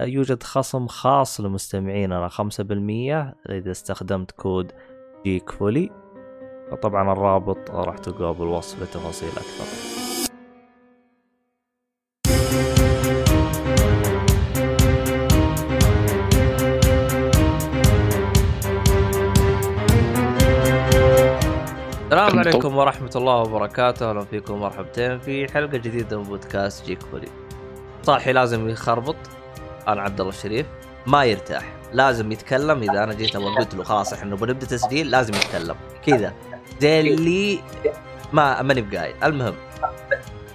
يوجد خصم خاص لمستمعيننا 5% إذا استخدمت كود Geek Fully طبعا الرابط راح تلقاه بالوصف لتفاصيل أكثر. السلام عليكم ورحمة الله وبركاته، أهلا فيكم مرحبتين في حلقة جديدة من بودكاست Geek Fully. صالحي لازم يخربط. أنا عبد الله الشريف ما يرتاح، لازم يتكلم إذا أنا جيت أبغى قلت له خلاص إحنا نبغى نبدأ تسجيل لازم يتكلم، كذا زي اللي ما ماني بقايل، المهم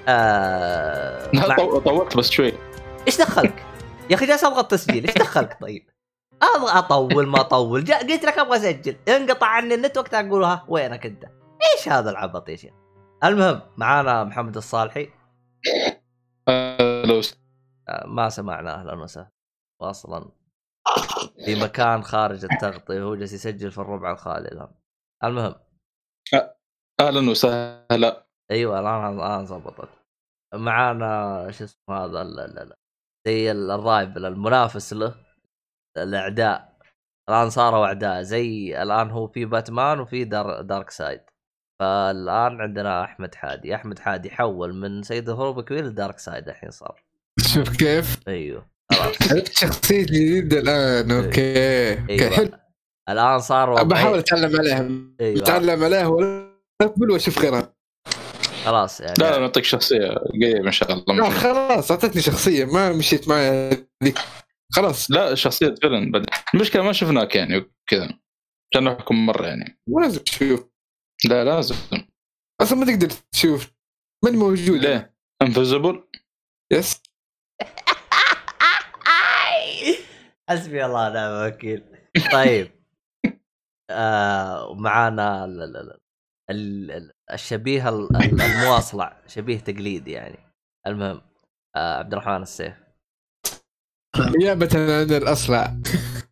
آه مع... طولت بس شوي إيش دخلك؟ يا أخي جالس أبغى التسجيل، إيش دخلك طيب؟ أبغى أطول ما أطول،. قلت لك أبغى أسجل، انقطع عني النت وقتها أقول ها وينك أنت؟ إيش هذا العبط يا شيخ؟ المهم معانا محمد الصالحي ما سمعنا أهلا وسهلا واصلا في مكان خارج التغطية هو جالس يسجل في الربع الخالي الان المهم. أهلا وسهلا. أيوه الآن الان ضبطت معانا شو اسمه هذا ال- ال- ال- زي ال rival المنافس له الأعداء. الآن صاروا أعداء زي الآن هو في باتمان وفي دار Darkseid. فالآن عندنا أحمد حادي. أحمد حادي حول من سيد الهروب كبير ل Darkseid الحين صار. شوف كيف؟ أيوه. خلاص عرفت شخصية جديدة الآن أوكي. أوكي أيوه. حلو. الآن صار بحاول أتعلم عليها. أيوه. أتعلم عليها ولا أقبل وأشوف غيرها. خلاص يعني. لا نعطيك شخصية قريبه إن شاء لا الله خلاص أعطتني شخصية ما مشيت معي ذيك خلاص. لا شخصية villain بعد. المشكلة ما شفناك يعني كذا كان نحكم مرة يعني. لازم تشوف. لا لازم. أصلا ما تقدر تشوف. ماني موجود. ليه؟ انفيزبل يس. حسبي الله ونعم الوكيل. طيب آه معانا ال- ال- ال- ال- ال- الشبيه ال- ال- المواصلع شبيه تقليدي يعني. المهم آه عبد الرحمن السيف. نيابة عن الأصلع.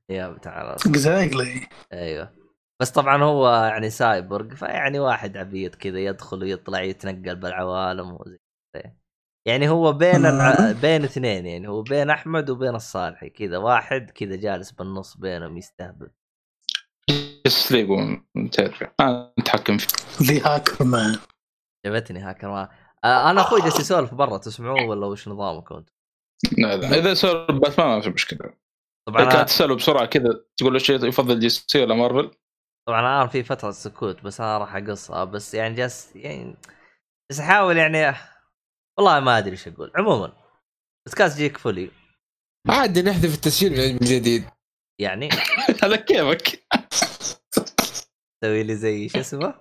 يا تعال اكزاكتلي أيوه. بس طبعا هو يعني سايبورغ فيعني واحد عبيط كذا يدخل ويطلع يتنقل بالعوالم وزي كذا. يعني هو بين الع... بين اثنين يعني هو بين أحمد وبين الصالحي كذا واحد كذا جالس بالنص بينهم يستهبل. ليجو تعرف أنا اتحكم فيه. ذي هاكر مان جبتني هاكر ما آه أنا أخوي جالس يسولف برا تسمعوه ولا وش نظامكم أنتم؟ لا لا إذا صار باتمان ما في مشكلة. طبعا كانت. تساله بسرعة كذا تقول له شيء يفضل دي سي ولا مارفل طبعا الآن في فترة سكوت بس أنا راح أقصها. بس يعني جالس يعني بس أحاول يعني والله ما أدري إيش أقول. عموما بودكاست جيك فولي. عادي نحذف التسجيل من جديد. يعني؟ على كيفك؟ تسوي لي زي شو اسمه؟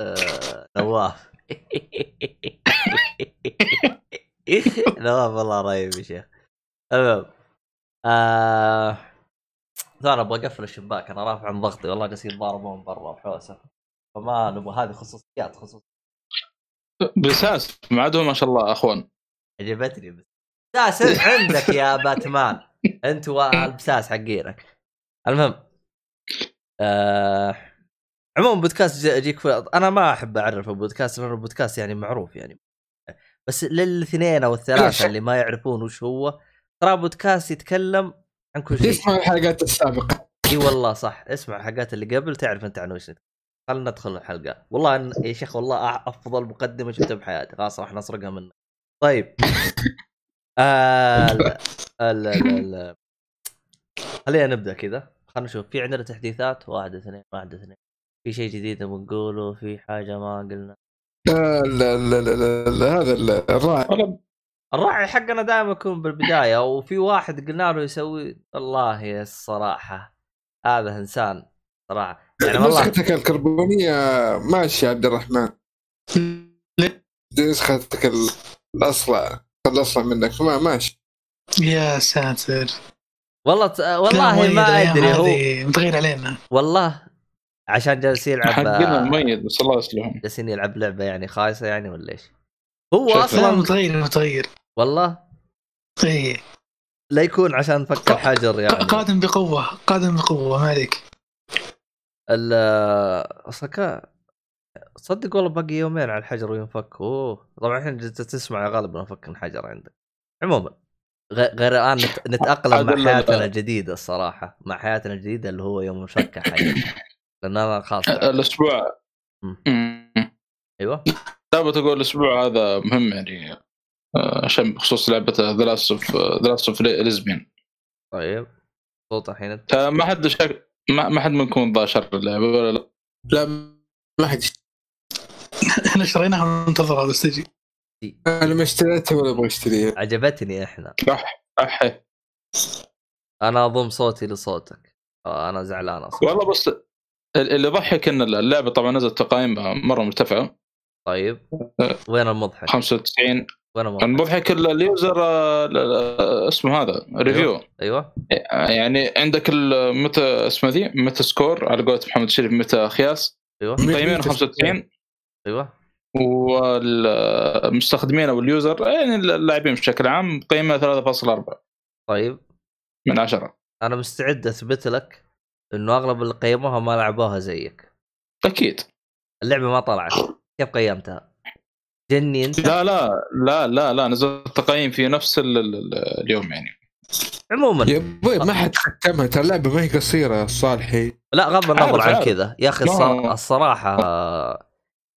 آه، نواف. نواف والله رهيب يا شيخ. المهم آه... ثاني أبغى أقفل الشباك أنا رافع عن ضغطي والله جالسين يتضاربون برا بحوسة. فما نبغى هذه خصوصيات خصوص بساس ما عندهم ما شاء الله أخوان. عجبتني بس. أساس عندك يا باتمان. أنت والبساس حقينك المهم آه... عموما بودكاست ج- جيك فل... أنا ما أحب أعرف البودكاست لأنه البودكاست يعني معروف يعني. بس للإثنين أو الثلاثة ليش؟ اللي ما يعرفون وش هو ترى بودكاست يتكلم عن كل شيء. اسمع الحلقات السابقة. إي والله صح. اسمع الحلقات اللي قبل تعرف أنت عن وش خلينا ندخل الحلقة. والله إن... يا شيخ والله أفضل مقدمة شفتها بحياتي. خلاص راح نسرقها منك. طيب. آه... ال... ال... خلينا نبدأ كذا. خلينا نشوف. في عندنا تحديثات؟ واحد اثنين واحد اثنين. في شيء جديد بنقوله في حاجة ما قلنا؟ لا لا لا لا, لا, هذا ال- الراعي. الراعي حقنا دائما يكون بالبداية. وفي واحد قلنا له يسوي والله يا الصراحة. هذا إنسان صراحة. يعني والله. نسختك الكربونية ماشي يا عبد الرحمن. نسختك ال- الأصلع. الأصلع منك. ما ماشي. يا ساتر. والله ت... والله ما أدري هو متغير علينا. والله عشان جالس يلعب حقنا مميز بس الله يصلحهم. جالسين يلعب لعبة يعني خايسة يعني ولا إيش؟ هو أصلا متغير متغير. والله؟ اي لا يكون عشان فك الحجر يعني. قادم بقوة قادم بقوة ما عليك أصلا كا- صدق والله باقي يومين على الحجر وينفك. أوه طبعا الحين تسمع غالبا فك الحجر عندك. عموما غير الان نت- نتأقلم مع ال- حياتنا الجديدة الصراحة مع حياتنا الجديدة اللي هو يوم انفك الحجر. لأن أنا خلاص الأسبوع. مم. مم. أيوه. دابا تقول الأسبوع هذا مهم يعني آه، عشان بخصوص لعبة The Last of The Last of طيب. صوت الحين أنت. ما حد شك ما ما حد منكم ضاع شر اللعبة ولا لا؟ لا ما حد. إحنا شريناها وننتظرها بس تجي أنا ما اشتريتها ولا أبغى أشتريها. عجبتني إحنا. راح راح أنا اضم صوتي لصوتك. أنا زعلان أصلا. والله بس ال- اللي ضحك إن اللعبة طبعا نزلت تقايمها مرة مرتفعة. طيب. وين المضحك؟ 95 المضحك ال- ال user آه، ال- اسمه هذا review أيوه يعني عندك ميتا اسمه ذي؟ meta score على قولة محمد الشريف ميتا خياس؟ أيوه. مقيمين 95 أيوه. والمستخدمين أو ال user يعني اللاعبين بشكل عام مقيمه 3.4 طيب. من 10 أنا مستعد أثبت لك إنه أغلب اللي قيموها ما لعبوها زيك. أكيد. اللعبة ما طلعت. كيف قيمتها؟ جني انت؟ لا لا لا لا لا نزلت تقييم في نفس ال- ال- ال- اليوم يعني. عموما. يا أبوي ما حد ختمها ترى اللعبة ما هي قصيرة صالحي. لا غض النظر عن. كذا. يا أخي هو- الصراحة آه،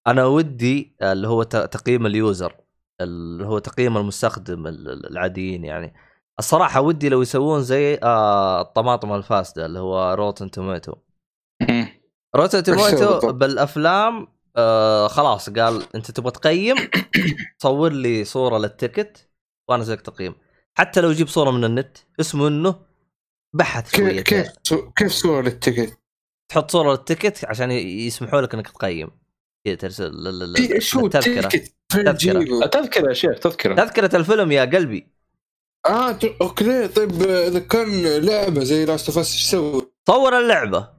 أنا ودي اللي هو ت- تقييم اليوزر اللي هو تقييم المستخدم ال- ال- العاديين يعني. الصراحة ودي لو يسوون زي آه، الطماطم الفاسدة اللي هو Rotten Tomato. Rotten Tomato؟ بالأفلام آه خلاص قال أنت تبغى تقيم صور لي صورة لل ticket وأنا لك تقييم حتى لو يجيب صورة من النت اسمه إنه بحث كيف شوية كيف كيف صور لل ticket؟ تحط صورة لل ticket عشان يسمحوا لك إنك تقيم كذا ترسل شو التذكره تذكرة. تجيبه؟ تذكرة يا شيخ تذكرة تذكرة الفيلم يا قلبي آه ت- okay طيب إذا كان لعبة زي Last of Us إيش أسوي؟ صور اللعبة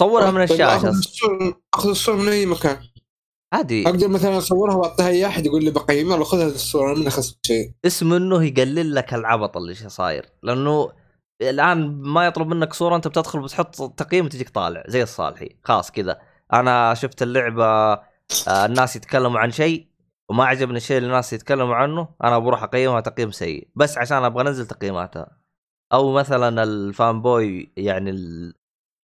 صورها من الشاشة. أخذ الصور أخذ الصور من أي مكان. عادي. أقدر مثلا أصورها وأعطيها اي أحد يقول لي بقيمها ولا خذها الصورة أنا من أخذت شيء. اسمه إنه يقلل لك العبط اللي صاير. لأنه الآن ما يطلب منك صورة أنت بتدخل بتحط تقييم تجيك طالع زي الصالحي. خلاص كذا. أنا شفت اللعبة آه، الناس يتكلموا عن شيء وما عجبني الشيء اللي الناس يتكلموا عنه أنا بروح أقيمها تقييم سيء. بس عشان أبغى أنزل تقييماتها. أو مثلا ال fan boy يعني ال...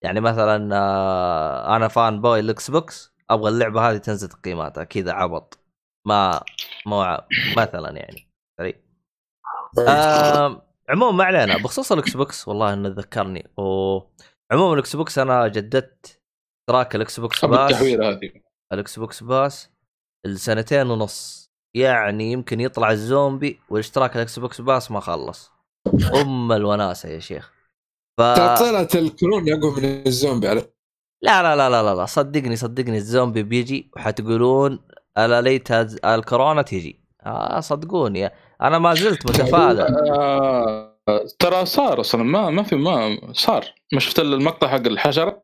يعني مثلا آه، أنا fan boy ال Xbox أبغى اللعبة هذه تنزل تقييماتها كذا عبط. ما ما مثلا يعني. آم، عموما ما علينا. بخصوص ال Xbox والله إنه ذكرني. اوه عموما ال Xbox أنا جددت اشتراك ال Xbox Pass. هذه. ال Xbox Pass السنتين ونص. يعني يمكن يطلع الزومبي والاشتراك ال Xbox Pass ما خلص. أم الوناسة يا شيخ. ف... طلعت الكورونا اقوى من الزومبي على لا لا لا لا لا, لا. صدقني صدقني الزومبي بيجي وحتقولون ألا ليت الكورونا تجي. آه صدقوني. أنا ما زلت متفائل. آه ترى صار أصلا. ما ما في ما صار. ما شفت المقطع حق الحشره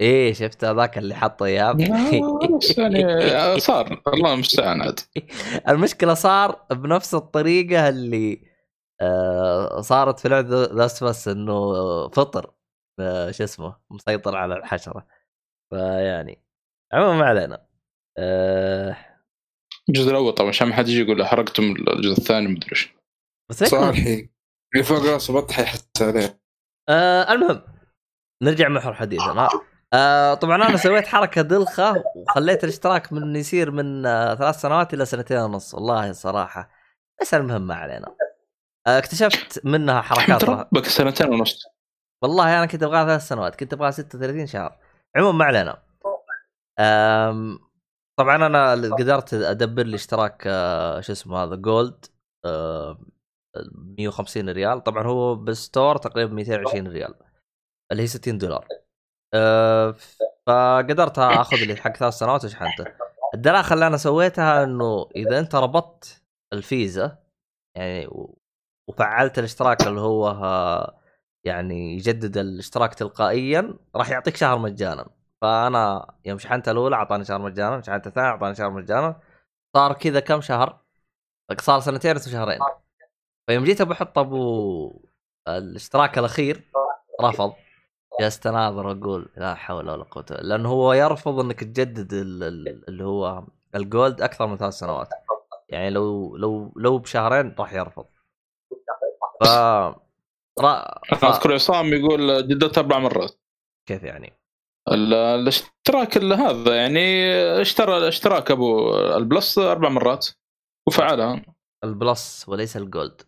إيه شفت هذاك اللي حطه اياه يعني آه، صار. الله المستعان عاد. المشكلة صار بنفس الطريقة اللي صارت في لعبة لاست بس إنه فطر آه شو اسمه مسيطر على الحشرة. فيعني عموما ما علينا. آه. الجزء الأول طبعا عشان ما حد يجي يقول حرقتم الجزء الثاني مدري إيش. صالحي اللي فوق راسه بطح يحس عليه. آه المهم نرجع محور حديثنا آه طبعا أنا سويت حركة دلخة وخليت الاشتراك من يصير من آه ثلاث سنوات إلى سنتين ونص. والله الصراحه بس المهم ما علينا. آه اكتشفت منها حركات. ربك سنتين ونص. والله أنا كنت أبغاها ثلاث سنوات كنت أبغاها 36 شهر. عموما ما علينا. طبعا أنا قدرت أدبر لي اشتراك آه، شو اسمه هذا جولد آه، 150 ريال. طبعا هو بالستور تقريبا 220 ريال اللي هي 60 دولار. فقدرت آخذ لي حق ثلاث سنوات وشحنته. الدراخة اللي أنا سويتها إنه إذا أنت ربطت الفيزا يعني وفعلت الاشتراك اللي هو آه، يعني يجدد الاشتراك تلقائيا راح يعطيك شهر مجانا. فأنا يوم شحنت الأولى أعطاني شهر مجانا شحنت الثانية أعطاني شهر مجانا. صار كذا كم شهر؟ صار سنتين وشهرين فيوم جيت أبو أحط أبو الاشتراك الأخير رفض. جلست أناظر وأقول لا حول ولا قوة لأنه هو يرفض إنك تجدد ال- ال- اللي هو الجولد أكثر من ثلاث سنوات. يعني لو لو لو بشهرين راح يرفض. ف را... ف... أذكر عصام يقول جددت أربع مرات. كيف يعني؟ ال- الاشتراك ال- هذا يعني اشترى الاشتراك أبو ال Plus أربع مرات وفعلها. ال Plus وليس ال Gold.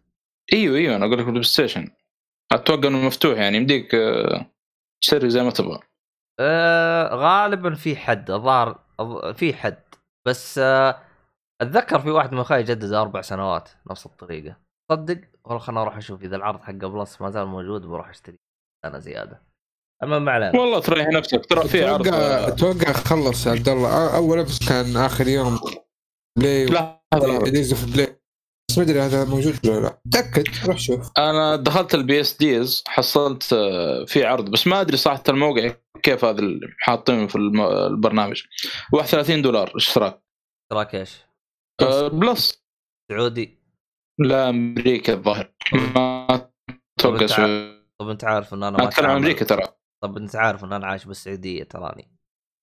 إيوه إيوه أنا أقول لك ال PlayStation. أتوقع إنه مفتوح يعني يمديك آه، تشتري زي ما تبغى. آه غالبا في حد الظاهر الظ- في حد. بس آه أتذكر في واحد من أخوي جدد أربع سنوات نفس الطريقة. صدق؟ والله خلنا أروح أشوف إذا العرض حق Plus ما زال موجود بروح أشتري سنه زيادة. أما ما علينا والله تريح نفسك ترى في عرض. أتوقع خلص يا عبد الله. أول ابس كان آخر يوم. بلاي لا هذا اوف بلاي. بس ما أدري هذا موجود ولا لا. تأكد روح شوف. أنا دخلت البي اس ديز حصلت آه، في عرض. بس ما أدري صراحة الموقع كيف هذا اللي حاطينه في الم- البرنامج. 31 دولار اشتراك اشتراك إيش؟ آه، بلس. سعودي. لا أمريكا الظاهر. ما أتوقع طب سعودي. طب أنت عارف إن أنا أنا ما أتكلم عن أمريكا ترى. طب أنت عارف إن أنا عايش بالسعودية تراني.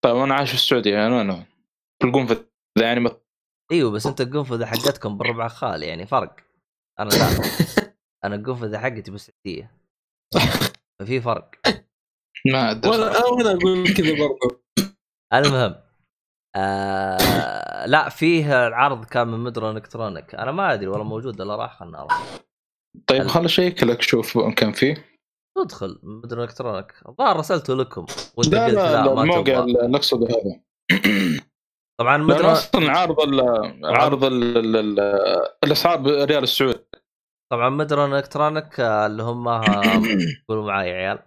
طيب أنا عايش في السعودية يعني أنا؟ في القنفذ يعني ما إيوه بس أنت القنفذه حقتكم بالربع خال يعني فرق. أنا لا أنا القنفذه حقتي بالسعودية. ففي فرق. ما أدري. وأنا صراحة. وأنا أقول كذا برضه المهم آه لا فيه العرض كان من مدرو إلكترونيك. أنا ما أدري والله موجود ولا راح خلنا نعرف طيب خل أشيك لك شوف كان فيه. ادخل مدرو إلكترونيك. الظاهر رسلته لكم لا لا, لا, لا ما الموقع تبغى. اللي اقصده هذا. طبعا مدرو أصلا عارض ال- عارض ال- ال- ال- الأسعار بريال السعودي. طبعا مدرو إلكترونيك اللي هم قولوا معاي يا عيال.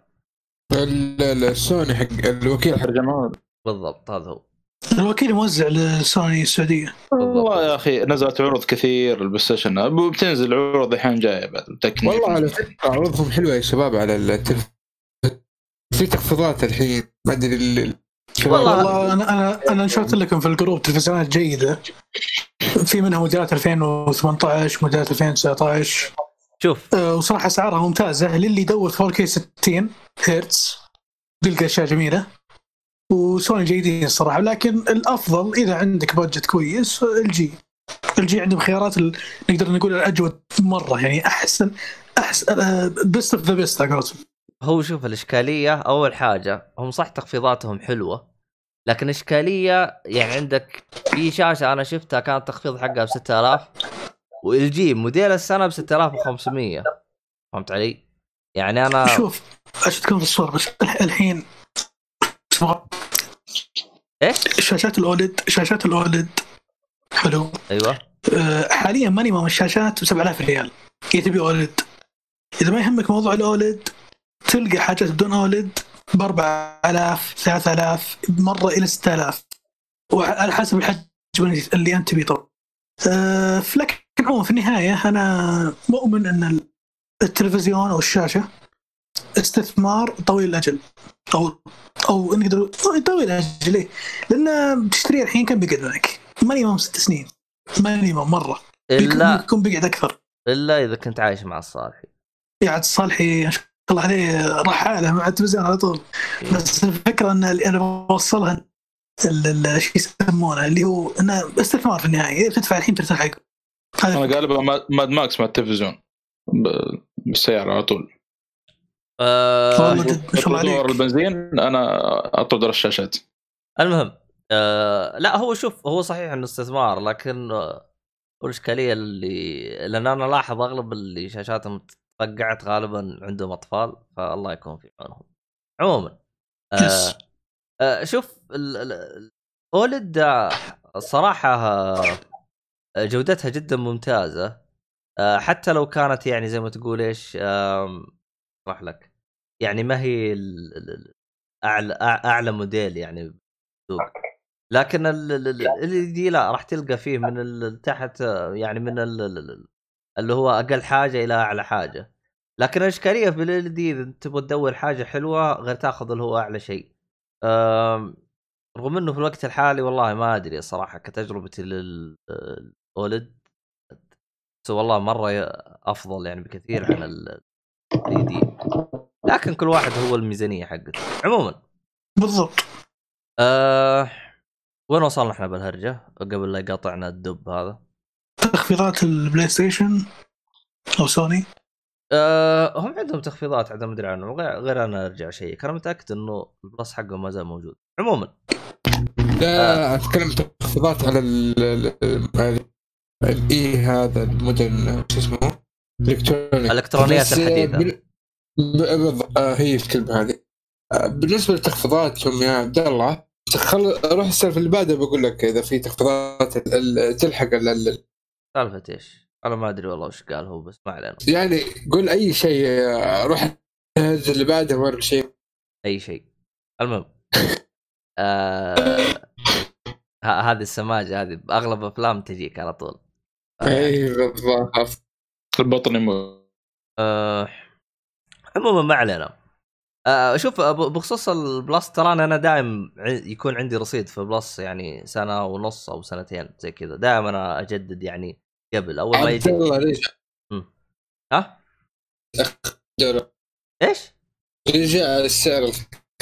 ال- ال- السوني حق الوكيل حق ترجمه بالضبط هذا هو. الوكيل موزع لسوني السعودية. والله يا أخي نزلت عروض كثير البلاي ستيشن. بتنزل عروض الحين جاية بعد متاكد والله على فكرة عروضهم حلوة يا شباب على التلف في تخفيضات الحين. ما أدري ال- والله- والله أنا أنا أنا نشرت لكم في الجروب تلفزيونات جيدة. في منها موديلات 2018 موديلات 2019 شوف. أه، وصراحة أسعارها ممتازة. للي يدور 4K 60 هرتز تلقى أشياء جميلة. وسوني جيدين الصراحه لكن الأفضل إذا عندك budget كويس ال LG ال LG عندهم خيارات ال- نقدر نقول الأجود مرة يعني احسن احسن best of the best على هو شوف الإشكالية أول حاجة هم صح تخفيضاتهم حلوة لكن إشكالية يعني عندك في شاشة أنا شفتها كانت تخفيض حقها ب 6000 و LG موديل السنة ب 6500 فهمت علي؟ يعني أنا شوف اشتكم في الصور بس الح- الحين إيش؟ شاشات ال OLED شاشات ال OLED حلو. أيوه. أه، حاليا minimum الشاشات ب 7000 ريال. هي تبي OLED إذا ما يهمك موضوع ال OLED تلقى حاجات بدون OLED ب 4000 3000 مرة إلى 6000 وعلى حسب الحجم اللي- اللي أنت تبيه طبعا. أه، لكن عموما في النهاية أنا مؤمن إن التلفزيون أو الشاشة استثمار طويل الأجل. أو أو نقدر طويل الأجل ليه؟ لأن تشتريه الحين كم بيقعد معك؟ minimum ست سنين. minimum مرة. الا يكون بيقعد أكثر. إلا إذا كنت عايش مع الصالحي يا عاد الصالحي ما شاء الله عليه رحاله مع التلفزيون على طول. بس الفكرة إن اللي أنا بوصلها ال- ال- شو يسمونه اللي هو إنه استثمار في النهاية. اذا بتدفع الحين ترتاح. عقب أنا غالبا ما- Mad Max مع التلفزيون. ب- بالسيارة على طول. آه دور البنزين أنا اطرد الشاشات. المهم آه لا هو شوف هو صحيح إنه استثمار لكن آه، الإشكالية اللي لأن أنا لاحظ أغلب اللي شاشاتهم تفقعت غالبا عندهم أطفال فالله يكون في عونهم. عموما آه. آه شوف ال- ال- اولد آه، الصراحه آه، جودتها جدا ممتازة. آه، حتى لو كانت يعني زي ما تقول إيش أشرح لك. يعني ما هي اعلى اعلى موديل يعني بالسوق لكن ال دي لا راح تلقى فيه من تحت آه، يعني من ال- ال- ال- اللي هو أقل حاجة إلى اعلى حاجة لكن الاشكاليه في ال دي اذا تبغى تدور حاجة حلوة غير تاخذ اللي هو اعلى شيء رغم انه في الوقت الحالي والله ما ادري الصراحه كتجربتي لل OLED بس والله مره افضل يعني بكثير عن LED لكن كل واحد هو الميزانية حقته عموما. بالضبط. أه وين وصلنا إحنا بالهرجة؟ قبل لا يقاطعنا الدب هذا. تخفيضات البلاي ستيشن أو سوني؟ أه هم عندهم تخفيضات عاد ما أدري عنهم غير, أنا أرجع شيء. أنا متأكد إنه ال Plus حقهم ما زال موجود. عموما. لا أتكلم تخفيضات على ال ال- ال- الاي هذا المودرن شو اسمه؟ electronic. الإلكترونيات هي الكلمة هذه. آه، بالنسبة لتخفيضاتهم يا عبد الله خل روح السالفه اللي بعدها بقول لك إذا في تخفيضات تلحق ال- ال- سالفة إيش؟ أنا ما أدري والله وش قال هو بس ما علينا. يعني قول أي شيء آه، روح اللي بعدها ورا شيء. أي شيء. المهم. آه ه- هذه السماجة هذه باغلب أفلام تجيك على طول. أي بالضبط. البطن يموت. آه عموما ما علينا. آه شوف آه، بخصوص ال Plus ترى أنا دائم يكون عندي رصيد في Plus يعني سنة ونص أو سنتين زي كذا. دائما أنا أجدد يعني قبل أول ما يجي. ها؟ إيش؟ رجع السعر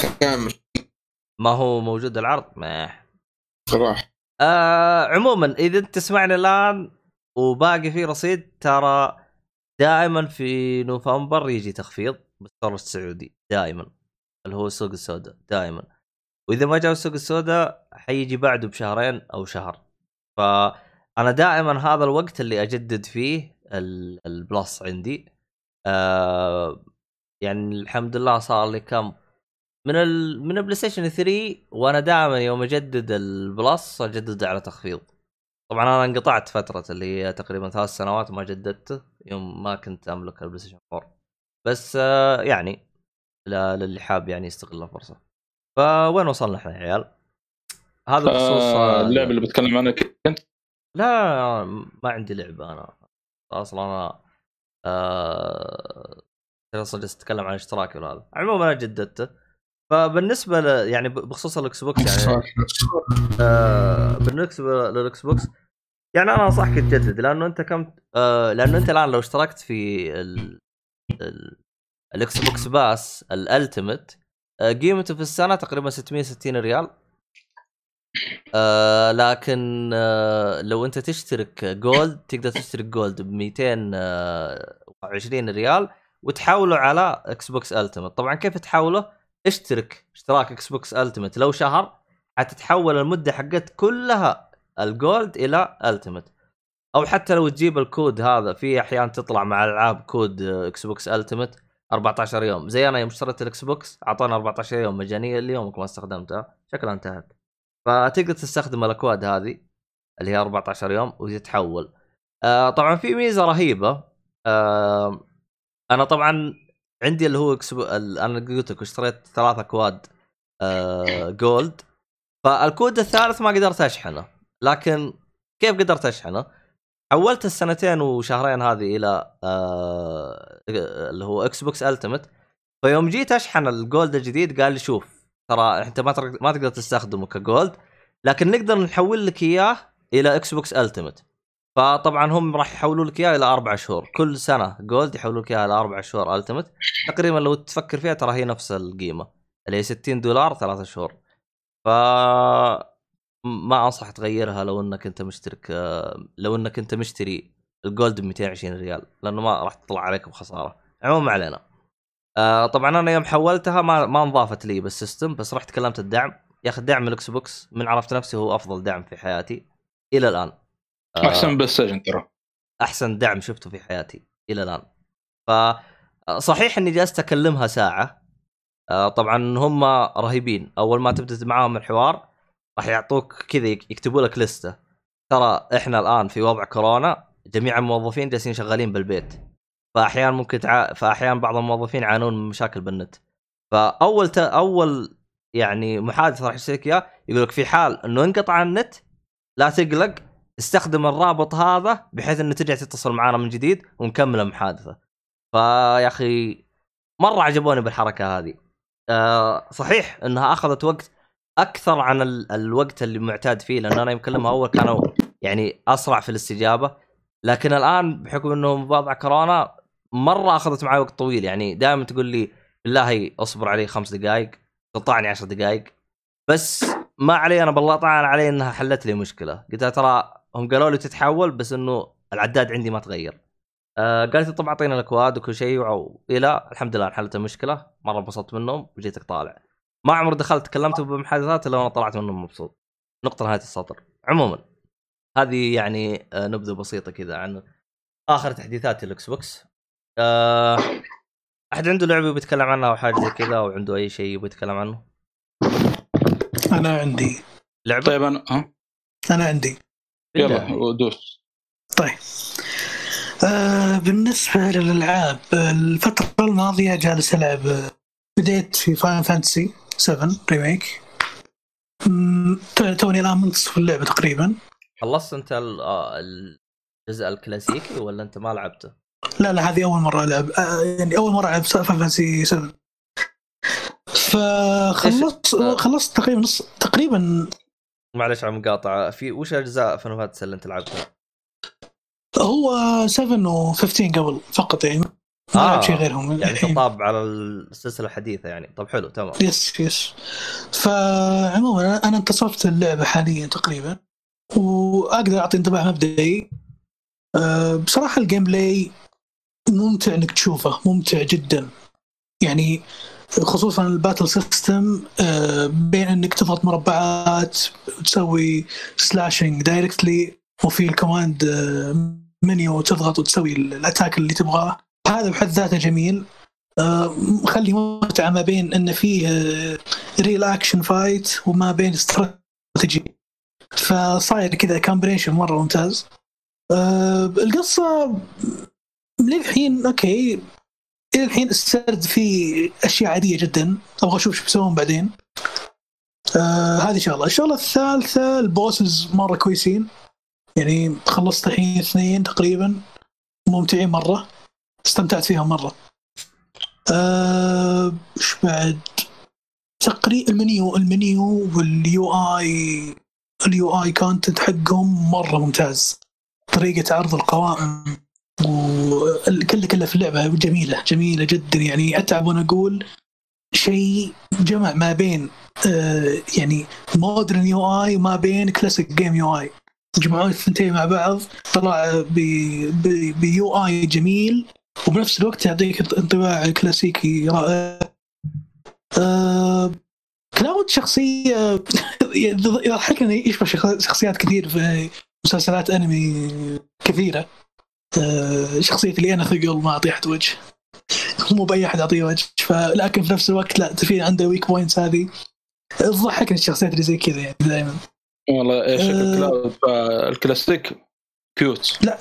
الكامل. ما هو موجود العرض؟ ما صراحة. آه عموما إذا أنت تسمعني الآن وباقي في رصيد ترى دائما في نوفمبر يجي تخفيض. بالستور السعودي دائما اللي هو السوق السوداء دائما وإذا ما جاء السوق السوداء حيجي بعده بشهرين أو شهر. فأنا دائما هذا الوقت اللي أجدد فيه ال- ال Plus عندي. آه يعني الحمد لله صار لي كم من ال... من البلاي ستيشن 3 وأنا دائما يوم أجدد ال Plus اجدد على تخفيض. طبعا أنا انقطعت فترة اللي هي تقريبا ثلاث سنوات ما جددته يوم ما كنت أملك البلاي ستيشن 4 بس آه، يعني لا- للي حاب يعني يستغل الفرصة. فوين وصلنا إحنا يا عيال؟ هذا بخصوص آه، آه، اللعبة اللي بتكلم عنها كنت؟ لا ما عندي لعبة أنا. أصلا أنا آه أصلا جالس أتكلم عن اشتراكي وهذا عموما أنا جددته. فبالنسبة ل... يعني بخصوص الاكس بوكس يعني آه بالنسبة للاكس بوكس يعني أنا أنصحك تجدد لأنه أنت كم آه لأنه أنت الآن لو اشتركت في ال... ال... ال Xbox Pass ال Ultimate آه قيمته في السنة تقريبا 660 ريال. آه لكن آه لو أنت تشترك Gold تقدر تشترك Gold ب 220 ريال وتحوله على Xbox Ultimate طبعا كيف تحوله؟ اشترك اشتراك Xbox Ultimate لو شهر حتتحول المدة حقت كلها ال Gold إلى Ultimate أو حتى لو تجيب الكود هذا في أحيان تطلع مع ألعاب كود Xbox Ultimate 14 يوم. زي أنا يوم اشتريت الإكس بوكس اعطانا 14 يوم مجانية ليومك ما استخدمتها. شكلها انتهت. فتقدر تستخدم الأكواد هذه اللي هي 14 يوم وتتحول آه طبعا في ميزة رهيبة آه أنا طبعا عندي اللي هو. ال- أنا قلت لك اشتريت ثلاث أكواد آه Gold فالكود الثالث ما قدرت أشحنه. لكن كيف قدرت أشحنه؟ حولت السنتين وشهرين هذه إلى آه اللي هو Xbox Ultimate فيوم جيت أشحن ال Gold الجديد قال لي شوف ترى أنت ما ما تقدر تستخدمه ك Gold لكن نقدر نحول لك إياه إلى Xbox Ultimate فطبعا هم راح يحولوا لك إياه إلى أربع شهور. كل سنة Gold يحولوا لك إياها إلى أربع شهور Ultimate تقريبا لو تفكر فيها ترى هي نفس القيمة اللي هي 60 دولار ثلاثة شهور. ف ما أنصح تغيرها لو إنك أنت مشترك آه، لو إنك أنت مشتري الجولد ب 220 ريال لأنه ما راح تطلع عليك بخسارة. عموما ما علينا. آه طبعا أنا يوم حولتها ما ما انضافت لي بالسيستم بس رحت كلمت الدعم. يا أخي دعم ال Xbox من عرفت نفسي هو أفضل دعم في حياتي إلى الآن. آه، أحسن PlayStation ترى. أحسن دعم شفته في حياتي إلى الآن. ف صحيح إني جلست أكلمها ساعة. طبعا هم رهيبين. أول ما تبدأ معاهم الحوار راح يعطوك كذا يك- يكتبوا لك لستة. ترى إحنا الآن في وضع كورونا جميع الموظفين جالسين شغالين بالبيت. فأحيانا ممكن تع... فأحيانا بعض الموظفين يعانون من مشاكل بالنت. فأول ت... أول يعني محادثة راح يصير لك اياه يقول لك في حال إنه انقطع النت لا تقلق استخدم الرابط هذا بحيث إنه ترجع تتصل معنا من جديد ونكمل المحادثة. فيا أخي مرة عجبوني بالحركة هذه. آه صحيح إنها أخذت وقت أكثر عن ال- الوقت اللي معتاد فيه لأن أنا يمكن لما أول كانوا يعني أسرع في الاستجابة لكن الآن بحكم إنه وضع كورونا مرة أخذت معي وقت طويل. يعني دائما تقول لي بالله اصبر علي خمس دقائق قطعني عشر دقائق بس ما علي أنا بالله طبعا علي إنها حلت لي مشكلة. قلت لها ترى هم قالوا لي تتحول بس إنه العداد عندي ما تغير. آه قالت لي طب أعطينا الأكواد وكل شيء وعو- إلى الحمد لله انحلت المشكلة مرة انبسطت منهم وجيتك طالع. ما عمر دخلت تكلمت بمحادثات إلا وأنا طلعت منهم مبسوط. نقطة نهايه السطر. عموما هذه يعني آه، نبذة بسيطة كذا عن آخر تحديثات ال Xbox. آه، أحد عنده لعبة بيتكلم عنها أو حاجة زي كذا أو عنده أي شيء يبغى يتكلم عنه؟ أنا عندي. لعبة؟ طيب أنا ها؟ أنا عندي. يلا ودوس. طيب. آه بالنسبة للألعاب الفترة الماضية جالس ألعب آه، بديت في Final Fantasy 7 Remake. توني الآن منتصف اللعبة تقريبا. خلصت أنت آه، الجزء الكلاسيكي ولا أنت ما لعبته؟ لا لا هذه أول مرة ألعب. آه يعني أول مرة ألعب Final Fantasy 7 فخلصت إيش- خلصت تقريبا نص تقريبا معلش على المقاطعه في وش أجزاء Final Fantasy اللي أنت لعبتها؟ هو 7 و15 قبل فقط يعني. ما آه، لعب شيء غيرهم. يعني. تطاب على السلسلة الحديثة يعني. طب حلو تمام. يس يس. فعموما أنا انتصرت اللعبة حاليا تقريبا وأقدر أعطي انطباع مبدئي. أه، بصراحة ال gameplay ممتع إنك تشوفه ممتع جدا. يعني خصوصا ال battle system أه، بين إنك تضغط مربعات وتسوي slashing directly وفي ال command أه، منيو تضغط وتسوي ال attack اللي تبغاه. هذا بحد ذاته جميل. آه، مخلي متعة ما بين انه فيه real action fight وما بين استراتيجي فصاير كذا combination مرة ممتاز. آه، القصة للحين okay. إلى الحين السرد فيه أشياء عادية جدا. أبغى أشوف شو بيسوون بعدين. آه هذه شغلة. الشغلة الثالثة ال bosses مرة كويسين. يعني خلصت الحين اثنين تقريبا. ممتعين مرة. استمتعت فيهم مرة. آه، إيش بعد؟ تقريبا ال menu ال menu وال UI ال UI content حقهم مرة ممتاز. طريقة عرض القوائم وكل كله في اللعبة جميلة جميلة جدا. يعني أتعب وأنا أقول شيء جمع ما بين آه يعني modern UI وما بين classic game UI. جمعوا الثنتين مع بعض طلع ب UI جميل. وبنفس الوقت يعطيك انطباع كلاسيكي رائع آه Cloud شخصية يضحكني يشبه شخ- شخصيات كثير في مسلسلات أنمي كثيرة آه شخصية اللي أنا ثقل ما أعطي أحد وجه مو بأي أحد اعطيه وجه فلكن في نفس الوقت لا في عنده weak points هذه تضحكني الشخصيات اللي زي كذا يعني دائما والله إيش آه. الكلاود الكلاسيك كيوت لا.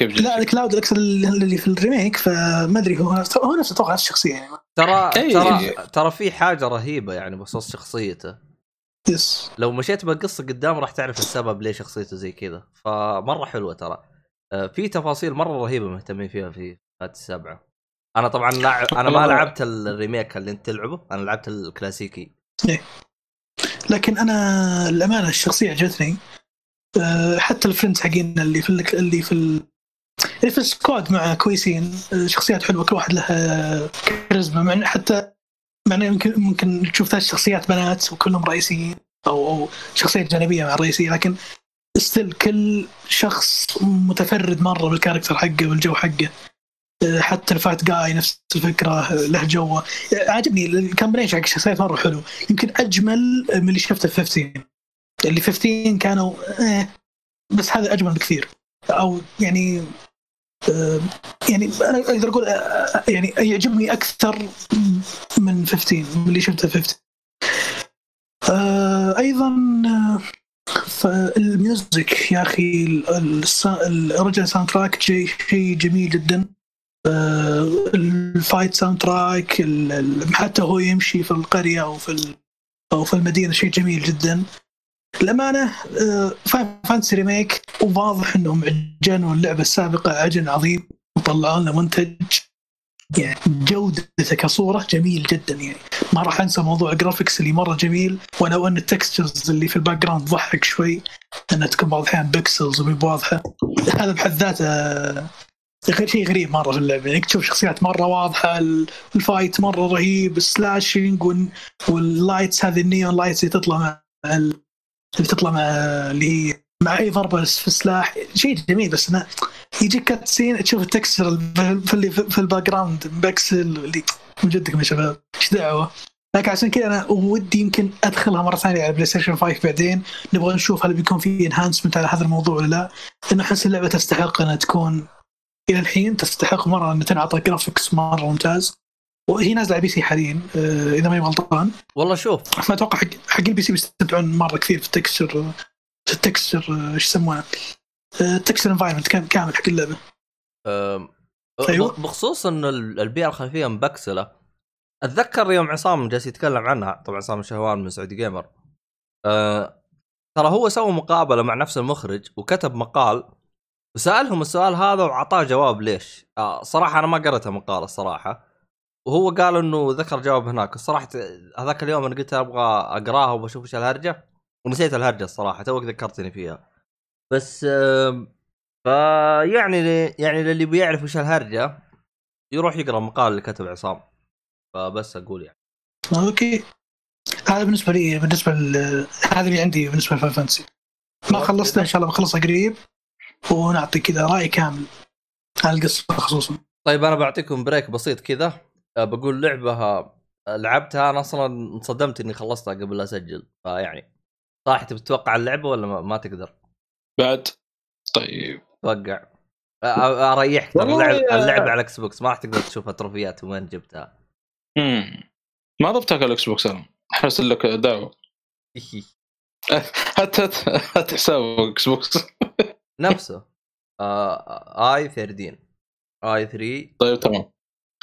لا الكلاود الاكثر اللي في الريميك فما أدري هو هو نفسه أتوقع نفس الشخصية يعني. ترى أي. ترى ترى في حاجة رهيبة يعني بخصوص شخصيته. يس. لو مشيت بالقصة قدام راح تعرف السبب ليه شخصيته زي كذا. فمرة حلوة ترى. آه، في تفاصيل مرة رهيبة مهتمين فيها في فات السبعه أنا طبعا لاعب أنا ما. لعبت الريميك اللي أنت تلعبه أنا لعبت الكلاسيكي. لكن أنا الامانه الشخصية عجبتني. حتى ال friends حقين اللي في ال- اللي في ال- اللي في ال squad معه كويسين أه، شخصيات حلوة كل واحد له كاريزما مع حتى مع يمكن ممكن تشوف ثلاث شخصيات بنات وكلهم رئيسيين أو أو شخصيات جانبية مع الرئيسيه لكن still كل شخص متفرد مرة بال character حقه بالجو حقه. أه، حتى ال fat guy نفس الفكرة له جوه. عاجبني ال combination حق الشخصيات مرة حلو. يمكن أجمل من اللي شفته في 15 اللي 15 كانوا eh, بس هذا أجمل بكثير. أو يعني آه، يعني أنا أقدر أقول آه، يعني يعجبني أكثر من 15 من اللي شفته في 15 آه، أيضا آه، فال music يا أخي ال- الس- الرجل soundtrack شيء جميل جدا. آه، ال fight soundtrack حتى هو يمشي في القرية أو في أو في المدينة شيء جميل جدا. الامانه Fantasy Remake وواضح إنهم عجنوا اللعبة السابقة عجن عظيم وطلعوا لنا منتج يعني جودته كصورة جميل جدا يعني. ما راح أنسى موضوع ال graphics اللي مرة جميل ولو أن ال textures اللي في ال background ضحك شوي انها تكون بعض الأحيان pixels واضحه هذا بحد ذاته غير شيء غريب مرة في اللعبة. يعني تشوف شخصيات مرة واضحة ال fight مرة رهيب ال slashing وال lights هذه ال neon lights اللي تطلع مع اللي تطلع مع اللي هي مع اي ضربة في السلاح شيء جميل بس انه يجيك cutscene تشوف ال texture في اللي في ال background pixel اللي من جدكم يا شباب إيش دعوة؟ لكن عشان كذا أنا ودي يمكن أدخلها مرة ثانية على PlayStation 5 بعدين نبغى نشوف هل بيكون في enhancement على هذا الموضوع ولا لا لأنه أحس اللعبة تستحق إنها تكون إلى الحين تستحق مرة ان تنعطى graphics مرة ممتاز. وهي نازلة على PC حاليا آه، إذا ماني غلطان. والله شوف. ما أتوقع حق حق ال PC بيستمتعون مرة كثير في ال texture في ال texture آه، إيش يسمونه؟ ال texture environment كامل حق اللعبة. بخ- بخصوص انه ال- البيئة الخلفية مبكسلة. أتذكر يوم عصام جالس يتكلم عنها طبعا عصام الشهوان من سعودي gamer أه ترى هو سوى مقابلة مع نفس المخرج وكتب مقال. وسالهم السؤال هذا وأعطاه جواب ليش. آه صراحة أنا ما قريت المقال الصراحة. وهو قال إنه ذكر جواب هناك. الصراحة هذاك اليوم أنا قلت أبغى أقرأها وبشوف إيش الهرجة. ونسيت الهرجة الصراحة توك ذكرتني فيها. بس فيعني يعني للي بيعرف إيش الهرجة يروح يقرأ المقال اللي كتب عصام. فبس أقول يعني. أوكي. هذا بالنسبة لي بالنسبة ل... هذا اللي عندي بالنسبة لفان Fantasy ما خلصنا إن شاء الله بخلصها قريب. ونعطي كذا رأي كامل على القصة خصوصا. طيب أنا بعطيكم break بسيط كذا. بقول لعبه أه، لعبتها أنا أصلا انصدمت إني خلصتها قبل لا أسجل فيعني صح تبي تتوقع اللعبة ولا ما, ما تقدر؟ بعد. طيب. توقع. أريحك ترى اللعبة على ال Xbox ما راح تقدر تشوف التروفيات وين جبتها. مم. ما ضفتها على ال Xbox أنا. حرسل لك دعوة. هات هات حساب Xbox نفسه. آه I 13 I 3 طيب تمام.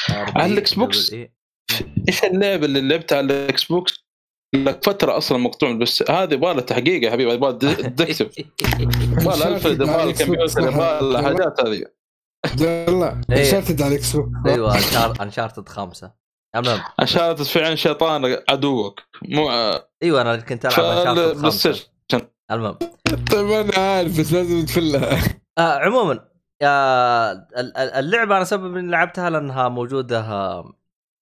على ال Xbox؟ إيه. إيش اللعبة اللي لعبتها على ال Xbox؟ لك فترة أصلا مقطوع بس هذه يبغى لها تحقيق يا حبيبي يبغى detective يبغى لها الفريد يبغى لها الكمبيوتر يبغى لها الحاجات هذه. إيه. Uncharted على ال Xbox. أيوه انشار Uncharted خمسة. المهم. في عين شيطان عدوك. مو أيوه أنا كنت ألعب Uncharted خمسة. المهم. طيب أنا عارف بس لازم تفلها. آه عموما اللعبة أنا سبب إني لعبتها لأنها موجودة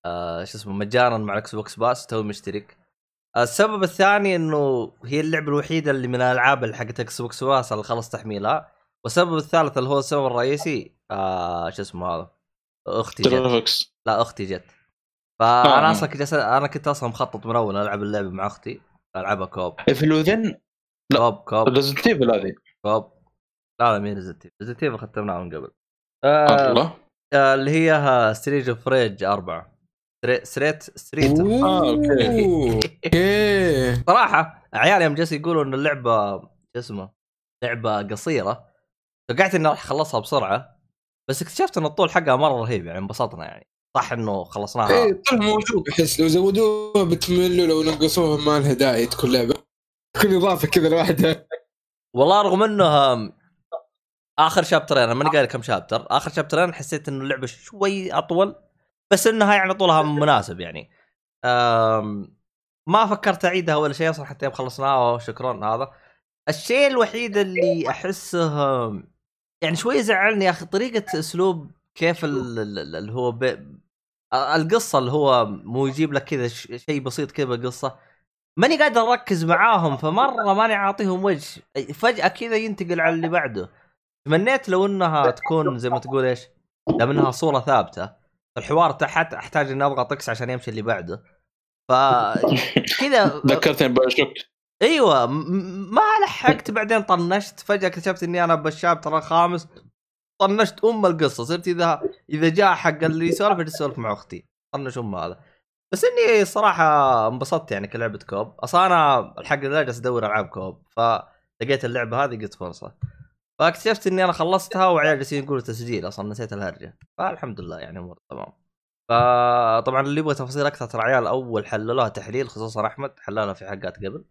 آه شو اسمه مجانا مع ال Xbox Pass توي مشترك. السبب الثاني إنه هي اللعبة الوحيدة اللي من الالعاب اللي حقت Xbox Pass اللي خلص تحميلها. والسبب الثالث اللي هو السبب الرئيسي آه شو اسمه هذا أختي جت. لا أختي جت. فانا آه. أصلا كنت أنا كنت أصلا مخطط من أول ألعب اللعبة مع أختي ألعبها co-op. في الوذن لا. co-op co-op. Resident Evil هذه. co-op. لا لا مين Resident Resident Evil ختمناها من قبل. آه الله. آه، اللي هي Streets of Rage 4 Streets Streets آه، okay. okay. صراحة عيال يوم جالس يقولوا إن اللعبة شو اسمه لعبة قصيرة. توقعت اني راح اخلصها بسرعة بس اكتشفت إن الطول حقها مرة رهيب يعني انبسطنا يعني. صح إنه خلصناها؟ إيه طلع موجود احس لو زودوها بتملوا لو نقصوها ما لها داعي تكون لعبة. تكون إضافة كذا لوحدها. والله رغم إنه آم، آخر شابترين أنا ماني قايل كم chapter آخر شابترين حسيت إنه اللعبة شوي أطول بس انها يعني طولها مناسب يعني. آم، ما فكرت أعيدها ولا شيء أصلا حتى يوم خلصناها وشكرا هذا. الشيء الوحيد اللي أحسه يعني شوي زعلني يا أخي طريقة أسلوب كيف ال- ال- ال- اللي هو بي... القصة اللي هو مو يجيب لك كذا شيء بسيط كذا بالقصة. ماني قادر أركز معاهم فمرة ماني عاطيهم وجه. فجأة كذا ينتقل على اللي بعده. تمنيت لو إنها تكون زي ما تقول إيش دام إنها صورة ثابتة. الحوار تحت أحتاج إني أضغط X عشان يمشي اللي بعده. ف كذا ذكرتني بشوك أيوه ما لحقت بعدين طنشت فجأة اكتشفت إني أنا بالشابتر الخامس طنشت أم القصة صرت إذا إذا جاء حق اللي يسولف اسولف مع أختي. طنش أم هذا. بس إني صراحة انبسطت يعني كلعبة co-op. أصلا أنا الحق لا جالس أدور ألعاب co-op فلقيت اللعبة هذه قلت فرصة. فاكتشفت إني أنا خلصتها وعيال جالسين يقولوا تسجيل أصلا نسيت الهرجة. فالحمد لله يعني امور تمام. فطبعا اللي يبغى تفاصيل أكثر ترى عيال أول حللوها تحليل خصوصا أحمد حللها في حلقات قبل.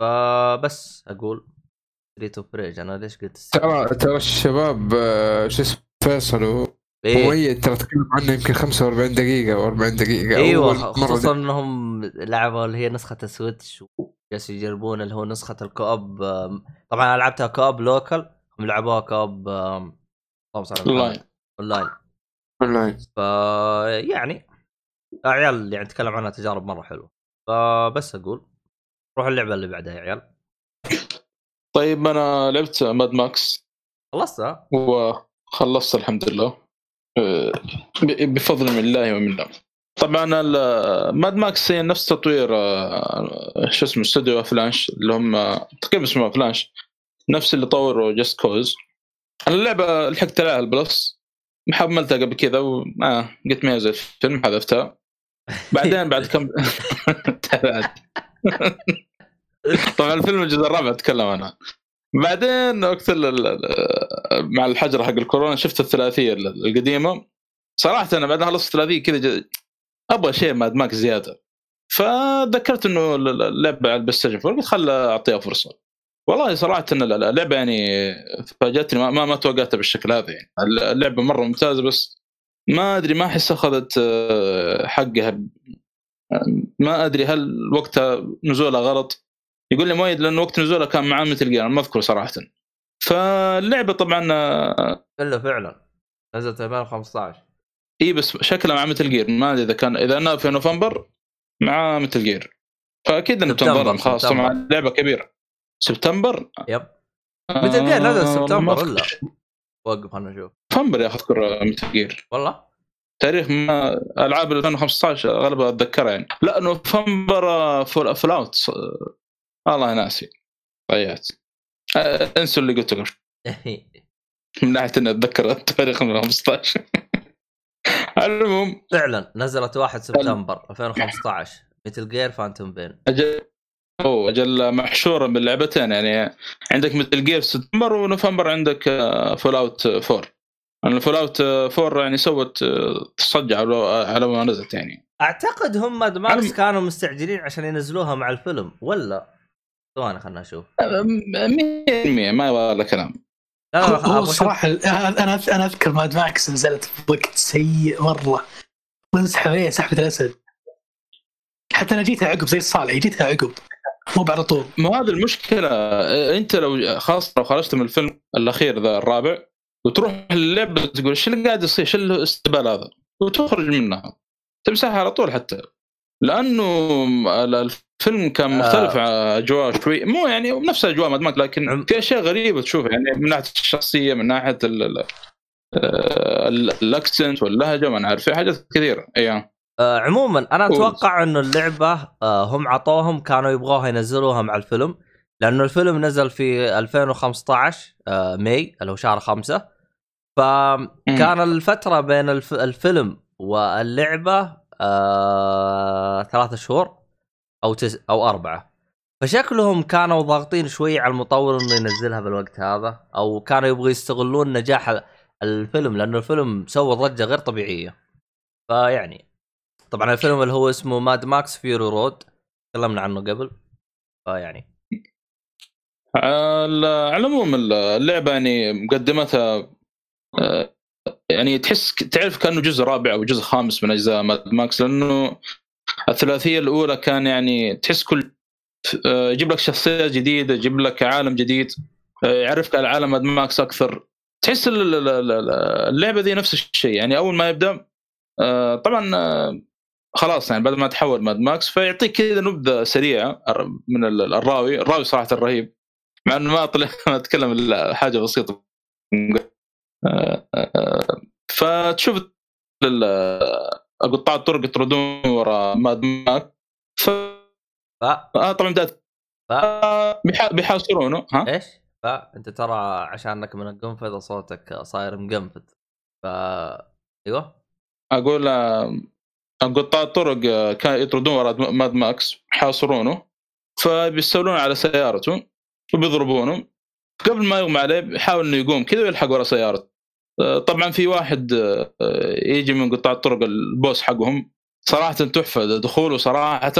فبس أقول Streets of Rage أنا ليش قلت ترى ترى الشباب آه، شو اسمه فيصل و- إيه. ترى تكلم عنه يمكن 45 دقيقة أو 40 دقيقة إيوه خصوصا إنهم لعبوا اللي هي نسخة ال Switch جالسوا يجربون اللي هو نسخة ال co-op طبعا أنا لعبتها co-op local هم لعبوها co-op اللهم صل. online. online. online. ف يعني عيال يعني تكلم عنها تجارب مرة حلوة. فبس أقول روح اللعبة اللي بعدها يا عيال. طيب أنا لعبت Mad Max خلصتها وخلصت الحمد لله. ب- بفضل من الله ومنه طبعا Mad Max هي نفس تطوير أه، شو اسمه استوديو Avalanche اللي هم تقريبا اسمه Avalanche نفس اللي طوروا Just Cause اللعبة لحقت عليها ال Plus. محملتها قبل كذا و آه قلت ما زي الفيلم حذفتها بعدين بعد كم تابعت طبعا الفيلم الجزء الرابع أتكلم عنها بعدين وقت مع الحجر حق الكورونا شفت الثلاثية ال- القديمة. صراحة أنا بعد ما خلصت الثلاثية كذا أبغى شيء Mad Max زيادة. فذكرت إنه ال- ال- اللعبة على ال PlayStation 4 قلت خل أعطيها فرصة. والله صراحة اللعبة يعني فاجأتني ما ما, توقعتها بالشكل هذا يعني. اللعبة مرة ممتازة بس ما أدري ما أحس أخذت آه، حقها ما أدري هل وقتها نزولها غلط. يقول لي مؤيد لأن وقت نزولها كان مع Metal Gear ما اذكر صراحة. فاللعبة طبعا آه، إلا فعلا نزلت 2015 إي بس شكلها مع Metal Gear. ما أدري إذا كان إذا إنها في نوفمبر مع Metal Gear. فأكيد انه بتنظلم سبتمبر. طبعا لعبة كبيرة. سبتمبر؟ yep. Metal Gear نزل آه، سبتمبر. ولا؟ وقف خلنا نشوف. نوفمبر يا أذكر Metal Gear والله؟ تاريخ ما ألعاب 2015 أغلبها أتذكرها يعني. لا نوفمبر آه، Fall, Fallout آه، والله ناسي. ضيعت. آه، انسوا اللي قلته قبل. من ناحية إني أتذكر التاريخ من 15 على العموم فعلا نزلت 1 سبتمبر 2015 Metal Gear Phantom Pain أجل اوه أجل محشوره باللعبتين يعني عندك Metal Gear سبتمبر ونوفمبر عندك Fallout 4 لأن Fallout 4 يعني سوت آه، تصدع على على ما نزلت يعني. أعتقد هم Mad Max علم- كانوا مستعجلين عشان ينزلوها مع الفيلم ولا؟ ثواني خلنا نشوف. 100% ما يبغى له كلام لا لا هو, هو. الصراحه أنا أنا أذكر Mad Max نزلت في وقت سيء مرة. وانسحب عليه سحبة الأسد. حتى أنا جيتها عقب زي الصالح جيتها عقب مو على طول ما هذه المشكلة. آه، أنت لو خاصه لو خرجت من الفيلم الأخير ذا الرابع وتروح اللعبه تقول إيش اللي قاعد يصير؟ إيش الاستقبال هذا؟ وتخرج منها. تمسحها على طول حتى. لأنه الفيلم كان مختلف آه. عن أجواء شوي. مو يعني نفس أجواء Mad Max لكن في أشياء غريبة تشوفها. يعني من ناحية الشخصية من ناحية ال- ال- آه، ال- ال accent واللهجة ما نعرف في حاجات كثيرة. أيام. آه عموما أنا. أتوقع إنه اللعبة آه هم عطوهم كانوا يبغوها ينزلوها مع الفيلم لأنه الفيلم نزل في 2015 آه May اللي هو شهر خمسة. فكان الفترة بين الف... الفيلم واللعبة آه ثلاثة شهور أو تس... أو أربعة. فشكلهم كانوا ضاغطين شوي على المطور إنه ينزلها بالوقت هذا أو كانوا يبغوا يستغلون نجاح ال- الفيلم لأنه الفيلم سوى ضجة غير طبيعية. فيعني طبعا الفيلم اللي هو اسمه Mad Max Fury Road تكلمنا عنه قبل فيعني. على على العموم اللعبة يعني مقدمتها آه، يعني تحس تعرف كأنه جزء رابع أو جزء خامس من أجزاء Mad Max لأنه الثلاثية الأولى كان يعني تحس كل آه، يجيب لك شخصيات جديدة يجيب لك عالم جديد آه، يعرفك على عالم Mad Max أكثر. تحس ال- ال- ال- ال- اللعبة دي نفس الشيء يعني أول ما يبدأ آه، طبعا آه، خلاص يعني بعد ما تحول Mad Max فيعطيك كذا نبذة سريعة من ال- الراوي. الراوي صراحة رهيب مع إنه ما طلع ما أتكلم إلا حاجة بسيطة. فتشوف قطاع الطرق يطردون ورا ماد ماك ف آه طبعا بدأت. ف آه، بيحا- بيحاصرونه ها؟ إيش؟ فانت ترى عشانك من القنفذ صوتك صاير مقنفذ. ف أيوه. أقول آه، قطاع الطرق آه، كان يطردون ورا ماد ماكس يحاصرونه فبيستولون على سيارته وبيضربونه. قبل ما يغمى عليه بيحاول إنه يقوم كذا ويلحق ورا سيارته آه، طبعا في واحد آه، يجي من قطاع الطرق البوس حقهم. صراحة تحفة دخوله صراحة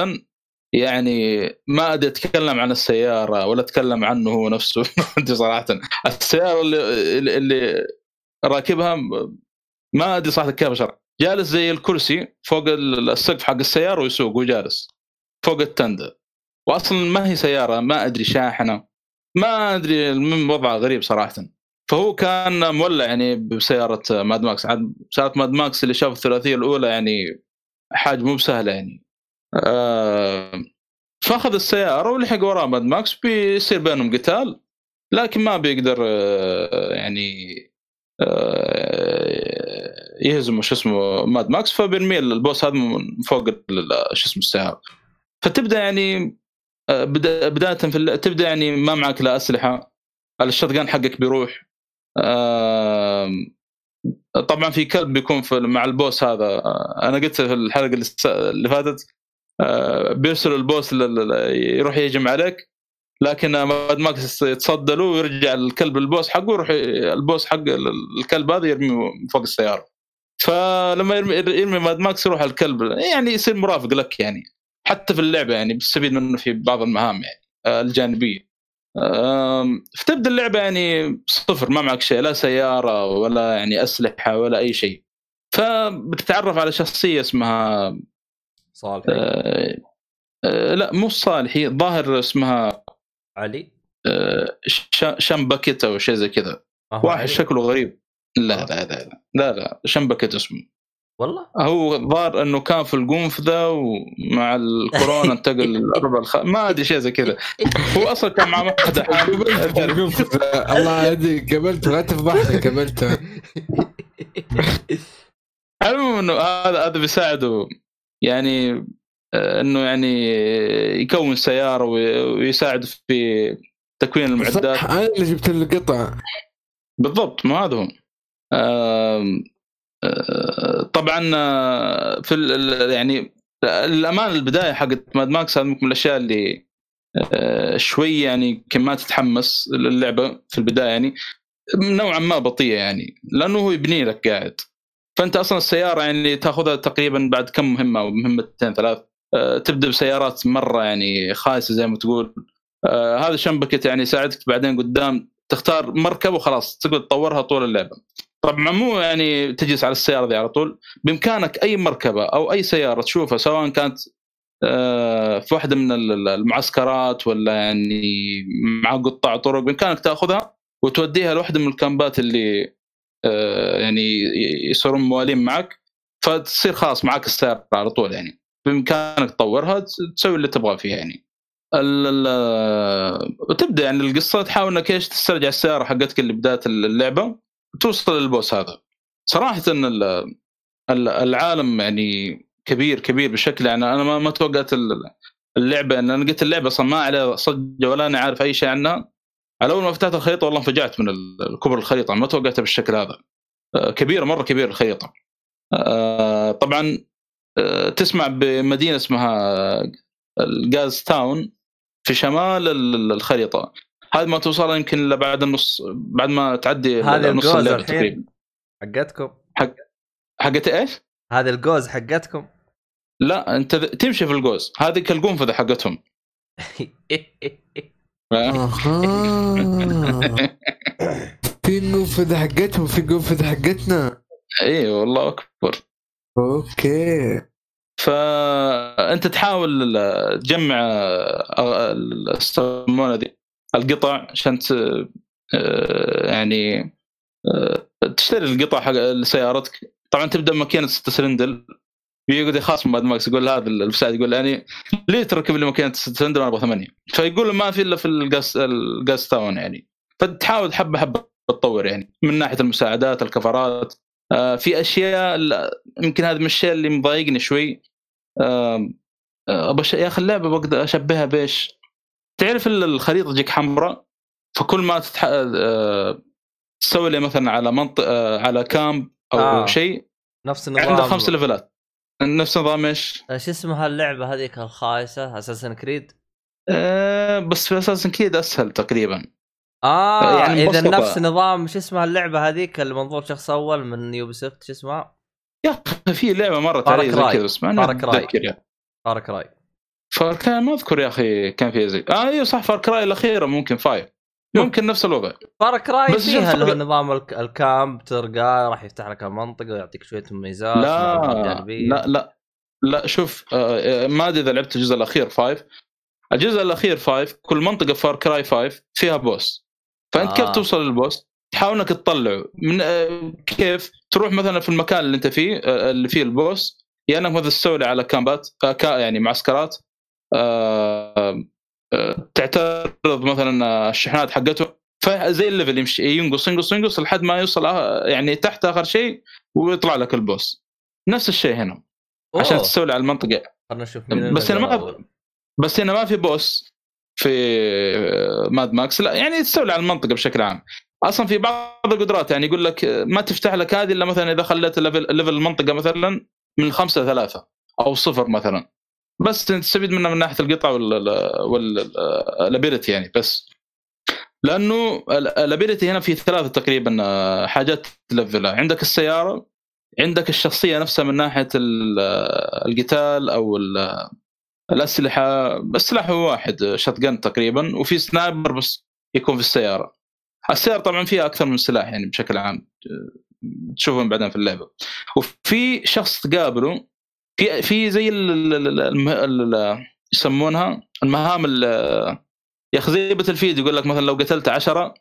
يعني ما أدري أتكلم عن السيارة ولا أتكلم عنه هو نفسه. صراحة. السيارة اللي اللي راكبها ما أدري صراحة كيف شرح جالس زي الكرسي فوق ال- السقف حق السيارة ويسوق وجالس فوق التندة واصلا ما هي سيارة ما أدري شاحنة ما أدري وضعه غريب صراحة. فهو كان مولع يعني بسيارة Mad Max. عاد سيارة Mad Max اللي شاف الثلاثية الأولى يعني حاجة مو بسهلة يعني. آه فأخذ السيارة ولحق وراه Mad Max بيصير بينهم قتال لكن ما بيقدر آه، يعني آه، يهزم شو اسمه ماد ماكس فبيرمي البوس هذا من فوق شو اسمه السياره فتبدأ يعني آه، بدا- بداية في تبدأ يعني ما معك لا أسلحة الشotgun حقك بيروح. طبعا في كلب بيكون في مع البوس هذا. آه، أنا قلت في الحلقة اللي فاتت آه، بيرسل البوس يروح يهجم عليك لكن Mad Max يتصدى له ويرجع الكلب ال boss حقه ويروح ي- ال boss حق ال- الكلب هذا يرميه فوق السيارة. فلما يرمي, يرمي Mad Max يروح الكلب يعني يصير مرافق لك يعني حتى في اللعبة يعني بتستفيد منه في بعض المهام يعني آه، الجانبية. فتبدأ اللعبة يعني صفر ما معك شيء لا سيارة ولا يعني أسلحة ولا أي شيء. فبتتعرف على شخصية اسمها صالح آه، آه، لا مو صالحي ظاهر اسمها علي؟ آه، شمبكت أو شيء زي كذا. واحد؟ شكله غريب. لا لا لا لا لا, لا شمبكت اسمه؟ والله؟ هو ظاهر إنه كان في القنفذه ومع الكورونا انتقل للربع الخ... ما ادري شيء زي كذا. هو أصلا كان مع واحد الله يهديك قبلته لا تفضحني قبلته. المهم إنه هذا هذا بيساعده يعني آه، إنه يعني يكون سيارة وي- ويساعد في تكوين المعدات. أنا اللي جبت له قطع بالضبط ما هذا هو. آه، طبعا آه، في يعني الامانه البداية حقت ماد ماكس هذا من الأشياء اللي آه، شوي يعني يمكن ما تتحمس للعبة في البداية يعني نوعا ما بطيئة يعني لأنه هو يبني لك قاعد. فأنت أصلا السيارة يعني تأخذها تقريبا بعد كم مهمة أو مهمتين ثلاث آه، تبدأ بسيارات مرة يعني خايسة زي ما تقول. آه، هذا شنبكت يعني يساعدك بعدين قدام تختار مركب وخلاص تقدر تطورها طول اللعبة. طبعا مو يعني تجلس على السيارة دي على طول؟ بإمكانك أي مركبة أو أي سيارة تشوفها سواء كانت آه، في واحدة من ال- المعسكرات ولا يعني مع قطاع طرق بإمكانك تأخذها وتوديها لواحدة من الكامبات اللي آه، يعني يصيرون موالين معك فتصير خلاص معك السيارة على طول يعني. بإمكانك تطورها تسوي اللي تبغاه فيها يعني. وتبدا يعني القصة تحاول إنك إيش تسترجع السيارة حقتك اللي بداية اللعبة. وتوصل للبوس هذا. صراحة إن ال- ال- العالم يعني كبير كبير بشكل يعني أنا ما ما توقعت ال- اللعبة إن أنا قلت اللعبة أصلا ما عليها صجه ولا أنا عارف أي شيء عنها. على أول ما فتحت الخريطة والله انفجعت من كبر الخريطة ما توقعتها بالشكل هذا. آه، كبيرة مرة كبيرة الخريطة. آه، طبعا آه، تسمع بمدينة اسمها الجاز تاون في شمال ال- الخريطة. هذه ما توصلها يمكن إلا بعد النص بعد ما تعدي هذه نص اللعبة. تقريبا. حقتكم؟ حقت إيش؟ هذه الجوز حقتكم؟ لا أنت ذ- تمشي في الجوز. هذه كالقنفذة حقتهم. في قنفذة حقتهم في قنفذة حقتنا. اي والله أكبر. أوكي. فأنت تحاول تجمع آه، ال- يسمونها ذي القطع عشان. آه، يعني آه، تشتري القطع حق لسيارتك. طبعا تبدأ ماكينة 6 سلندر. يقعد يخاصم Mad Max يقول هذا المساعد يقول يعني ليه تركب لي ماكينة 6 سلندر وأنا أبغى ثمانيه فيقول له ما في إلا في ال Gas ال Gas Town يعني. فتحاول حبة حبة تطور يعني من ناحية المساعدات الكفرات. آه، في أشياء يمكن هذا من الشيء اللي مضايقني شوي. يا أخي اللعبة بقدر أشبهها بإيش؟ تعرف ال- الخريطة تجيك حمراء فكل ما تتح... آه، تسوي لي مثلا على منطقه آه، على camp أو آه. آه. شيء نفس النظام عندك خمس levelات نفس نظام إيش؟ إيش اسمها اللعبة هذيك الخايسة Assassin's Creed آه بس في أساس كذا أسهل تقريبا آه يعني إذا. نفس نظام شو اسمها اللعبة هذيك المنظور شخص أول من Ubisoft شو اسمها؟ يا أخي في لعبة مرت علي زي Far Cry. كذا بس ما Far Cry. اتذكر يا Far Cry ما أذكر يا أخي كان فيها زي آه أيوه صح Far Cry الأخيرة ممكن five ممكن نفس الوضع. Far Cry بس فيها اللي هو نظام ال ك- ال camp ترقى راح يفتح لك المنطقة ويعطيك شوية مميزات لا. لا لا لا شوف آه، ما أدري إذا لعبت الجزء الأخير 5 الجزء الأخير 5 كل منطقة Far Cry 5 فيها boss. فأنت آه. كيف توصل لل boss؟ تحاول إنك تطلعه. من آه، كيف؟ تروح مثلا في المكان اللي أنت فيه آه، اللي فيه ال boss. يا إنك مثلا تستولي على campات آه، كا- يعني معسكرات. آه، آه، تعترض مثلا آه، الشحنات حقته فزي ال level يمشي ينقص ينقص ينقص لحد ما يوصل آه، يعني تحت آخر شيء ويطلع لك ال boss. نفس الشيء هنا عشان أوه، تستولي على المنطقة. نشوف بس أنا ما أول. بس هنا ما في boss في Mad Max لا يعني تستولي على المنطقة بشكل عام. أصلا في بعض القدرات يعني يقول لك ما تفتح لك هذه إلا مثلا إذا خليت ال level level المنطقة مثلا من خمسة لثلاثه أو صفر مثلا. بس تستفيد منها من ناحية القطع وال ability يعني بس. لأنه ال ability هنا في ثلاثة تقريبا آه، حاجات تلفلها عندك السيارة عندك الشخصية نفسها من ناحية ال- القتال أو ال- الأسلحة السلاح هو واحد shotgun تقريبا وفي sniper بس يكون في السيارة. السيارة طبعا فيها أكثر من سلاح يعني بشكل عام تشوفهم بعدين في اللعبة. وفي شخص تقابله في في زي يسمونها المهام ال- يا أخي زي باتل فيلد يقول لك مثلا لو قتلت عشرة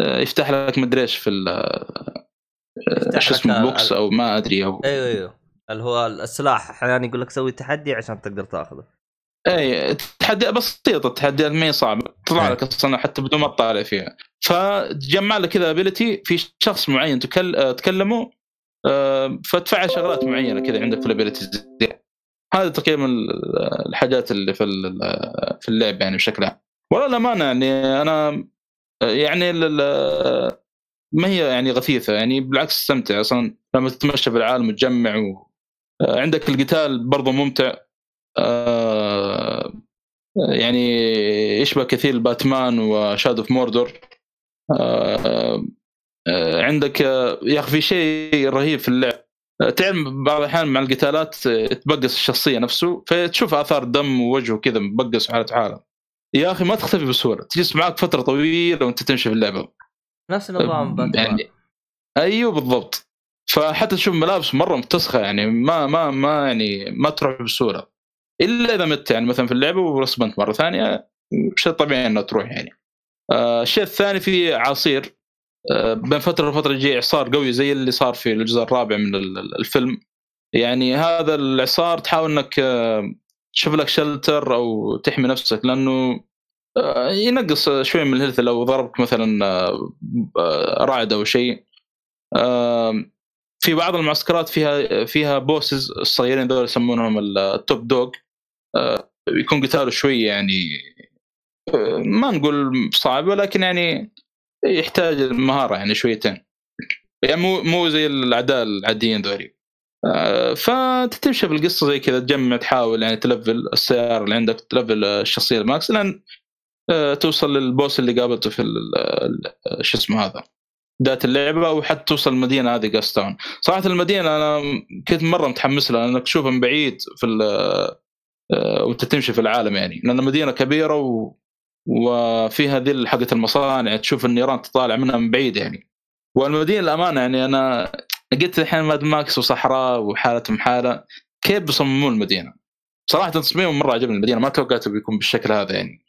آه، يفتح لك مدري إيش في ال- يفتح شو اسمه box أو ما أدري أو أيوه أيوه اللي هو السلاح أحيانا يقول لك سوي تحدي عشان تقدر تأخذه اي تحدي بسيطه التحديات ما هي صعبه تطلع إيه. لك أصلا حتى بدون ما تطالع فيها فتجمع لك كذا ability في شخص معين. آه، تكلمه آه، فتفعل شغلات معينة كذا عندك في ال abilities هذه تقريبا ال- الحاجات اللي في في اللعب يعني بشكل عام. والله الأمانة يعني أنا يعني ما هي يعني غثيثة. يعني بالعكس استمتع. أصلا لما تتمشى في العالم وتجمع عندك القتال برضه ممتع. يعني يشبه كثير باتمان و Shadow of Mordor عندك آه، يا أخي في شيء رهيب في اللعب. آه، تعرف بعض الأحيان مع القتالات آه، تبقس الشخصية نفسه فتشوف آثار دم ووجهه كذا مبقس وحالة حاله يا أخي ما تختفي بسهولة تجلس معك فترة طويلة وأنت تمشي في اللعبة. نفس نظام باتمان. يعني أيوه بالضبط. فحتى تشوف ملابس مرة متسخة يعني ما ما ما يعني ما تروح بسهولة. إلا إذا مت يعني مثلا في اللعبة ورسبنت مرة ثانية شيء طبيعي انه تروح يعني. آه، الشيء الثاني في إعصار. آه، بين فترة وفترة يجي إعصار قوي زي اللي صار في الجزء الرابع من ال- ال- الفيلم. يعني هذا الإعصار تحاول إنك آه، تشوف لك shelter أو تحمي نفسك لأنه آه، ينقص شوي من ال health لو ضربك مثلا آه، آه، رعد أو شيء. في بعض المعسكرات فيها فيها bosses الصغيرين ذول يسمونهم ال top dog آه، يكون قتاله شوي يعني آه، ما نقول صعب ولكن يعني يحتاج مهاره يعني شويتين. يعني مو مو زي الأعداء العاديين ذولي. آه، فتمشي بالقصة زي كذا تجمع تحاول يعني تلفل السيارة اللي عندك تلفل الشخصية ال max لين آه، توصل لل boss اللي قابلته في شو اسمه هذا بدايه اللعبة وحتى توصل المدينة هذه Gas Town صراحة المدينة أنا كنت مرة متحمس لها انك تشوفها من بعيد في آه، وأنت تمشي في العالم يعني. لأن مدينه كبيرة و... وفيها ذي حقة المصانع تشوف النيران تطالع منها من بعيد يعني والمدينة الامانه يعني أنا قلت الحين ماد ماكس وصحراء وحالتهم حالة كيف بيصممون المدينة؟ صراحة تصميمهم مرة عجبني المدينة ما توقعته بيكون بالشكل هذا يعني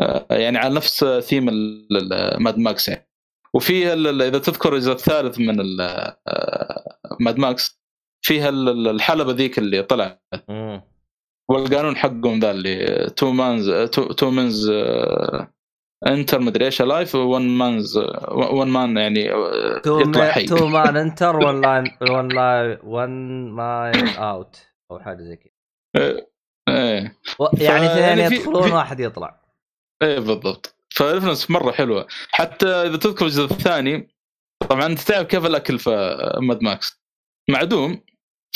آه، يعني على نفس ثيم ماد ماكس يعني وفي ال- إذا تذكر الجزء الثالث من آه، ماد ماكس فيها ال- ال- الحلبة ذيك اللي طلعت. والقانون حقهم ذا اللي two mans two, mens enter مدري إيش leave one mans one man يعني آه، يطلع حي. two man enter one line one line one man out أو حاجة زي كذا. إيه و- يعني اثنين يعني يدخلون في- واحد يطلع. إيه بالضبط. فال reference مرة حلوة. حتى إذا تذكر الجزء الثاني طبعا أنت تعرف كيف الأكل في ماد ماكس. معدوم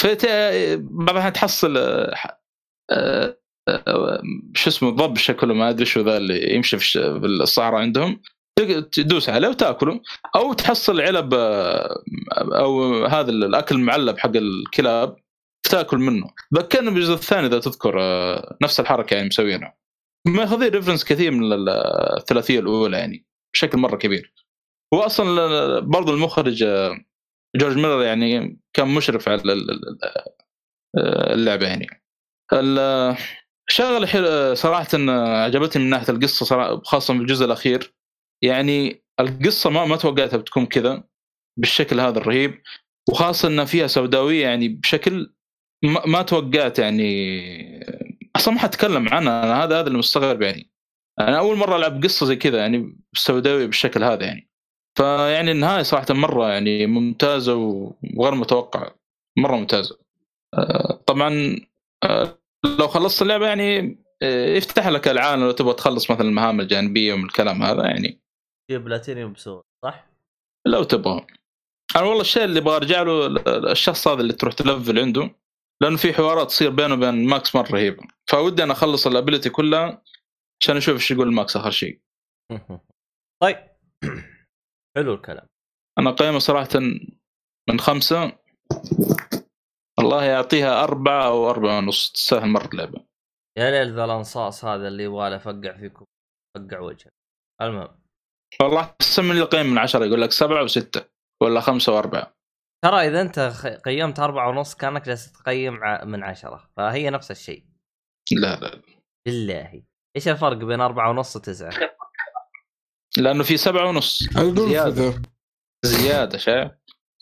ففي بعض الاحيان تحصل آه، آه، آه، شو اسمه ضب شكله ما أدري شو ذا اللي يمشي في الصحراء عندهم. تدوس عليه وتأكله أو تحصل علب آه، أو هذا الأكل المعلب حق الكلاب تأكل منه. ذكرني بالجزء الثاني إذا تذكر آه، نفس الحركة يعني مسوينها. ماخذين ريفرنس كثير من ال- الثلاثية الأولى يعني بشكل مرة كبير. هو أصلا برضو المخرج آه، جورج ميلر يعني كان مشرف على ال- ال- ال- آه، اللعبة يعني. الشغله حل- صراحة عجبتني من ناحية القصة صراحة خاصة في الجزء الأخير. يعني القصة ما ما توقعتها بتكون كذا بالشكل هذا الرهيب. وخاصة ان فيها سوداوية يعني بشكل ما, ما توقعت يعني أصلا ما حتكلم عنها. أنا هذا هذا اللي مستغرب يعني. أنا أول مرة ألعب قصة زي كذا يعني سوداوية بالشكل هذا يعني. فيعني النهاية صراحة مرة يعني ممتازة وغير متوقعة مرة ممتازة. آه، طبعا آه، لو خلصت اللعبة يعني آه، يفتح لك العالم لو تبغى تخلص مثلا المهام الجانبية ومن الكلام هذا يعني. جيب بلاتينيوم بسهوله صح؟ لو تبغى. أنا والله الشيء اللي أبغى أرجع له الشخص هذا اللي تروح تلفل عنده لأنه في حوارات تصير بينه وبين ماكس مرة رهيبة. فودي أنا أخلص ال ability كلها عشان أشوف إيش يقول ماكس آخر شيء. طيب. حلو الكلام. أنا أقيمه صراحة من خمسة. الله يعطيها أربعة أو أربعة ونص تستاهل مرة اللعبة يا ليل ذا الأنصاص هذا اللي يبغى له يفقع فيكم فقع وجهه. المهم. والله أحسن من اللي قيم من عشرة يقول لك سبعة وستة ولا خمسة وأربعة. ترى إذا أنت خ- قيمت أربعة ونص كأنك جالس تقيم ع- من عشرة فهي نفس الشيء. لا لا بالله. إيش الفرق بين أربعة ونص وتسعة؟ لأنه في سبعة ونص. زيادة. زيادة شايف؟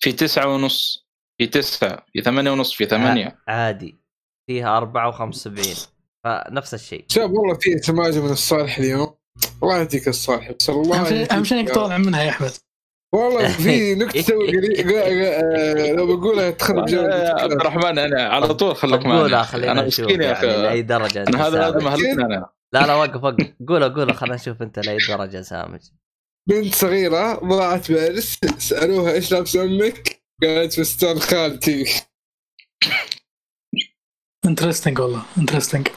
في تسعة ونص. في تسعة في ثمانية ونص في ثمانية. عادي. فيها أربعة وخمس سبعين فنفس الشيء. شاب والله في سماجة من الصالح اليوم. الله يهديك الصالح. بس الله أهم شيء يا طالع منها يا أحمد. والله في نكتة قريب آه، لو بقولها تخرب عبد الرحمن أنا على طول خليك قولها معنا خلينا أنا نشوف مسكين يا يعني لأي أنت أنا هذا هذا سامج. مهلتنا أنا. لا لا وقف وقف. قولها قولها خلينا نشوف أنت لأي درجة سامج. بنت صغيرة ضاعت بارس سألوها إيش لابس أمك؟ قالت فستان خالتي interesting والله interesting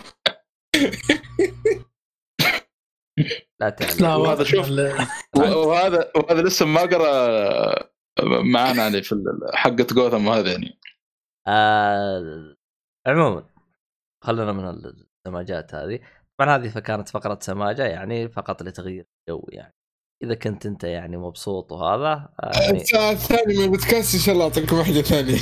لا تعلم. لا وهذا شوف. وهذا وهذا لسه ما قرأ معانا يعني في ال- حقة جوثم وهذا يعني. آه عموما خلينا من السماجات هذه. طبعا هذه فكانت فقرة سماجة يعني فقط لتغيير الجو يعني. إذا كنت أنت يعني مبسوط وهذا آه، يعني الساعة الثانية من البودكاست إن شاء الله أعطيكم واحدة ثانية.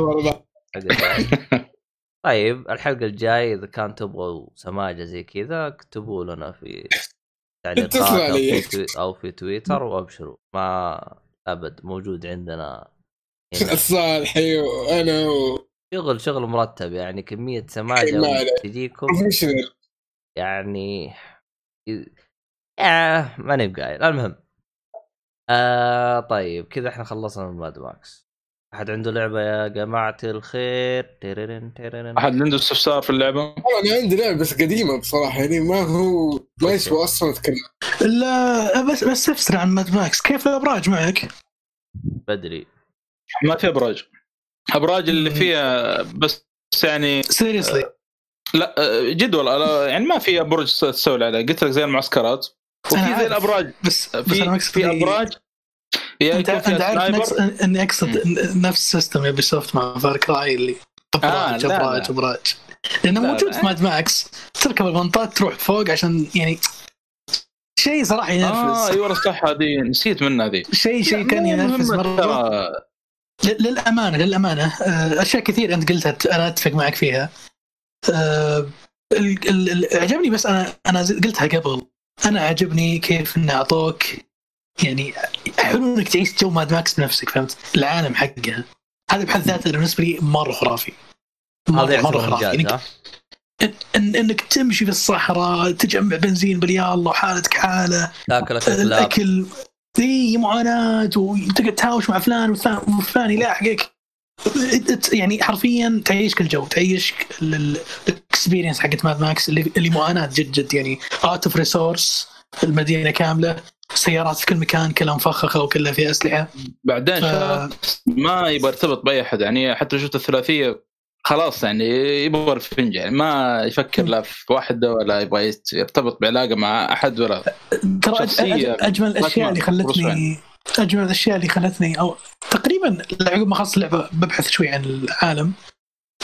ورا بعض الحلقة الجاية. طيب الحلقة الجاية إذا كان تبغوا سماجة زي كذا اكتبوا لنا في تعليقات أو علي. في, توي... أو في تويتر وأبشروا. ما أبد موجود عندنا هنا. الصالح أيوه أنا و شغل شغل مرتب يعني ما عليك. تجيكم يعني آه ماني بقايل المهم. آه طيب كذا إحنا خلصنا من ماد ماكس. أحد عنده لعبة يا جماعة الخير؟ تيرين تيرين أحد عنده استفسار في اللعبة؟ والله أنا عندي لعبة بس قديمة بصراحة يعني ما هو ما يسوى أصلا اتكلم لا بس بس استفسر عن ماد ماكس. كيف الأبراج معك؟ بدري. ما في أبراج. أبراج اللي فيها بس يعني seriously لا جد والله يعني ما في برج تسوي عليه قلت لك زي المعسكرات. وفي زي. الأبراج. بس بس في مقصد في أبراج. يا انت أنت عارف إني أقصد نفس system يوبي سوفت مع فار كراي اللي ابراج آه، ابراج. ابراج لأنه لا، موجود لا. في ماد ماكس تركب المنطاد تروح فوق عشان يعني شيء صراحة آه ينرفز أيوه صح هذه. نسيت منها ذي شيء شيء كان ينرفز مرة. للأمانة للأمانة. آه، أشياء كثير أنت قلتها أنا أتفق معك فيها. ال- عجبني بس أنا أنا قلتها قبل. أنا عجبني كيف إنه أعطوك يعني حلو إنك تعيش جو ماد ماكس بنفسك فهمت؟ العالم حقها هذا بحد ذاته بالنسبة لي مرة خرافي. مره مرة خرافي. ها؟ إن إنك تمشي في الصحراء تجمع بنزين باليالله وحالتك حالة. تاكل الأكل ذي معاناة وتقعد تهاوش مع فلان وفلان يلاحقك يعني حرفيا تعيش كل جو تعيش ال experience حقت Mad Max اللي اللي معاناه جد جد يعني out of resource المدينة كاملة سيارات في كل مكان كلها مفخخة وكلها فيها أسلحة. بعدين ف... ما يبغى يرتبط بأي أحد يعني حتى شفت الثلاثية خلاص يعني يبغى ال revenge يعني ما يفكر لا في واحدة ولا يبغى يرتبط بعلاقة مع أحد ولا ترى أجمل الاشياء اللي خلتني اجمل الأشياء اللي خلتني أو تقريبا عقب ما خلصت اللعبة ببحث شوي عن العالم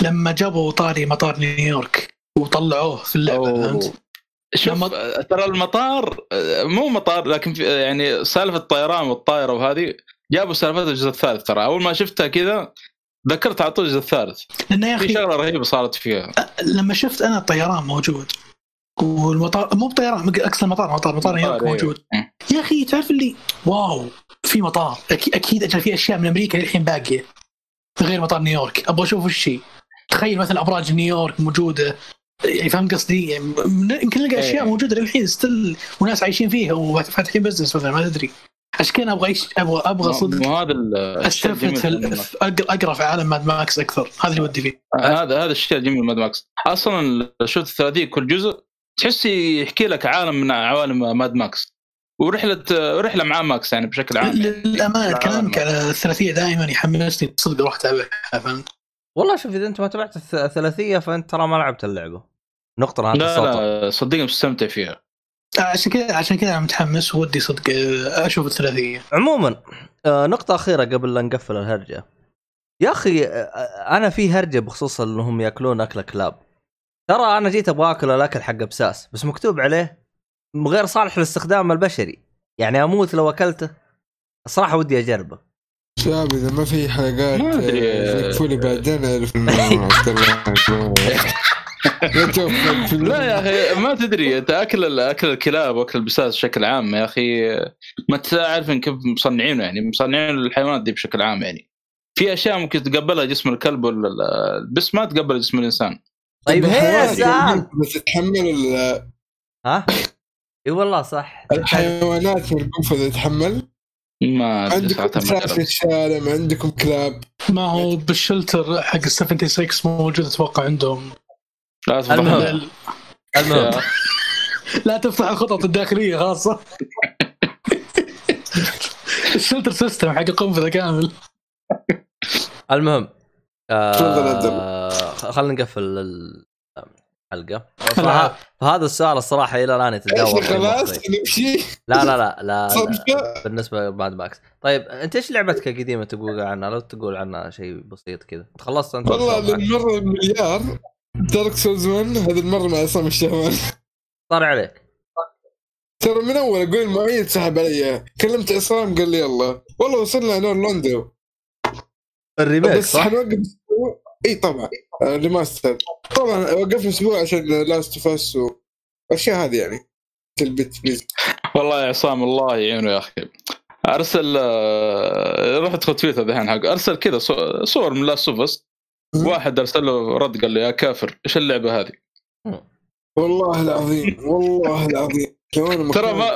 لما جابوا طاري مطار نيويورك وطلعوه في اللعبة فهمت؟ شوف لما- ترى المطار مو مطار لكن في يعني سالفة الطيران والطائرة وهذه جابوا سالفتها الجزء الثالث ترى أول ما شفتها كذا ذكرت على طول الجزء الثالث لأنه يا في أخي شغلة رهيبة صارت فيها لما شفت أنا الطيران موجود والمطار مو بطيران أقصد المطار مطار مطار نيويورك مطار، إيه. موجود مم. يا أخي تعرف اللي واو في مطار. أكيد أكيد أجل في أشياء من أمريكا للحين باقية. غير مطار نيويورك. أبغى أشوف وش هي. تخيل مثلا أبراج نيويورك موجودة. يعني فاهم قصدي؟ يعني يمكن نلقى أشياء إيه. موجودة للحين still وناس عايشين فيها وفاتحين business مثلا ما تدري عشان كذا أبغى أعيش- أبغى أبغى صدق مو هذا الشيء استفد في أقرأ في عالم Mad Max أكثر. هذا اللي ودي فيه. هذا هذا الشيء الجميل Mad Max أصلا شفت الثلاثية كل جزء تحس يحكي لك عالم من عوالم Mad Max ورحلة رحلة مع Max يعني بشكل عام. للأمانة لا، كلامك لا. على الثلاثيه دائما يحمسني صدق أروح اتابعها فهمت؟ والله شوف إذا أنت ما تابعت الث- الثلاثية فأنت ترى ما لعبت اللعبة. نقطة لا لا صدقني مستمتع فيها. عشان كذا عشان كذا أنا متحمس ودي صدق آه، أشوف الثلاثية. عموما آه، نقطة أخيرة قبل لا نقفل الهرجة. يا أخي آه، أنا في هرجة بخصوص أنهم يأكلون أكل كلاب. ترى أنا جيت أبغى آكل الأكل حق بساس بس مكتوب عليه غير صالح للاستخدام البشري. يعني أموت لو أكلته الصراحة ودي أجربه. شباب إذا ما في حلقات ما أدري. آه، بعدين أعرف لا يا أخي ما تدري. أنت أكل أكل الكلاب وأكل البساس بشكل عام يا أخي. ما تعرف كيف مصنعينه يعني. مصنعين الحيوانات دي بشكل عام يعني. في أشياء ممكن تقبلها جسم الكلب ولا بس ما تقبل جسم الإنسان. طيب هي الحيوانات سام بس تتحمل ال- ها؟ إي والله صح. الحيوانات من القنفذ تتحمل ما عندكم بساس في. الشارع؟ ما عندكم كلاب؟ ما هو بالشلتر حق ال 76 موجود أتوقع عندهم. لا تفضح المهم. لا. المهم. لا تفتح الخطط الداخلية خاصه ال shelter system حق القنفذه كامل. المهم آه خلينا نقفل فه- فهذا السؤال الصراحة إلى الآن يتداول خلاص. نمشي لا لا لا لا, بالنسبة ل Mad Max طيب أنت إيش لعبتك القديمة تقول عنها؟ لو تقول عنها شيء بسيط كذا. خلصت أنت والله. للمرة المليار Dark Souls 1 هذه المرة مع عصام الشهوان. طار عليك. ترى من أول أقول معيد سحب علي. كلمت عصام قال لي يلا. والله وصلنا Anor Londo ال remake بس صح؟ إي طبعا. آه، remaster طبعا وقفنا أسبوع عشان Last of Us والاشياء هذه يعني. تلبت بيز والله يا عصام الله يعينه يا أخي. أرسل آه، رحت ادخل تويتر ذحين حق أرسل كذا صو- صور من Last of Us واحد أرسل له رد قال له يا كافر إيش اللعبة هذه؟ والله العظيم والله العظيم. كمان ترى ما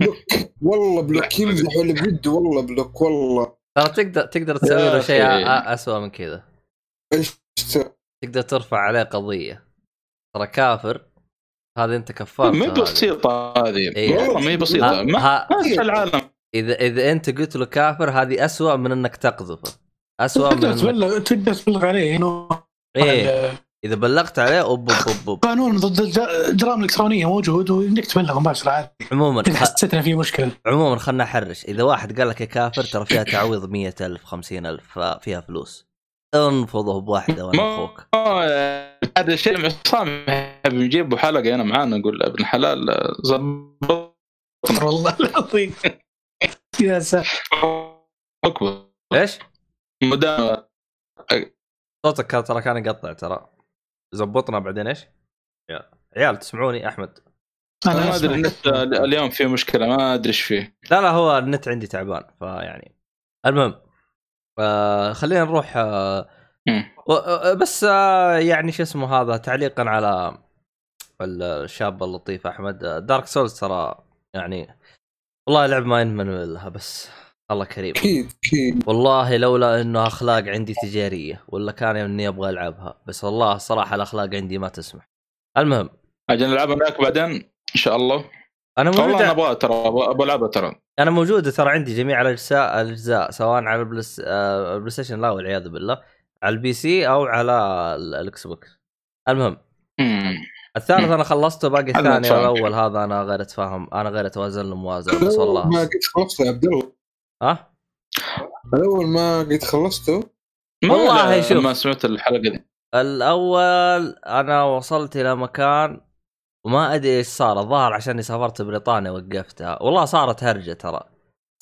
block والله block يمزح ولا بجد والله block والله. ترى تقدر تقدر تسوي له شيء اسوء من كذا. إيش تقدر ترفع عليه قضية. ترى كافر هذه انت كفرت ما هي هذه. بسيطة هذه. إيه. والله ما هي بسيطة. ما ها- ما في العالم. اذا إذا أنت قلت له كافر هذه اسوء من إنك تقذفه. اسوء من تقدر انك تبلغ تقدر تبلغ عليه إنه إيه. إذا بلغت عليه أوب أوب أوب. قانون ضد الج- الجرائم الالكترونيه موجود وإنك تبلغ مباشره عادي. عموما خ... حسيت إنه في مشكلة. عموما خلنا نحرش. إذا واحد قال لك يا كافر ترى فيها تعويض مية ألف خمسين ألف فيها فلوس. انفضه بواحدة وأنا أخوك. هذا الشيء مع عصام. يحب نجيبه حلقة هنا معانا نقول ابن حلال زبط والله العظيم. يا ساتر أكبر. إيش؟ مدام. صوتك كان- ترى كان يقطع ترى. زبطنا بعدين إيش؟ يا عيال تسمعوني؟ أحمد. أنا ما أنا ادري. النت اليوم في مشكلة ما أدري إيش فيه. لا لا هو النت عندي تعبان فيعني. المهم. آه خلينا نروح آه. و- آه، بس آه يعني شو اسمه هذا تعليقا على الشاب اللطيف أحمد. دارك سولز ترى يعني والله لعب ما ينمن لها بس الله كريم. أكيد أكيد. والله لولا إنه أخلاق عندي تجارية ولا كان إني أبغى ألعبها. بس والله الصراحه الأخلاق عندي ما تسمح. المهم. أجل نلعبها معك بعدين؟ إن شاء الله. أنا والله أنا موجود أبغى ترى العبها ترى. أنا موجودة ترى عندي جميع الاجزاء الأجزاء سواء على البلاس... آه، ال PlayStation لا والعياذ بالله. على ال PC أو على ال- ال Xbox. المهم. مم. الثالث مم. أنا خلصته باقي الثاني. والأول هذا أنا غير أتفاهم. أنا غير أتوازن له موازنه بس والله. ما قد خلصت يا عبد الله. ها؟ الأول ما قد خلصته؟ والله شوف. ما سمعت الحلقة دي. الأول أنا وصلت إلى مكان وما أدري إيش صار الظاهر عشان سافرت بريطانيا وقفتها والله صارت هرجة ترى.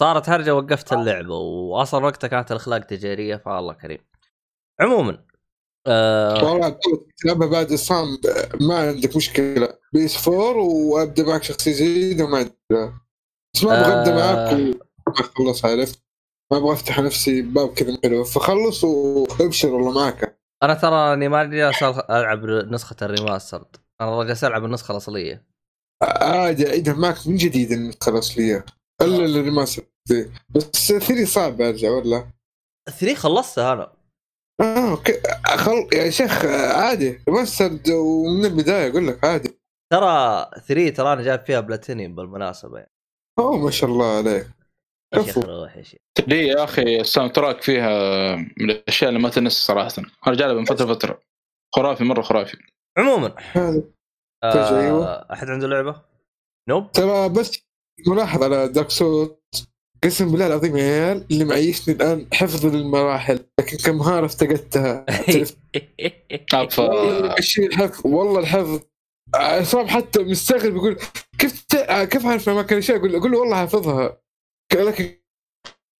صارت هرجة وقفت اللعبة واصلا وقتها كانت الأخلاق تجاريه فالله كريم. عموما آه والله تلعبها بعد عصام ما عندك مشكلة. PS 4 وأبدأ معك شخصية جديدة وما عندي مشكلة. بس ما أبغى أبدأ آه. معك وخلص عرفت؟ ما أبغى أفتح نفسي باب كذا حلو. فخلص وأبشر والله معك. أنا ترى إني ما جالس ألعب نسخة ال remastered. أنا جالس العب النسخة الأصلية. عادي اعيدها معك من جديد النسخة الأصلية. الا ال remaster. دي. بس 3 صعب أرجع ولا؟ 3 خلصتها أنا. آه okay. خل... يا شيخ عادي. remaster ومن البداية أقول لك عادي. ترى 3 ترى أنا جايب فيها بلاتينيوم بالمناسبة يعني. أوه ما شاء الله عليك. يا شيخ كفو. روح يا شيخ. لي يا أخي ال soundtrack فيها من الأشياء اللي ما تنسى صراحة. ارجع لها من فترة فترة. خرافي مرة خرافي. عموما. ترجع أيوة. آه أحد عنده لعبة؟ nope ترى بس ملاحظ على Dark قسم بالله العظيم يا عيال اللي معيشني الآن حفظ المراحل لكن افتقدتها؟ والله أف- الشيء الحفظ والله الحفظ. عصام حتى مستغرب يقول كيف ت... كيف عارف اماكن الاشياء أقول أقول له والله حافظها. لكن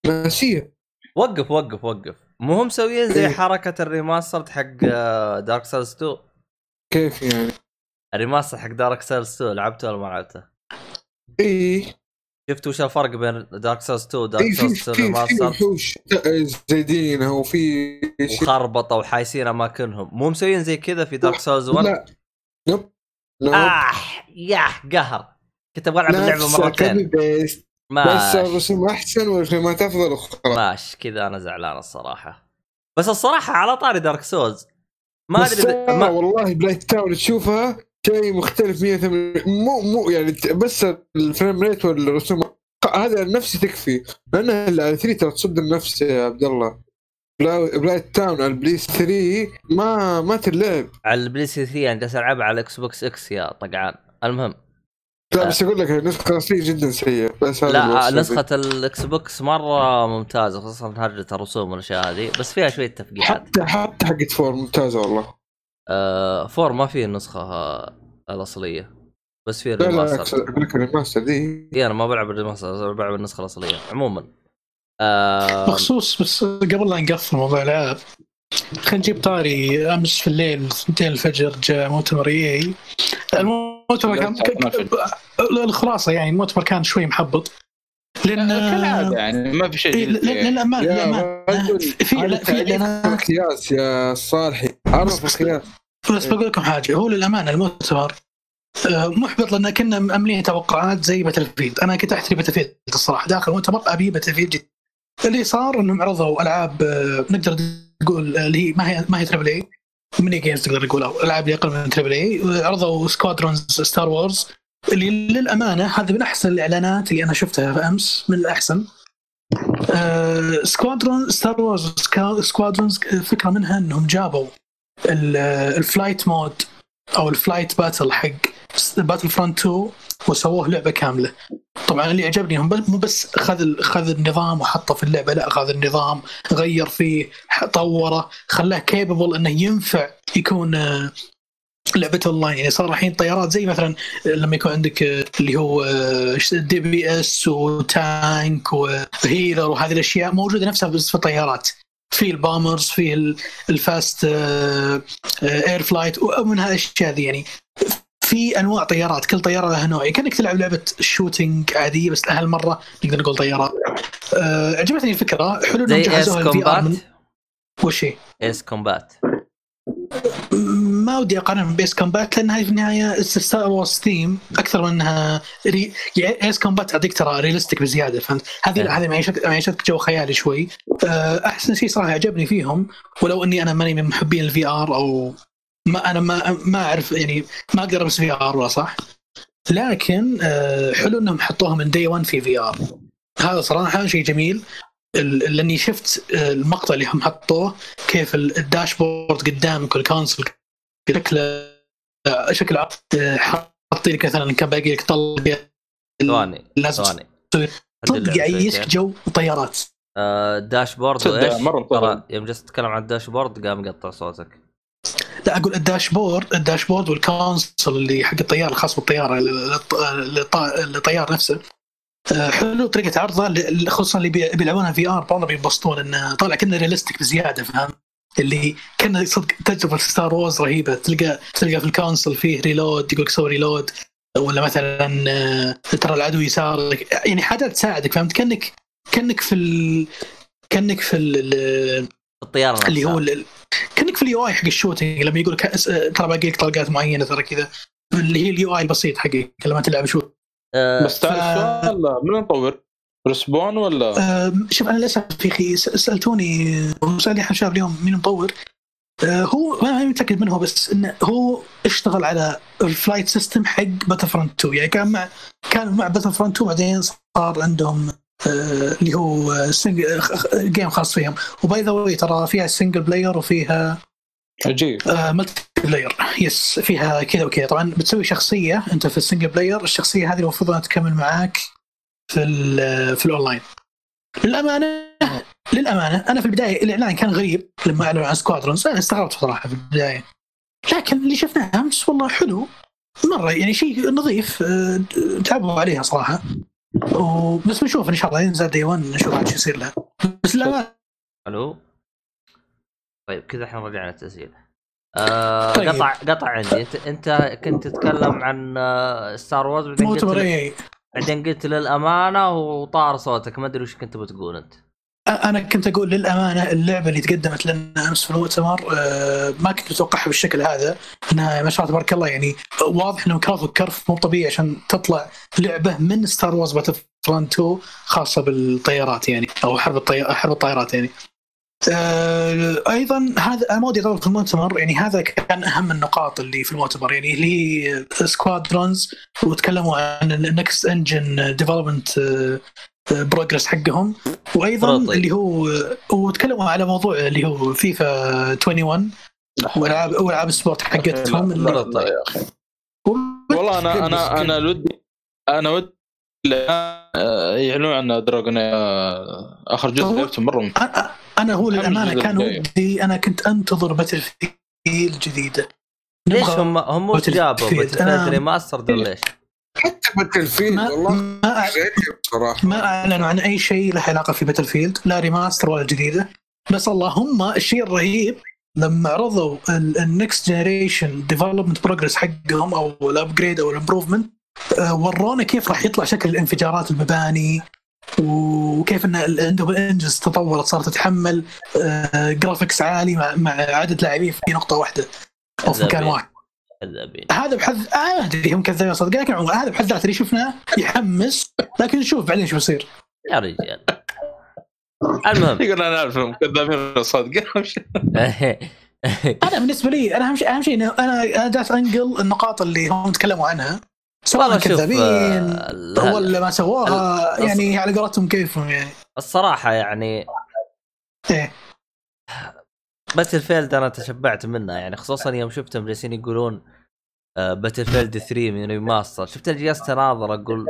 ناسيه وقف وقف وقف. مو هم مسويين زي إيه. حركة ال remaster حق Dark Souls 2 كيف يعني؟ ال remaster حق Dark Souls 2 لعبته ولا ما لعبته؟ اي شفت وش الفرق بين Dark Souls 2 و Dark في Souls في 2 في remaster وحوش زايدينها وفي وخربطة وحايسين أماكنهم. مو مسويين زي كذا في Dark Souls 1 لا. nope nope آه ياه قهر. كنت أبغى ألعب اللعبة مرتين. بيست بس. الرسوم احسن والفريمات افضل وخلاص ماشي كذا أنا زعلان الصراحة. بس الصراحة على طاري Dark Souls ما أدري ترى ما... والله Blighttown تشوفها شيء مختلف 180 مو مو يعني بس ال frame rate والرسوم هذا نفسي تكفي. لانها على 3 ترى تصد النفس يا عبد الله. بلا- Blighttown على ال PS 3 ما ما تلعب. على ال PlayStation 3 أنا جالس ألعبها على ال Xbox X يا طقعان. المهم. لا بس أقول لك النسخه الاصليه جدا سيئة. بس لا نسخة ال Xbox مرة ممتازة خصوصا هرجه الرسوم والأشياء هذه بس فيها شوية. تفقيعات. حتى حتى حقت four ممتازة والله. آه four ما فيه النسخة الأصلية بس فيه لا لا ال remaster. أقول لك ال remaster دي اي أنا ما بلعب ال remaster بلعب النسخة الأصلية عموما. آه بخصوص بس قبل لا نقفل موضوع الألعاب خلينا نجيب طاري أمس في الليل 2 الفجر جاء مؤتمر EA المؤتمر كان الخلاصة يعني المؤتمر كان شوي محبط. لأن كالعادة يعني ما في شيء إيه،. للأمان يا للأمان رجل في لا يا صالحي. عرف بس- القياس بس بقول لكم حاجة هو للأمانة المؤتمر آه، محبط لأن كنا مأملين توقعات زي Battlefield أنا كنت احتري Battlefield الصراحة. داخل المؤتمر ابي Battlefield جدا. اللي صار إنهم عرضوا ألعاب آه، نقدر نقول آه، اللي هي ما هي ما هي triple A mini games تقدر نقول أو ألعاب اللي أقل من triple A عرضوا Squadrons Star Wars اللي للأمانة هذا من أحسن الإعلانات اللي أنا شفتها امس من الأحسن. Squadron Star Wars Squadrons الفكرة منها إنهم جابوا ال- ال flight mode أو ال flight battle حق Battlefront 2 وسووه لعبة كاملة. طبعا اللي عجبني هم مو بس اخذ ال- اخذ النظام وحطه في اللعبة لا اخذ النظام غير فيه طوره خلاه capable إنه ينفع يكون آه، لعبة اونلاين يعني صار الحين طيارات زي مثلا لما يكون عندك آه، اللي هو DPS و tank و healer وهذه الأشياء موجودة نفسها بس في الطيارات. في ال bombers في ال- ال fast آه، آه، air flight ومن هالأشياء ذي يعني. في أنواع طيارات كل طيارة لها نوع كأنك تلعب لعبة shooting عادية بس هالمرة نقدر نقول طيارات آه، عجبتني الفكرة حلو إنهم جهزوها ال VR من وش هي؟ Ace Combat ما ودي اقارنها من ب Ace Combat لأن هذه في النهاية Star Wars theme أكثر من إنها rea... يعني Ace Combat تعطيك ترى realistic بزيادة فهمت؟ هذه إيه. هذه معيشتك معيشتك جو خيالي شوي آه، أحسن شيء صراحة عجبني فيهم ولو إني أنا ماني من محبين ال VR أو ما أنا ما ما أعرف يعني ما أقدر البس VR ولا صح. لكن آه، حلو إنهم حطوها من day 1 في VR هذا صراحة شيء جميل. ال- لأني شفت آه، المقطع اللي هم حطوه كيف ال- ال dashboard قدامك وال console شكله آه، شكل عرض حاطين لك مثلا كان باقي لك طلق ثواني لازم ثواني. اللعبة صدق يعيشك. جو طيارات آه، dashboard وايش؟ طبعاً. يوم جلست تتكلم عن ال dashboard قام قطع صوتك. لا أقول ال dashboard ال dashboard وال console اللي حق الطيارة الخاص بالطيارة الطيار نفسه. آه، حلو طريقة عرضه خصوصا اللي بي- بيلعبونها VR والله بينبسطون إنه طالع كنا realistic بزيادة فاهم؟ اللي كان صدق تجربة Star Wars رهيبة. تلقى تلقى في ال console فيه reload يقول لك سوي reload ولا مثلا آه، ترى العدو يسارك يعني حاجات تساعدك فهمت؟ كانك كأنك في ال... كأنك في ال... الطيارة اللي نفسها. هو ال- كأنك في ال UI حق ال shooting لما يقول لك ترى باقي لك طلقات معينة ترى كذا. اللي هي ال UI البسيط حقك لما تلعب shoot آه، بس تعرف ف- السؤال من مطور؟ Respawn ولا؟ أه شوف أنا للأسف يا أخي سألتوني وسالني أحد شباب اليوم مين مطور. أه هو ما ماني متاكد منه بس إنه هو اشتغل على ال flight system حق Battlefront 2 يعني كان مع كان مع Battlefront 2 بعدين صار عندهم اللي هو single game خاص فيهم. و by the way ترى فيها single player وفيها عجيب. multiplayer yes فيها كذا وكذا. طبعا بتسوي شخصية أنت في ال single player الشخصية هذه المفروض أنها تكمل معاك في ال في الاونلاين للأمانة للأمانة أنا في البداية الإعلان كان غريب لما أعلنوا عن Squadrons أنا استغربت صراحة في البداية. لكن اللي شفناه أمس والله حلو. مرة يعني شيء نظيف تعبوا عليها صراحة. بس بنشوف إن شاء الله ينزل day 1 نشوف عاد شو يصير لها بس للامانه ألو؟ طيب كذا إحنا رجعنا التسجيل. آه طيب. قطع قطع عندي. أنت أنت كنت تتكلم عن آه، Star Wars بعدين قلت بعدين قلت للأمانة وطار صوتك. ما أدري وش كنت بتقول أنت. أنا كنت أقول للأمانة اللعبة اللي تقدمت لنا أمس في المؤتمر ما كنت متوقعها بالشكل هذا انها ما شاء الله تبارك الله يعني واضح انهم كرفوا الكرف مو طبيعي عشان تطلع لعبة من Star Wars Battlefront 2 خاصة بالطيارات يعني أو حرب الطي... حرب الطائرات يعني. أيضا هذا أنا ما ودي أطول في المؤتمر يعني هذا كان أهم النقاط اللي في المؤتمر يعني اللي هي Squadrons وتكلموا عن ال next engine development progress حقهم وأيضا prototype. اللي هو وتكلموا على موضوع اللي هو فيفا 21 والعاب والعاب ال sport حقتهم اللي- لا يا أخي والله أنا أنا أنا ودي أنا ودي آه، يعلنون عن Dragon آه، آخر جزء لعبته مرة ممتاز أنا أنا هو للأمانة كان. ودي أنا كنت أنتظر Battlefield جديدة ليش هم هم وش جابوا field. Battle remastered ولا إيش؟ حتى Battlefield ما والله ما بصراحة. ما اعلنوا عن أي شيء له علاقة في Battlefield لا remaster ولا جديدة. بس اللهم الشيء الرهيب لما عرضوا ال next generation development progress حقهم أو ال upgrade أو ال improvement ورونا كيف راح يطلع شكل الانفجارات المباني وكيف إن عندهم ال engines تطورت صارت تتحمل آه، graphics عالي مع, مع عدد لاعبين في نقطة واحدة أو في مكان. واحد. كذابين هذا بحد آه، ما أدري هم كذابين صدق لكن هذا بحد ذاته اللي شفناه يحمس. لكن نشوف بعدين شو بيصير. يا رجال. المهم. يقول أنا أعرفهم كذابين صادق أنا بالنسبة لي أنا أهم شيء أهم شيء إنه أنا أنا جالس أنقل النقاط اللي هم تكلموا عنها. سواء كذابين آه، لا- ولا ما سواها ال- يعني على قولتهم كيفهم يعني. الصراحة يعني إيه. باتل فيلد أنا تشبعت منها يعني خصوصا يوم شفتهم جالسين يقولون Battlefield 3 من remaster شفت جلست اناظر أقول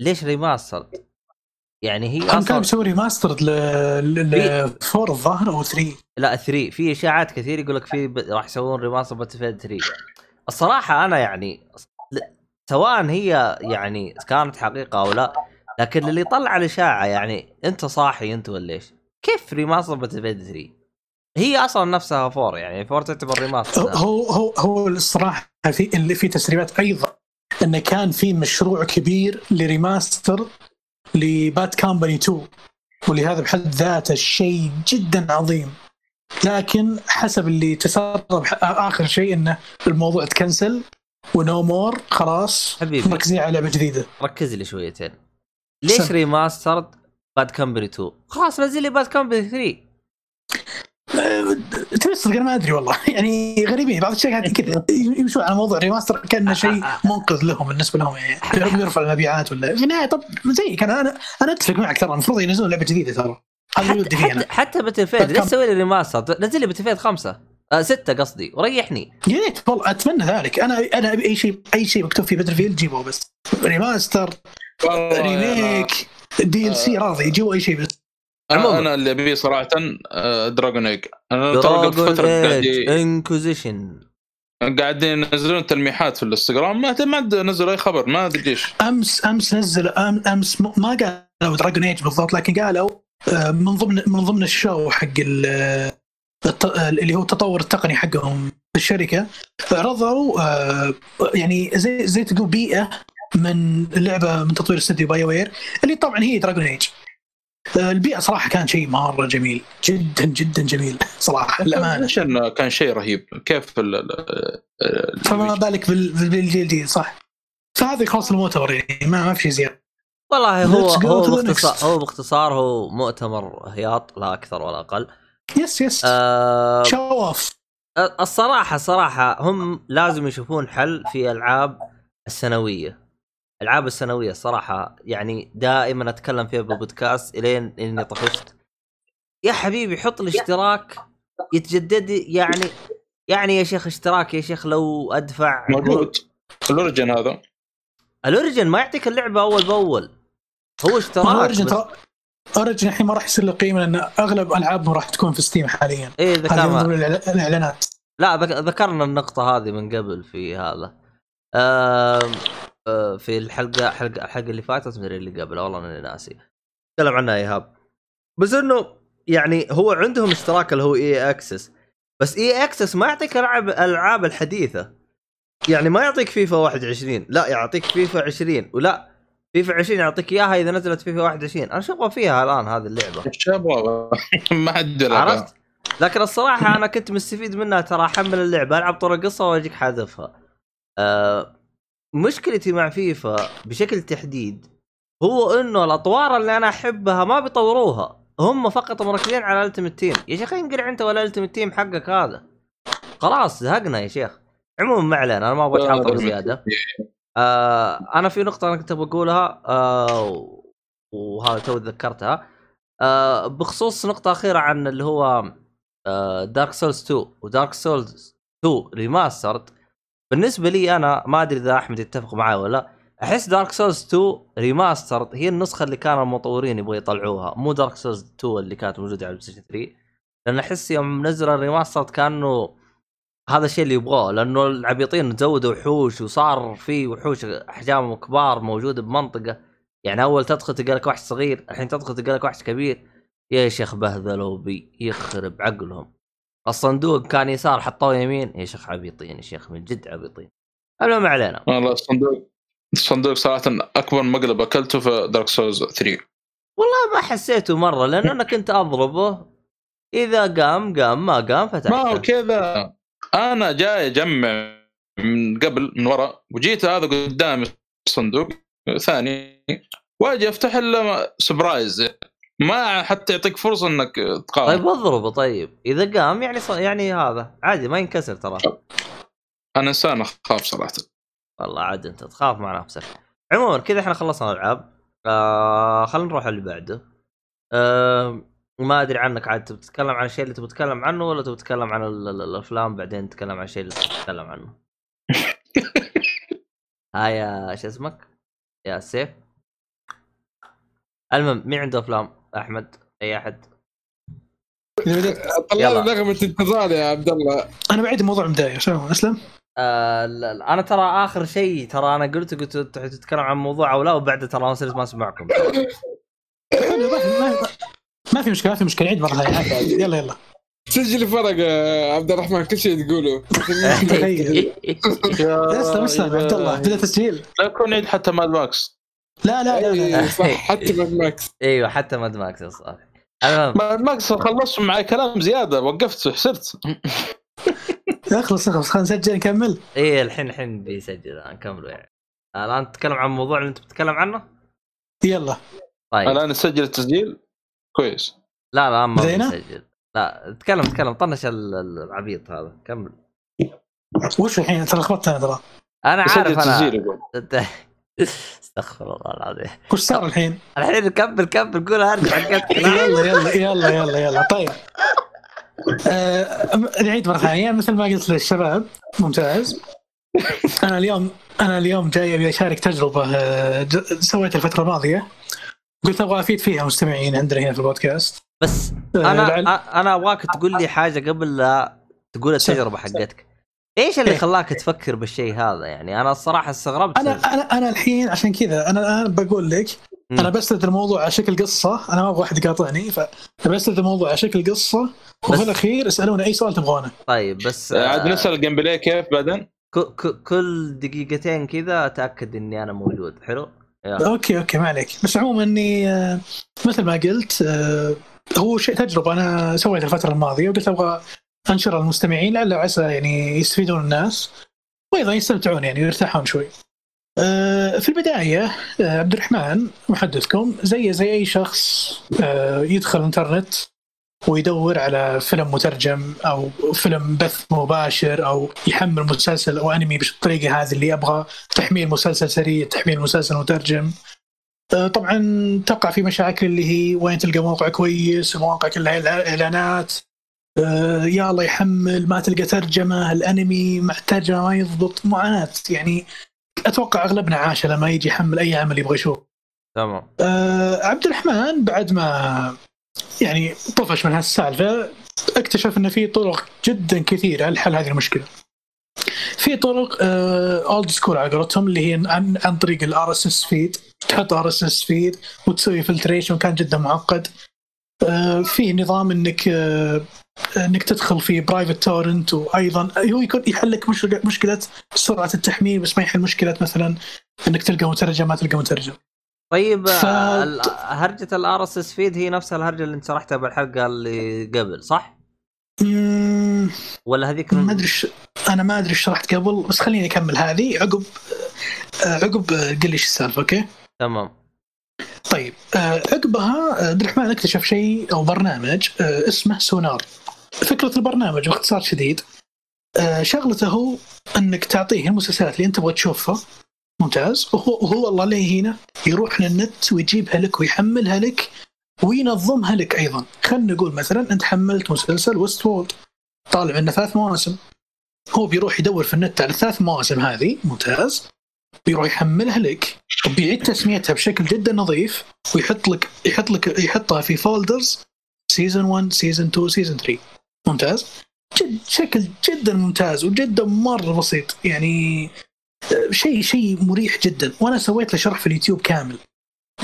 ليش remaster؟ يعني هي كانوا أصلا بيسوي remaster ل four الظاهر أو 3 لا 3 في إشاعات كثير يقول لك في ب... راح يسوون remaster Battlefield 3 الصراحة أنا يعني سواء هي يعني كانت حقيقة أو لا لكن اللي طلع الإشاعة يعني أنت صاحي أنت ولا إيش؟ كيف remaster Battlefield 3؟ هي أصلا نفسها four يعني four تعتبر remaster هو هو, هو الصراحة في اللي في تسريبات أيضا انه كان في مشروع كبير ل remaster ل Bad Company 2 ولهذا بحد ذاته شيء جدا عظيم. لكن حسب اللي تسرب آخر شيء إنه الموضوع تكنسل و no more خلاص حبيبي. مركزين على لعبة جديدة. ركز لي شويتين. ليش. remastered Bad Company 2 خلاص نزل لي Bad Company 3 أه، تبي أنا ما أدري والله. يعني غريبين بعض الشركات كذا يمشون على موضوع remaster كأنه شيء منقذ لهم بالنسبة لهم. يعني يرفع المبيعات ولا في النهاية طب زي كان أنا أنا أتفق معك ترى. المفروض ينزلون لعبة جديدة ترى. هذا اللي حتى ودي فيه أنا حتى, حتى Battlefield ليش تسوي لي remaster نزل لي Battlefield 5 آه 6 قصدي. وريحني. يا ريت والله أتمنى ذلك. أنا أنا أبي أي شيء أي شيء مكتوب في Battlefield جيبه بس remaster remake DLC راضي يجيبوا أي شيء بس. عموماً. أنا اللي أبيه صراحة آه، Dragon Age أنا ترى فتره قاعد Inquisition قاعدين ينزلون تلميحات في الإنستغرام. ما ما نزلوا أي خبر ما أدري ليش. أمس أمس نزل أمس ما قالوا Dragon Age بالضبط لكن قالوا آه، من ضمن من ضمن ال show حق اللي هو التطور التقني حقهم في الشركة عرضوا آه، يعني زي زي تقول بيئة من لعبة من تطوير استوديو BioWare اللي طبعا هي Dragon Age البيئة صراحة كان شيء مرة جميل جدا جدا جميل صراحة. للامانه كان شيء رهيب كيف ال ال- ال- فما بالك بال- بال- بالجيل الجديد صح. فهذا يخلص المؤتمر يعني ما, ما في شيء زياده والله هو هو باختصار. هو باختصار هو مؤتمر هياط لا أكثر ولا أقل. yes yes آه show off الصراحة صراحة هم لازم يشوفون حل في ألعاب السنوية. العاب السنوية الصراحه يعني دائما أتكلم فيها بالبودكاست إلين إني طفشت. يا حبيبي حط الاشتراك يتجدد يعني يعني يا شيخ اشتراك يا شيخ لو أدفع. موجود. ال Origin هذا. ال Origin ما يعطيك اللعبة أول بأول. هو اشتراك Origin ترى Origin؟ الحين ما راح يصير له قيمة لأن أغلب ألعابهم راح تكون في Steam حاليا. إيه ذكرنا الإعلانات. لا ذك- ذكرنا النقطة هذه من قبل في هذا. في الحلقة حلقة الحلقة اللي فاتت مدري اللي قبل والله إني ناسي. تكلم عنها إيهاب. بس إنه يعني هو عندهم اشتراك اللي هو EA Access. بس EA Access ما يعطيك ألعاب الالعاب الحديثة. يعني ما يعطيك فيفا 21 لا يعطيك فيفا 20 ولا فيفا 20 يعطيك إياها إذا نزلت فيفا 21 أنا شو أبغى فيها الآن هذه اللعبة؟ إيش أبغى؟ ما حد. عرفت؟ لكن الصراحة أنا كنت مستفيد منها ترى أحمل اللعبة ألعب طور القصة وأجيك حذفها. أه مشكلتي مع فيفا بشكل تحديد هو إنه الأطوار اللي أنا أحبها ما بيطوروها. هم فقط مركزين على Ultimate Team يا شيخ انقلع انت ولا Ultimate Team حقك هذا؟ خلاص زهقنا يا شيخ. عموما ما علينا أنا ما أبغى لا، اتحلطم لا، زياده آه أنا في نقطة أنا كنت بقولها آه وهذا تو تذكرتها. آه بخصوص نقطة أخيرة عن اللي هو Dark Souls 2 و Dark Souls 2 remastered بالنسبة لي أنا ما أدري إذا أحمد يتفق معي ولا لأ. أحس Dark Souls 2 remastered هي النسخة اللي كانوا المطورين يبغوا يطلعوها. مو Dark Souls 2 اللي كانت موجودة على البلاي 3 لأن أحس يوم نزل ال remastered كانه هذا الشيء اللي يبغاه لأنه العبيطين زودوا وحوش وصار في وحوش احجامهم كبار موجودة بمنطقة. يعني أول تدخل تلقى لك وحش صغير الحين تدخل تلقى لك وحش كبير. يا شيخ بهذلوا بي يخرب عقلهم. الصندوق كان يسار حطوه يمين. يا شيخ عبيطين يا شيخ من جد عبيطين. المهم علينا. والله الصندوق الصندوق صراحة أكبر مقلب أكلته في Dark Souls 3 والله ما حسيته مرة لأن أنا كنت أضربه. إذا قام قام ما قام فتحته ما هو كذا. أنا جاي أجمع من قبل من ورا وجيت هذا قدامي الصندوق ثاني وأجي أفتح له سبرايز ما حتى يعطيك فرصة إنك تقاوم. طيب اضربه طيب. إذا قام يعني ص... يعني هذا. عادي ما ينكسر ترى. أنا إنسان أخاف صراحة. والله عاد أنت تخاف مع نفسك. عموما كذا إحنا خلصنا الألعاب. آه خلينا نروح اللي بعده. آه ما أدري عنك عاد تبي تتكلم عن الشيء اللي تبي تتكلم عنه ولا تبي تتكلم عن ال- ال- الأفلام؟ بعدين نتكلم عن الشيء اللي تبي تتكلم عنه. هاي شو اسمك؟ يا سيف. المهم مين عنده أفلام؟ أحمد أي أحد؟ طلع يلا. لي نغمه انتظار يا عبد الله. أنا بعيد الموضوع مداية شو أسلم؟ آه أنا ترى آخر شيء ترى أنا قلت قلت تتكلم عن موضوع أو لا وبعد ترى أنا صرت ما اسمعكم حلو ما في ما, ما في مشكلة ما في مشكله عيد مره. يلا يلا. سجل فرق يا عبد الرحمن كل شيء تقوله. أسلم اسلم يا عبد الله بدا تسجيل لا يكون عيد حتى ماد ماكس لا لا لا, لا. صح حتى ماد ماكس. أيوه حتى ماد ماكس يا صالح المهم. ماد ماكس خلصت معي كلام زيادة وقفت حسرت اخلص اخلص خلينا نسجل نكمل. إيه الحين الحين بيسجل. الان كملوا يعني الآن نتكلم عن الموضوع اللي أنت بتتكلم عنه؟ يلا. طيب. الآن نسجل التسجيل؟ كويس. لا لا ما؟ بيسجل لا تكلم تكلم. طنش ال- ال- العبيط هذا. كمل. وش الحين؟ ترى لخبطت أنا ترى. أنا نسجل عارف أنا استغفر الله العظيم. وش صار الحين؟ الحين كمل كمل قول ارجع يلا يلا يلا يلا يلا. طيب. آه نعيد مرة ثانية. مثل ما قلت للشباب ممتاز. أنا اليوم أنا اليوم جاي أبي أشارك تجربة آه، سويتها الفترة الماضية. قلت أبغى أفيد فيها مستمعين عندنا هنا في البودكاست. بس آه، أنا أنا أبغاك تقول لي حاجة قبل لا تقول التجربة حقتك. إيش اللي إيه. خلاك تفكر بالشيء هذا يعني أنا الصراحة استغربت أنا أنا أنا الحين عشان كذا أنا الآن بقول لك. أنا بسرد الموضوع على شكل قصة أنا ما أبغى أحد يقاطعني بسرد الموضوع على شكل قصة بس- وفي الأخير اسالونا أي سؤال تبغونه طيب بس آه، عاد آه، نسال ال gameplay كيف بعدين؟ كل دقيقتين كذا أتأكد إني أنا موجود حلو يلا. okay okay ما عليك بس عموما إني آه، مثل ما قلت هو شيء تجربة أنا سويتها الفترة الماضية وقلت أبغى انشرها للمستمعين لعل عسى يعني يستفيدون الناس وأيضا يستمتعون يعني ويرتاحون شوي. آه، في البداية آه، عبد الرحمن محدثكم زي زي أي شخص آه، يدخل الانترنت ويدور على فيلم مترجم أو فيلم بث مباشر أو يحمل مسلسل أو أنمي بالطريقة هذه اللي أبغى تحميل مسلسل سريع تحميل مسلسل مترجم طبعا تقع في مشاكل اللي هي وين تلقى موقع كويس المواقع كلها إعلانات آه، يا الله يحمل ما تلقى ترجمة الأنمي مع الترجمه ما يضبط معاناه يعني أتوقع أغلبنا عاش لما يجي يحمل أي عمل يبغى يشوف تمام آه عبد الرحمن بعد ما يعني طفش من هالسالفة اكتشف إن في طرق جدا كثيرة لحل هذه المشكلة. في طرق old school على قولتهم اللي هي عن, عن طريق ال RSS feed تحط RSS feed وتسوي filtration كان جدا معقد. آه في نظام إنك آه إنك تدخل في private torrent وأيضا هو يكون يحل لك مشكلة سرعة التحميل بس ما يحل مشكلة مثلا إنك تلقى مترجم ما تلقى مترجم. طيب ف- هرجة ال RSS feed هي نفسها الهرجة اللي انت شرحتها بالحلقة اللي قبل صح؟ مم، ولا هذيك ما أدري. أنا ما أدري إيش شرحت قبل بس خليني أكمل هذه عقب عقب قل لي إيش السالفة okay؟ تمام طيب آه، عقبها عبد الرحمن اكتشف شيء أو برنامج آه، اسمه Sonarr. فكرة البرنامج باختصار شديد آه، شغلته هو إنك تعطيه المسلسلات اللي أنت تبغى تشوفها. ممتاز. وهو وهو الله لا يهينه يروح للنت ويجيبها لك ويحملها لك وينظمها لك أيضا. خلينا نقول مثلا أنت حملت مسلسل ويست وولد طالع منه ثلاث مواسم. هو بيروح يدور في النت على الثلاث مواسم هذه. ممتاز. بيروح يحملها لك وبيعيد تسميتها بشكل جدا نظيف ويحط لك يحط لك يحطها في folders season 1 season 2 season 3 ممتاز. جد شكل جدا ممتاز وجدا مرة بسيط. يعني آه، شيء شيء مريح جدا. وأنا سويت له شرح في اليوتيوب كامل.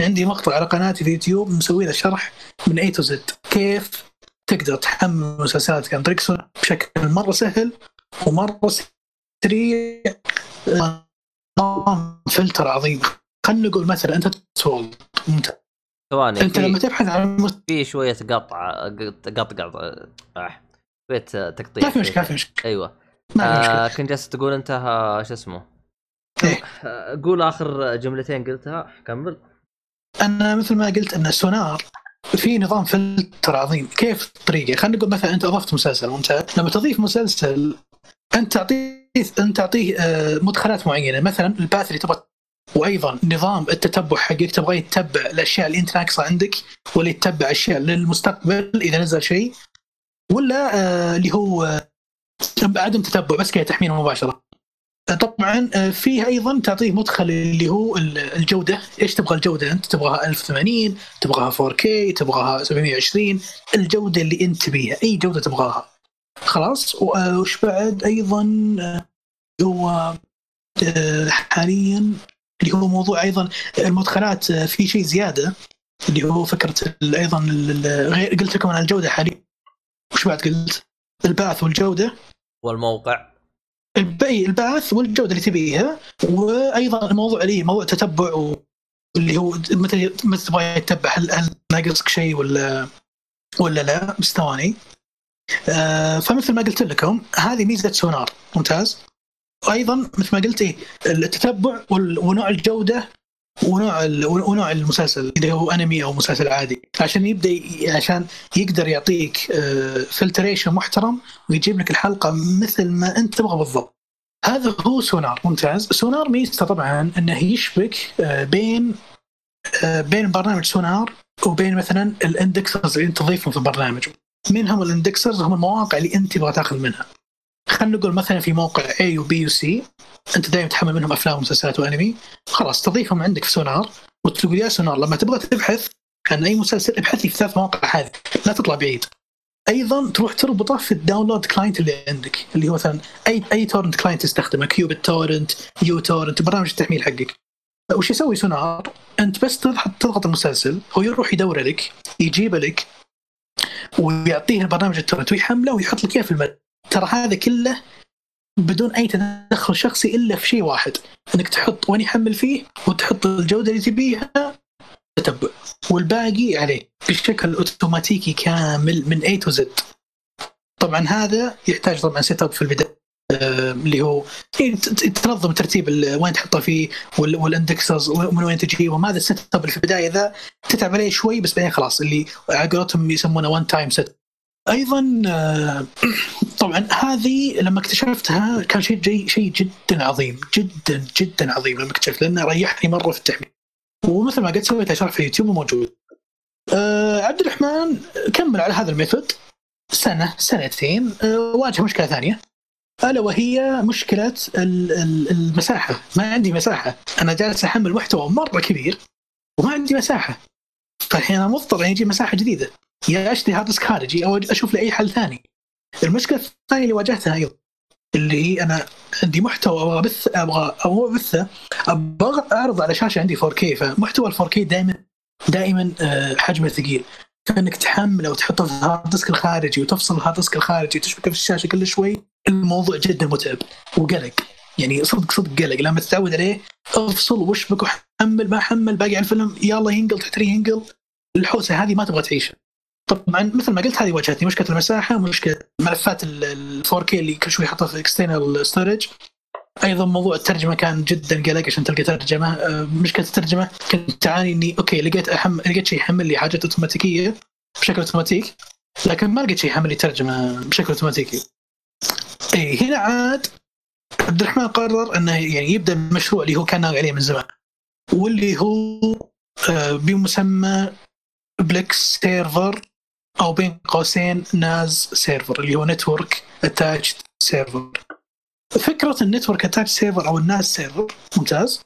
عندي مقطع على قناتي في اليوتيوب مسوي له شرح من A to Z كيف تقدر تحمل مسلسلات عن طريق بشكل مرة سهل ومرة سريع. نظام فلتر عظيم. خلينا نقول مثلا أنت تسولد ممتاز. ثواني أنت لما تبحث عن في شوية قطع قط قط آه. شوية تقطيع ما في مشكلة ما في مشكلة. أيوه. ما في مشكلة آه كنت جالس تقول أنت آه، شو اسمه؟ إيه. آه، قول آخر جملتين قلتها كمل. أنا مثل ما قلت أن Sonarr في نظام فلتر عظيم. كيف الطريقة خلينا نقول مثلا أنت أضفت مسلسل ممتاز. لما تضيف مسلسل أنت تعطيه أنت تعطيه آه، مدخلات معينة. مثلا الباث اللي تبغى وأيضا نظام التتبع حقك. تبغى يتبع الأشياء اللي أنت ناقصة عندك ولا يتبع أشياء للمستقبل إذا نزل شيء. ولا آه، اللي هو آه، عدم تتبع بس كذا تحميل مباشرة. طبعا آه، فيه أيضا تعطيه مدخل اللي هو ال- الجودة. إيش تبغى الجودة أنت؟ تبغاها 1080 تبغاها 4K تبغاها 720 الجودة اللي أنت تبيها أي جودة تبغاها. خلاص؟ وش بعد؟ أيضا هو حاليا اللي هو موضوع أيضا المدخلات في شيء زيادة. اللي هو فكرة أيضا غير قلت لكم عن الجودة حاليا. وش بعد قلت؟ الباث والجودة. والموقع. البي البعث والجودة اللي تبيها وأيضا الموضوع اللي موضوع تتبع و- اللي هو متى متى تبغى يتبع هل, هل ناقصك شيء ولا ولا لا؟ بس ثواني. آه فمثل ما قلت لكم هذه ميزة سونار. ممتاز. وأيضا مثل ما قلت إيه التتبع ونوع الجودة ونوع ونوع المسلسل اللي هو أنمي أو مسلسل عادي عشان يبدأ ي- عشان يقدر يعطيك فلتريشن محترم ويجيب لك الحلقة مثل ما أنت تبغى بالضبط. هذا هو Sonarr ممتاز، Sonarr ميزته طبعا إنه يشبك آه، بين آه، بين برنامج Sonarr وبين مثلا ال indexers اللي أنت تضيفهم في البرنامج. من هم ال indexers؟ هم المواقع اللي أنت تبغى تاخذ منها. خلينا نقول مثلا في موقع A و B و C أنت دائما تحمل منهم أفلام ومسلسلات وأنمي. خلاص تضيفهم عندك في Sonarr وتقول يا Sonarr. لما تبغى تبحث عن أي مسلسل ابحث في ثلاث مواقع هذه. لا تطلع بعيد. أيضا تروح تربطه في ال download client اللي عندك اللي هو مثلا أي أي torrent client تستخدمه qBittorrent uTorrent برنامج التحميل حقك. وش يسوي Sonarr؟ أنت بس تضغط المسلسل هو يروح يدور لك يجيبه لك ويعطيه البرنامج ال torrent ويحمله ويحط لك إياه في المد ترى هذا كله بدون أي تدخل شخصي إلا في شيء واحد إنك تحط وين يحمل فيه وتحط الجودة اللي تبيها تتبع والباقي عليه بشكل أوتوماتيكي كامل من A to Z طبعا هذا يحتاج طبعا setup في البداية آه، اللي هو ت- تنظم ترتيب وين تحطه فيه وال- وال indexers ومن وين تجيبهم هذا ال setup في البداية ذا تتعب عليه شوي بس بعدين خلاص اللي على قولتهم يسمونه one time setup أيضا آه، طبعا هذه لما اكتشفتها كان شيء جي شيء جدا عظيم جدا جدا عظيم لما اكتشفت لأنه ريحني مرة في التحميل ومثل ما قلت سويتها شرح في اليوتيوب وموجود آه عبد الرحمن كمل على هذا ال method. سنة سنتين آه واجه مشكلة ثانية. ألا وهي مشكلة ال- ال- المساحة. ما عندي مساحة. أنا جالس أحمل محتوى مرة كبير وما عندي مساحة. فالحين أنا مضطر اني أجيب مساحة جديدة. يا أشتري hard disk خارجي أو أشوف لي اي حل ثاني. المشكلة الثانية اللي واجهتها أيضا اللي هي أنا عندي محتوى أبغى ابث أبغى مو أبثه أبغى أعرض على شاشة عندي 4K فمحتوى ال 4K دائما دائما آه، حجمه ثقيل. فانك تحمله وتحطه في ال hard disk الخارجي وتفصل ال hard disk الخارجي وتشبكه في الشاشة كل شوي الموضوع جدا متعب وقلق. يعني صدق صدق قلق. لما تتعود عليه. افصل واشبك وحمل ما حمل باقي على الفيلم. يلا ينقل تحتري ينقل. الحوسة هذه ما تبغى تعيشها. طبعا مثل ما قلت هذه واجهتني. مشكلة المساحة ومشكله ملفات ال 4K اللي كل شوي يحطها في external storage أيضا موضوع الترجمة كان جدا قلق عشان تلقى ترجمة. آه، مشكلة الترجمة. كنت اعاني إني okay لقيت أحم... لقيت شيء يحمل لي حاجات أوتوماتيكية بشكل أوتوماتيك لكن ما لقيت شيء يحمل لي ترجمة بشكل أوتوماتيكي. اي هنا عاد عبد الرحمن قرر أنه يعني يبدأ المشروع اللي هو كان ناوي عليه من زمان واللي هو آه، بمسمى Plex server أو بين قوسين NAS server اللي هو network attached server. فكرة ال network attached server أو ال NAS server ممتاز.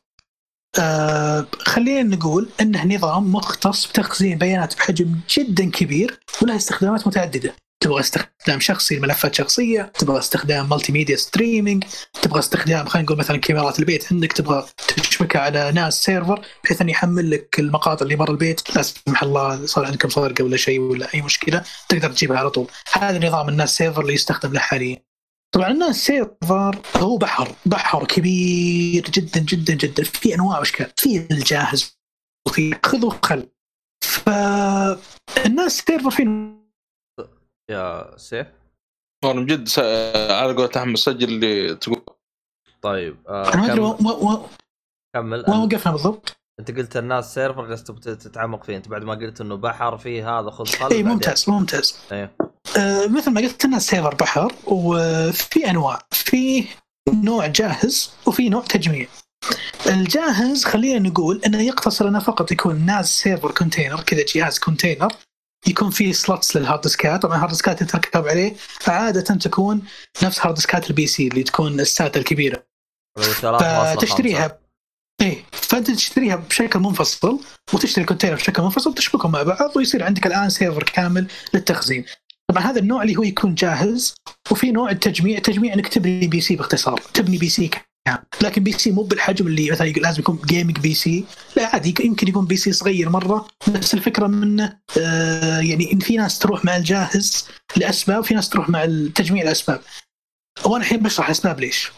آه خلينا نقول إنه نظام مختص بتخزين بيانات بحجم جدا كبير وله استخدامات متعددة. تبغى استخدام شخصي لملفات شخصية تبغى استخدام multimedia streaming تبغى استخدام خلينا نقول مثلا كاميرات البيت عندك تبغى تشبكها على NAS server بحيث إنه يحمل لك المقاطع اللي برا البيت لا سمح الله صار عندكم سرقه ولا شيء ولا أي مشكلة تقدر تجيبها على طول. هذا نظام ال NAS server اللي يستخدم له حاليا. طبعا ال NAS server هو بحر بحر كبير جدا جدا جدا. في أنواع وأشكال في الجاهز وفي خذ وخل. فال NAS server في يا سيف؟ والله من جد س... على قولة أحمد سجل اللي تقول. طيب آه أنا ما أدري كمل, وين وين- كمل. وين وقفنا بالضبط؟ أنت قلت ال NAS server بت- تتعمق فيه أنت بعد ما قلت إنه بحر فيه هذا خذ خل اي. ممتاز ممتاز. إيه. آه، مثل ما قلت ال NAS server بحر وفي أنواع. في نوع جاهز وفي نوع تجميع. الجاهز خلينا نقول إنه يقتصر إنه فقط يكون NAS server container كذا جهاز container يكون فيه slots لل hard disk ات طبعا ال hard disk ات تركب عليه. عاده تكون نفس hard disk ات ال PC اللي تكون ال SATA الكبيرة. فتشتريها إيه. فأنت تشتريها بشكل منفصل وتشتري ال container بشكل منفصل تشبكهم مع بعض ويصير عندك الآن server كامل للتخزين. طبعا هذا النوع اللي هو يكون جاهز وفي نوع التجميع. التجميع إنك تبني PC باختصار. تبني PC كامل لكن PC مو بالحجم اللي مثلا لازم يكون gaming PC. لا عادي يمكن يكون PC صغير مرة. بس الفكرة منه آه يعني إن في ناس تروح مع الجاهز لأسباب وفي ناس تروح مع التجميع لأسباب. وأنا الحين بشرح اسباب ليش.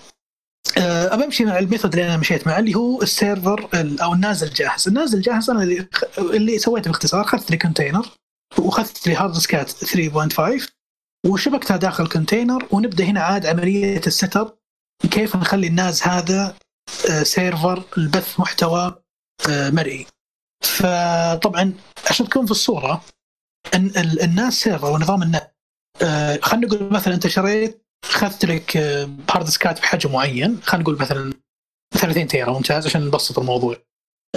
أه بمشي مع ال method اللي أنا مشيت معه اللي هو ال server ال- أو ال NAS الجاهز، ال NAS الجاهز أنا اللي, اللي سويته باختصار اخذت لي container وأخذت لي hard disk ات 3.5 وشبكتها داخل container ونبدأ هنا عاد عملية ال setup كيف نخلي ال NAS هذا آه، server يبث محتوى آه، مرئي. فطبعا عشان تكون في الصورة ال- ال- ال NAS server ونظام ال NAS آه، خلينا نقول مثلا أنت شريت اخذت لك hard disk ات بحجم معين خلينا نقول مثلا 30 tera ممتاز عشان نبسط الموضوع.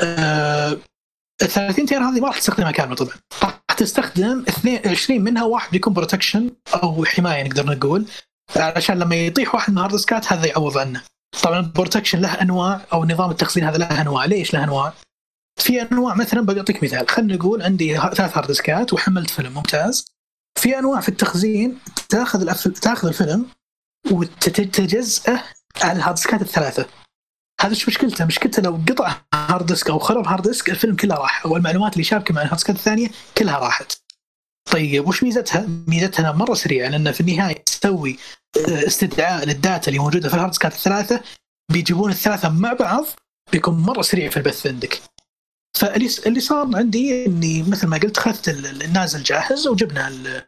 ال 30 tera هذه ما راح تستخدمها كاملة طبعا راح تستخدم 22 منها واحد بيكون protection أو حماية نقدر نقول علشان لما يطيح واحد من ال hard disk ات هذا يعوض عنه. طبعا ال protection له أنواع أو نظام التخزين هذا له أنواع، ليش له أنواع؟ في أنواع مثلا بعطيك مثال خلينا نقول عندي ثلاث hard disk ات وحملت فيلم ممتاز في أنواع في التخزين تاخذ. تاخذ الفيلم وتجزئه على ال hard disk ات الثلاثة هذا إيش مشكلته؟ مشكلته لو قطع hard disk أو خرب hard disk الفيلم كله راح والمعلومات اللي شابكة مع ال hard disk ات الثانية كلها راحت. طيب وش ميزتها؟ ميزتها مرة سريعة لأن في النهاية تسوي آه، استدعاء لل data اللي موجودة في ال hard disk ات الثلاثة بيجيبون الثلاثة مع بعض بيكون مرة سريع في البث عندك. فاللي اللي صار عندي إني مثل ما قلت اخذت ال- ال- ال NAS الجاهز وجبنا ال-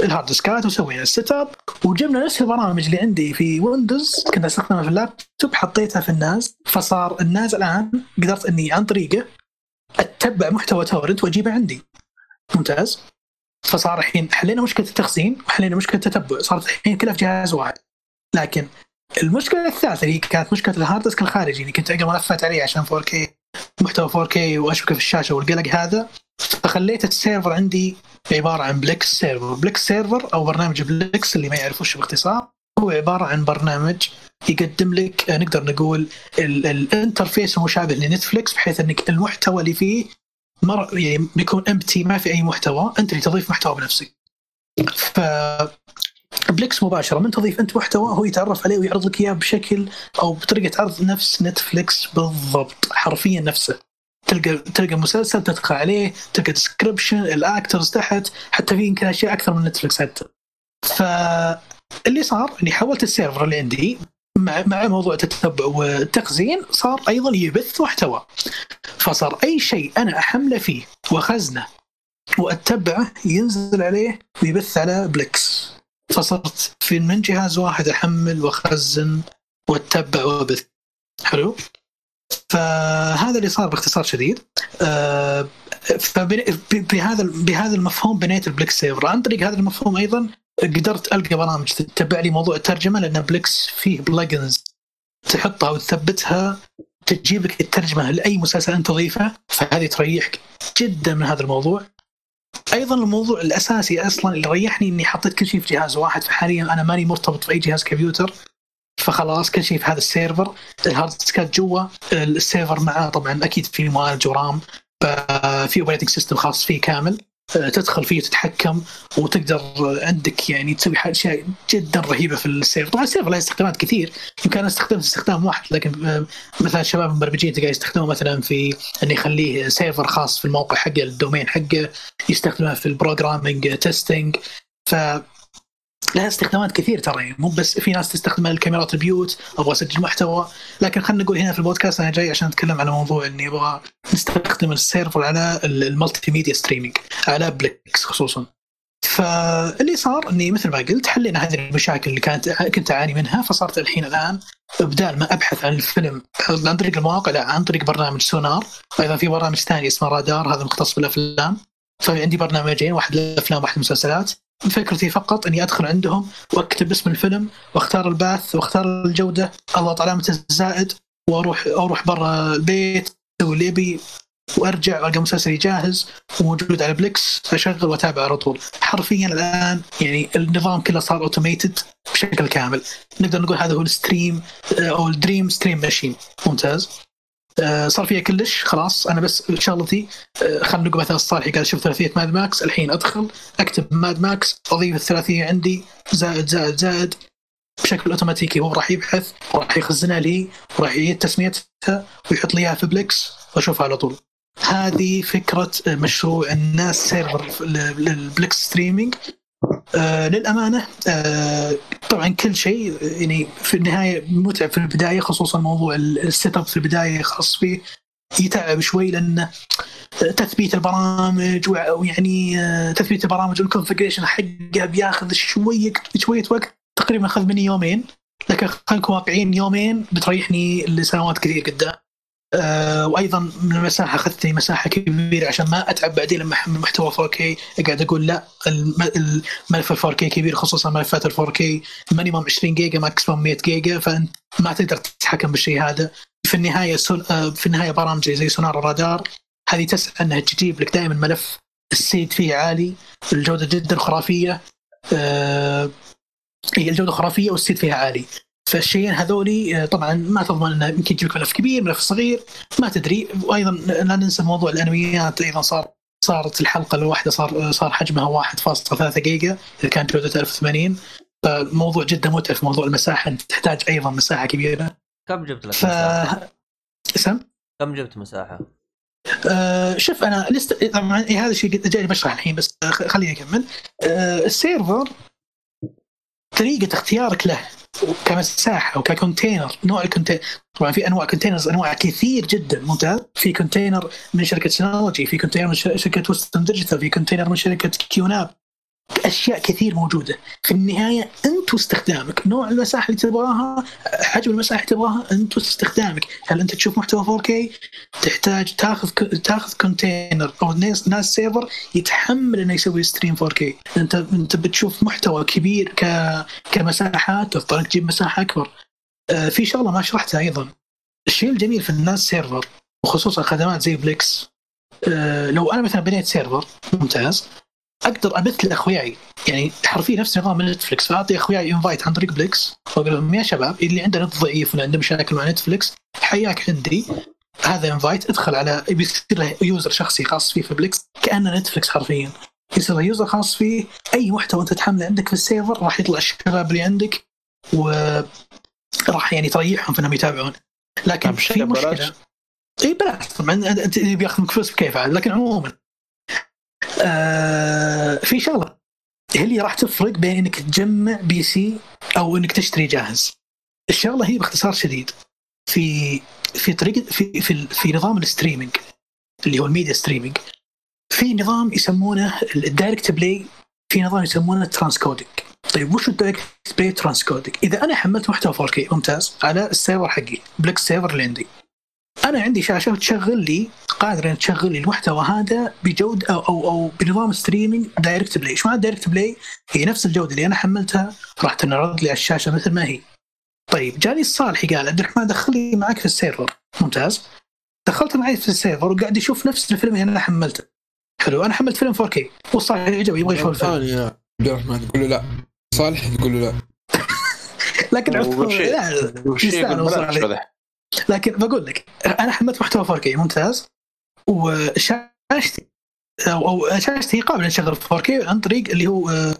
ال hard disk ات وسوينا ال setup وجبنا نفس البرامج اللي عندي في Windows كنت استخدمها في اللابتوب حطيتها في ال NAS فصار ال NAS الآن قدرت إني عن طريقه أتبع محتوى torrent وأجيبه عندي ممتاز فصار الحين حلينا مشكلة التخزين وحلينا مشكلة التتبع صارت الحين كلها في جهاز واحد. لكن المشكلة الثالثة اللي كانت مشكلة ال hard disk الخارجي اللي كنت اقرا ملفات عليه عشان 4K محتوى 4K واشبكه في الشاشة والقلق هذا فخليت ال server عندي عبارة عن Plex server Plex server أو برنامج Plex اللي ما يعرف وش باختصار هو عبارة عن برنامج يقدم لك نقدر نقول ال- ال interface المشابه ل Netflix بحيث إنك المحتوى اللي فيه مر يعني بيكون empty ما في أي محتوى أنت اللي تضيف محتوى بنفسك. ف Plex مباشرة من تضيف أنت محتوى هو يتعرف عليه ويعرض لك إياه بشكل أو بطريقة عرض نفس Netflix بالضبط حرفيا نفسه. تلقى تلقى مسلسل تدخل عليه تلقى description ال actors تحت حتى في يمكن أشياء أكثر من Netflix حتى. فاللي صار إني حولت ال server اللي عندي مع مع موضوع التتبع والتخزين صار أيضا يبث محتوى فصار أي شيء أنا أحمله فيه واخزنه وأتبعه ينزل عليه ويبث على Plex فصرت في من جهاز واحد أحمل واخزن وأتبع وأبث. حلو؟ فهذا اللي صار باختصار شديد. آه، ب- بهذا المفهوم بنيت ال Plex server عن طريق هذا المفهوم أيضا قدرت ألقى برامج تتبع لي موضوع الترجمة لأن Plex فيه plugins تحطها وتثبتها تجيب لك الترجمة لأي مسلسل أنت تضيفه فهذه تريحك جدا من هذا الموضوع. أيضا الموضوع الأساسي أصلا اللي ريحني إني حطيت كل شيء في جهاز واحد فحاليا أنا ماني مرتبط بأي جهاز كمبيوتر فخلاص كل شيء في هذا ال server. ال hard disk ات جوا ال server معاه طبعا أكيد في معالج و RAM ف- في operating system خاص فيه كامل. آه، تدخل فيه وتتحكم وتقدر عندك يعني تسوي أشياء جدا رهيبة في ال server طبعا ال server له استخدامات كثير. يمكن أنا استخدمت استخدام واحد لكن آه، مثلا الشباب المبرمجين تلقى يستخدموه مثلا في إنه يخليه server خاص في الموقع حقه ال domain حقه يستخدمه في ال programming testing ف لها استخدامات كثير ترى يعني مو بس في ناس تستخدم الكاميرات البيوت أبغى أسجل محتوى. لكن خلينا نقول هنا في البودكاست أنا جاي عشان أتكلم على موضوع إني أبغى نستخدم ال server على ال- ال multimedia streaming على Plex خصوصا. فاللي صار إني مثل ما قلت حلينا هذه المشاكل اللي كانت كنت أعاني منها فصرت الحين الآن بدال ما أبحث عن الفيلم عن طريق المواقع لا عن طريق برنامج Sonarr. وأيضا في برنامج ثاني اسمه Radarr هذا مختص بالأفلام. فعندي برنامجين واحد للأفلام واحد للمسلسلات. فكرتي فقط أني أدخل عندهم وأكتب اسم الفيلم وأختار ال path وأختار الجودة. اضغط علامه الزائد؟ وأروح أروح برا البيت أسوي اللي ابي وأرجع وألقى مسلسلي جاهز وموجود على Plex أشغل وأتابع على طول. حرفيا الآن يعني النظام كله صار automated بشكل كامل. نقدر نقول هذا هو ال stream أو ال dream stream machine. ممتاز. صار فيها كلش خلاص أنا بس شغلتي آه، خلينا نقول مثلا الصالحي قال شوف ثلاثية Mad Max الحين أدخل أكتب Mad Max أضيف الثلاثية عندي زائد زائد زائد بشكل أوتوماتيكي هو راح يبحث وراح يخزنها لي وراح يعيد تسميتها ويحط لي إياها في Plex وأشوفها على طول. هذه فكرة مشروع ال NAS server لل Plex streaming آه للأمانة آه طبعا كل شيء يعني في النهاية متعب في البداية خصوصا موضوع ال setup في البداية خاص فيه يتعب شوي لأن تثبيت البرامج ويعني آه، تثبيت البرامج وال configuration حقها بياخذ شوية شوية وقت تقريبا أخذ مني يومين لكن خلينا نكون واقعيين يومين بتريحني لسنوات كثير قدام. آه وأيضا من المساحة اخذتني مساحة كبيرة عشان ما أتعب بعدين لما احمل محتوى 4K قاعد أقول لا الم- الملف ال 4K كبير خصوصا ملفات ال 4K minimum 20 جيجا maximum 100 جيجا فأنت ما تقدر تتحكم بالشيء هذا. في النهاية سون... آه، في النهاية برامج زي سونار الرادار هذه تسعى أنها تجيب لك دائما ملف السيد فيه عالي الجودة جدا خرافية آه، الجودة خرافية والسيد فيها عالي. فالشيئين هذولي آه، طبعا ما تضمن إنه يمكن يجيب لك ملف كبير ملف صغير ما تدري. وأيضا لا ننسى موضوع الأنميات أيضا صار صارت الحلقة الواحدة صار صار حجمها 1.3 جيجا إذا كانت جودتها 1080 فالموضوع جدا متعب موضوع المساحة انت تحتاج أيضا مساحة كبيرة. كم جبت لك ف مساحة؟ اسم؟ كم جبت مساحة؟ آه شوف أنا لست طبعا إيه هذا الشيء جاي بشرح الحين بس آه، خليني أكمل. آه ال server طريقة اختيارك له. كمساحه وك container نوع ال container طبعا في أنواع containers أنواع كثير جدا ممتاز. في container من شركة Synology في container من شركة Western Digital في container من شركة QNAP أشياء كثير موجودة. في النهاية انت واستخدامك نوع المساحة اللي تبغاها حجم المساحة اللي تبغاها انت واستخدامك هل أنت تشوف محتوى 4K تحتاج تاخذ تاخذ container أو NAS NAS server يتحمل إنه يسوي stream 4K انت أنت بتشوف محتوى كبير ك كمساحات تضطر تجيب مساحة أكبر. آه، في شغلة ما شرحتها أيضا. الشيء الجميل في ال NAS server وخصوصا خدمات زي Plex آه، لو أنا مثلا بنيت server ممتاز. أقدر ابث لاخوياي يعني حرفيا نفس نظام Netflix فأعطي أخوياي invite عن طريق Plex. وأقول لهم يا شباب اللي عنده نت ضعيف ولا عنده مشاكل مع Netflix حياك عندي. هذا invite ادخل على بيصير له user شخصي خاص فيه في Plex كانه Netflix حرفيا. يصير له user خاص فيه أي محتوى أنت تحمله عندك في ال server راح يطلع الشباب اللي عندك و راح يعني تريحهم في إنهم يتابعون. لكن طيب، في مشكله؟ اي بلاش طبعا انت اللي بياخذ منك فلوس بكيف عاد لكن عموما آه في شغلة. هي اللي راح تفرق بين إنك تجمع PC أو إنك تشتري جاهز؟ الشغلة هي باختصار شديد. في في طريقه في في, في نظام ال streaming اللي هو ال media streaming. في نظام يسمونه ال direct play في نظام يسمونه transcoding طيب وش ال direct play transcoding إذا أنا حملت محتوى 4K ممتاز على ال server حقي Plex server اللي عندي أنا عندي شاشة تشغل لي قادره أن تشغل لي المحتوى هذا بجودة أو أو, أو بنظام streaming direct play، إيش معنى direct play؟ هي نفس الجودة اللي أنا حملتها راح تنعرض لي على الشاشة مثل ما هي. طيب جاني الصالحي قال عبد الرحمن دخل لي معك في ال server، ممتاز. دخلت معي في ال server وقاعد يشوف نفس الفيلم اللي أنا حملته. حلو أنا حملت فيلم 4K والصالحي عجبه يبغى يشوف الفيلم ثاني يا عبد الرحمن تقول له لا صالح تقول له لا لكن وشيء لا،. هذا. لكن بقول لك أنا حملت محتوى 4K ممتاز وشاشتي أو شاشتي قابلة نشغل 4K عن طريق اللي هو آه،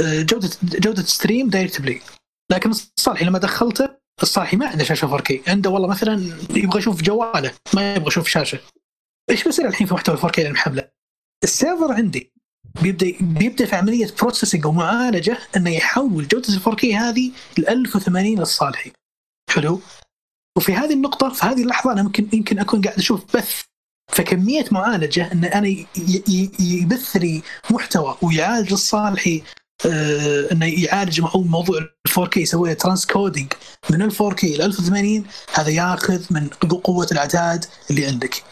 آه، جوده جودة stream direct play. لكن الصالحي لما دخلته الصالحي ما عنده شاشة 4K عنده والله مثلا يبغى يشوف جواله ما يبغى يشوف شاشة. إيش بيصير الحين في محتوى 4K اللي محمله؟ ال server عندي بيبدا بيبدأ في عملية processing ومعالجة إنه يحول جودة ال 4K هذه ل 1080 للصالحي حلو؟ وفي هذه النقطة في هذه اللحظة أنا ممكن يمكن أكون قاعد أشوف بث أن أنا ي- ي- يبث لي محتوى ويعالج الصالحي آه إنه يعالج مو- موضوع ال 4K يسوي له transcoding من ال 4K ل 1080 هذا ياخذ من قوة العتاد اللي عندك.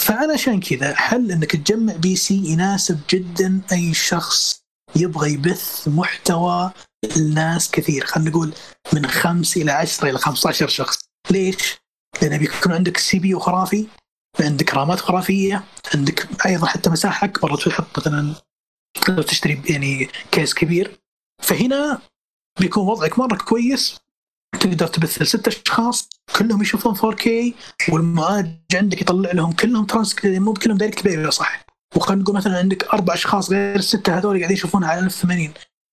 فأنا عشان كذا حل إنك تجمع PC يناسب جدا أي شخص يبغى يبث محتوى لناس كثير خلينا نقول من خمس إلى 10 إلى 15 شخص ليش؟ لأن بيكون عندك CPU خرافي عندك رامات خرافية عندك أيضا حتى مساحه اكبر تحط مثلا لو تشتري يعني case كبير. فهنا بيكون وضعك مرة كويس تقدر تبث لست أشخاص كلهم يشوفون 4K والمعالج عندك يطلع لهم كلهم trans مو كلهم direct play صح. وخلينا نقول مثلا عندك أربع أشخاص غير الستة هذول قاعدين يشوفونها على 1080